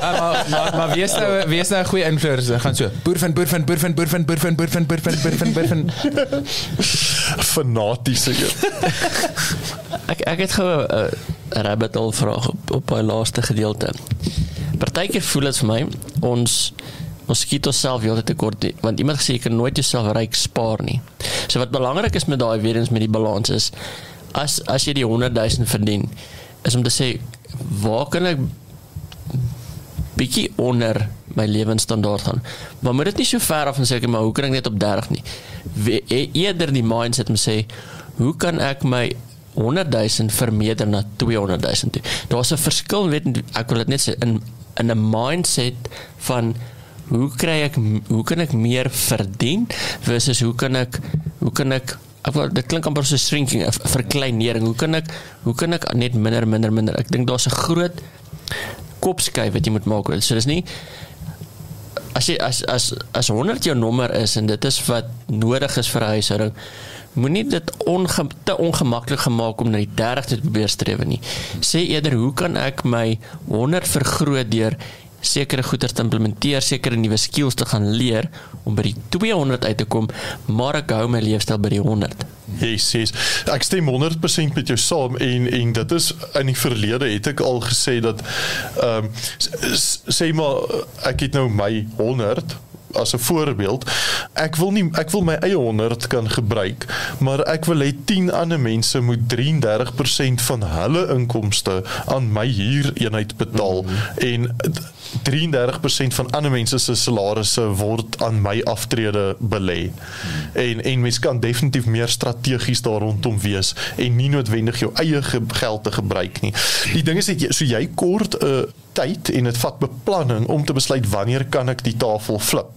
Speaker 4: Ah, maar maar wie is nou wie is nou 'n goeie influencer? Gaan so. Boer van boer van boer van boer van boer van boer van boer van boer van boer van
Speaker 3: Fanatiese een.
Speaker 2: ek ek het gou 'n uh, rabbit hole vraag op op daai laaste gedeelte. Partykeer voel dit vir my ons ons skiet onsself heeltyd tekort want iemand gesê jy kan nooit jouself ryk spaar nie. So wat belangrik is met daai weer eens met die balans is as as jy die 100 000 verdien is om te sê waar kan ek bietjie onder my lewensstandaard gaan. Maar moet dit nie so ver af en sê ek maar hoe kan ek net op 30 nie. We, e, eerder die mindset om sê hoe kan ek my 100 000 vermeerder na 200 000 toe. Daar's 'n verskil weet ek wil dit net sê in in 'n mindset van hoe kry ek hoe kan ek meer verdien versus hoe kan ek hoe kan ek ek wil dit klink amper so shrinking 'n verkleinering. Hoe kan ek hoe kan ek net minder minder minder. Ek dink daar's 'n groot kopskuif wat jy moet maak. So dis nie as jy as as as 100 jou nommer is en dit is wat nodig is vir 'n huishouding, moenie dit onge, te ongemaklik gemaak om na die 30 te probeer streef nie. Sê eerder hoe kan ek my 100 vergroot deur sekere goeder te implementeer, sekere nuwe skills te gaan leer om by die 200 uit te kom, maar ek hou my leefstyl by die 100.
Speaker 3: Yes, yes. Ek stem 100% met jou saam en en dit is in die verlede het ek al gesê dat ehm um, sê maar ek het nou my 100 as 'n voorbeeld. Ek wil nie ek wil my eie 100 kan gebruik, maar ek wil hê 10 ander mense moet 33% van hulle inkomste aan my huureenheid betaal mm -hmm. en 33% van ander mense se salarisse word aan my aftrede belê. En en mens kan definitief meer strategies daar rondom wees en nie noodwendig jou eie ge geld te gebruik nie. Die ding is dat jy so jy kort 'n uh, tyd en dit vat beplanning om te besluit wanneer kan ek die tafel flip.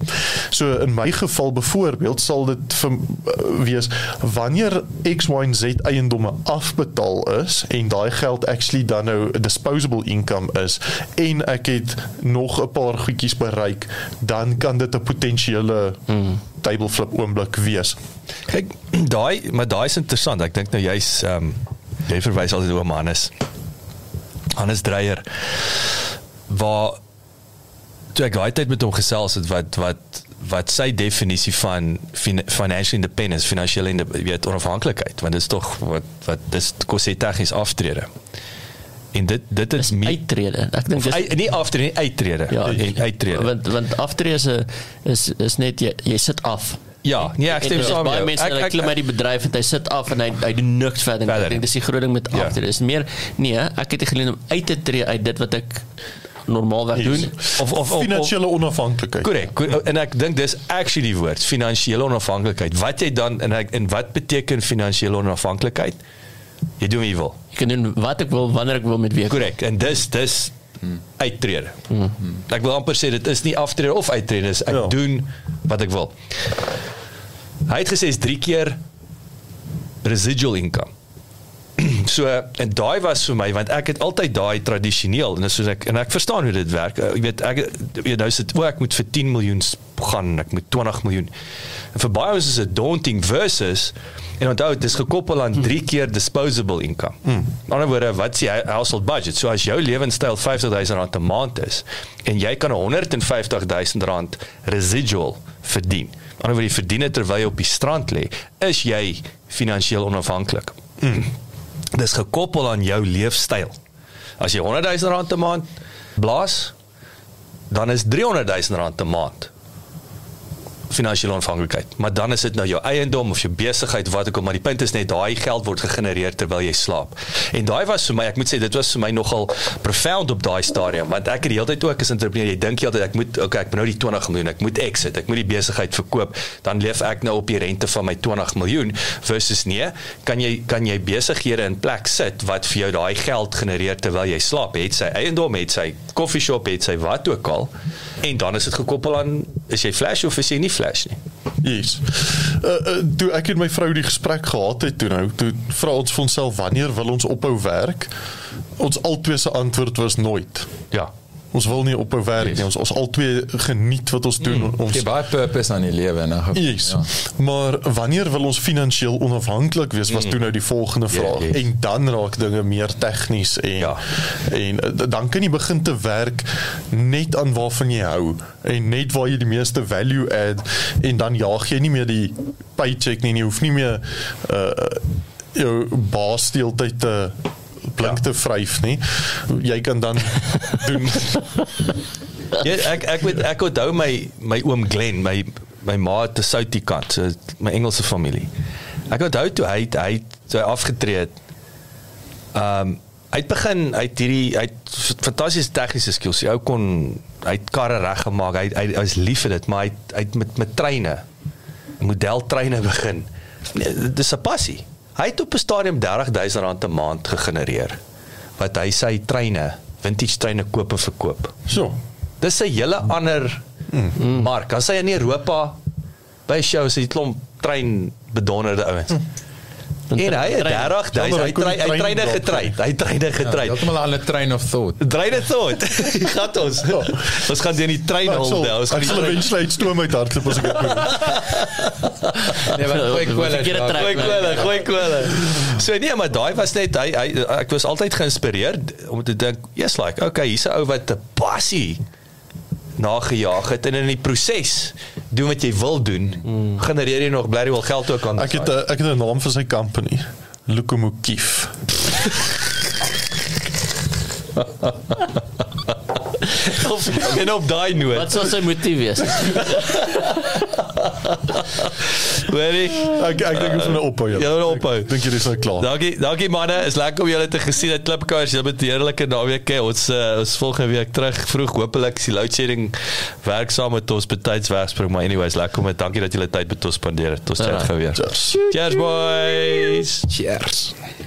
Speaker 3: So in my geval byvoorbeeld sal dit vir, uh, wees wanneer X Y en Z eiendomme afbetaal is en daai geld actually dan nou 'n disposable income is en ek het nog 'n paar goedjies bereik, dan kan dit 'n potensiële mm. table flip oomblik wees.
Speaker 1: Kyk, daai maar daai is interessant. Ek dink nou jy's ehm um, jy verwys altyd oor Hannes. Hannes Dreyer waar toe ek daai tyd met hom gesels het wat wat wat sy definisie van fin financial independence, finansiële weet onafhanklikheid, want dit is tog wat wat dis kos hy tegnies aftrede. En dit dit is,
Speaker 2: Dis uittrede. Ek dink dis
Speaker 1: nie aftrede nie uittrede.
Speaker 2: Ja,
Speaker 1: en uittrede.
Speaker 2: Want want aftrede is is is net jy, jy sit af.
Speaker 1: Ja, nee, ek stem saam met
Speaker 2: baie
Speaker 1: jou.
Speaker 2: mense hulle klim uit die bedryf en hy sit af en hy hy doen niks verder.
Speaker 1: Verder
Speaker 2: Ek dink dis die groot ding met
Speaker 1: Ja.
Speaker 2: agter. Dis meer nee, ek het geleentheid om uit te tree uit dit wat ek normaalweg doen.
Speaker 1: Of of of,
Speaker 3: Finansiële onafhanklikheid.
Speaker 1: Korrek. Ko- En ek dink dis actually die woord, finansiële onafhanklikheid. Wat jy dan en ek, en wat beteken finansiële onafhanklikheid? Jy doen wat jy wil.
Speaker 2: Ek kan doen wat ek wil wanneer ek wil met wie.
Speaker 1: Korrek. En dis dis uittrede. Ek wil amper sê dit is nie aftrede of uittrede, dis ek
Speaker 3: ja.
Speaker 1: doen wat ek wil. Hy het gesê is 3 keer residual income. So en daai was vir my want ek het altyd daai tradisioneel en soos ek en ek verstaan hoe dit werk. Uh, Jy weet ek weet nou sit o ek moet vir 10 miljoen gaan, ek moet 20 miljoen. En vir baie ons is dit daunting versus en onthou dit is gekoppel aan 3 keer disposable income. Mm. In ander woorde, wat is die hu- household budget? So as jou lewenstyl R50000 'n maand is en jy kan R150000 residual verdien. In ander woorde, jy verdien dit terwyl jy op die strand lê, is jy finansiëel onafhanklik. Mm. Dis gekoppel aan jou leefstyl. As jy 100 000 rand 'n maand blaas, dan is 300 000 rand 'n maand finansiële onafhanklikheid. Maar dan is dit nou jou eiendom of jou besigheid wat ook al, maar die punt is net daai geld word gegenereer terwyl jy slaap. En daai was vir my, ek moet sê dit was vir my nogal profound op daai stadium want ek het die hele tyd ook as entrepreneur, jy dink jy altyd ek moet okay, ek moet nou die 20 miljoen, ek moet exit, ek moet die besigheid verkoop, dan leef ek nou op die rente van my 20 miljoen versus nee, kan jy kan jy besighede in plek sit wat vir jou daai geld genereer terwyl jy slaap. Het sy eiendom, het sy koffieshop, het sy wat ook al. En dan is dit gekoppel aan is jy flash of is jy nie flash nie.
Speaker 3: Yes. Uh, uh, toe ek en my vrou die gesprek gehad het toe nou, toe vra ons vir onsself wanneer wil ons ophou werk? Ons albei se antwoord was nooit.
Speaker 1: Ja.
Speaker 3: Ons wil nie ophou werk nie. Ons ons albei geniet wat ons doen.
Speaker 4: Ons
Speaker 3: Ons
Speaker 4: gee baie purpose aan die lewe in 'n.
Speaker 3: Yes. Ja. Maar wanneer wil ons finansiëel onafhanklik wees was mm. toe nou die volgende vraag.
Speaker 4: yes.
Speaker 3: En dan raak dinge meer tegnies en
Speaker 1: Ja.
Speaker 3: en uh, dan kan jy begin te werk net aan waarvan jy hou en net waar jy die meeste value add en dan jaag jy nie meer die paycheck nie. Jy hoef nie meer uh jou baas die hele tyd te blink te vryf nie. Jy kan dan doen
Speaker 1: Ja, ek ek weet ek onthou my my oom Glen, my my ma te Soutie kant, so my Engelse familie. Ek onthou toe hy hy toe hy afgetree het. Ehm um, hy het begin hy het hierdie hy het fantastiese tegniese skills. Die ou kon hy het karre reggemaak. Hy hy, hy was lief vir dit, maar hy hy het met met treine modeltreine begin. Dis 'n passie. Hy het op 'n stadium R30000 'n maand gegenereer wat hy sy treine, vintage treine koop en verkoop.
Speaker 3: so.
Speaker 1: Dis 'n hele ander mm. mark. As hy in Europa by shows het klomp trein bedonderde ouens. Mm. En hy het 30
Speaker 3: Ja, maar hy die
Speaker 1: trein hy
Speaker 3: trein
Speaker 1: treine getrein. Hy treine getrein.
Speaker 4: Heeltemal 'n ander train of thought.
Speaker 1: Treine tot. Gat ons. Ons gaan deur die trein
Speaker 3: Ek
Speaker 1: hol
Speaker 3: sal,
Speaker 1: nou. Ons gaan
Speaker 3: eventually uit stoom uit hardloop as ek dit doen.
Speaker 4: Nee, maar gooi kwelle.
Speaker 2: Verkeerde
Speaker 4: Jacques.
Speaker 2: trek.
Speaker 1: Gooi kwelle, gooi kwelle. So nee, maar daai was net hy, hy ek was altyd geïnspireerd om te dink, yes like, okay, hier's 'n ou wat 'n passie nagejaag het en in die proses doen wat jy wil doen, mm. genereer jy nog bly wel geld ook aan.
Speaker 3: Ek het 'n ek het 'n naam vir sy company. Lokomotief.
Speaker 1: of, en op daai noot.
Speaker 2: Wat sou sy motief wees?
Speaker 1: Hoorie?
Speaker 3: Ek ek dink ons moet nou ophou.
Speaker 1: Jy moet ophou.
Speaker 3: Ek Dink jy dis nou klaar?
Speaker 1: Dankie, dankie manne. Is lekker om julle te gesien het Klipkous. Julle het 'n heerlike naweek. hê. Ons uh, ons volgende week terug vroeg. Hoopelik is die load shedding werk saam met ons betyds wegspring. Maar anyways, lekker om dit. Dankie dat julle tyd met ons spandeer het. Ons chat
Speaker 2: Ja.
Speaker 1: gou weer.
Speaker 3: Cheers.
Speaker 1: Cheers boys.
Speaker 4: Cheers.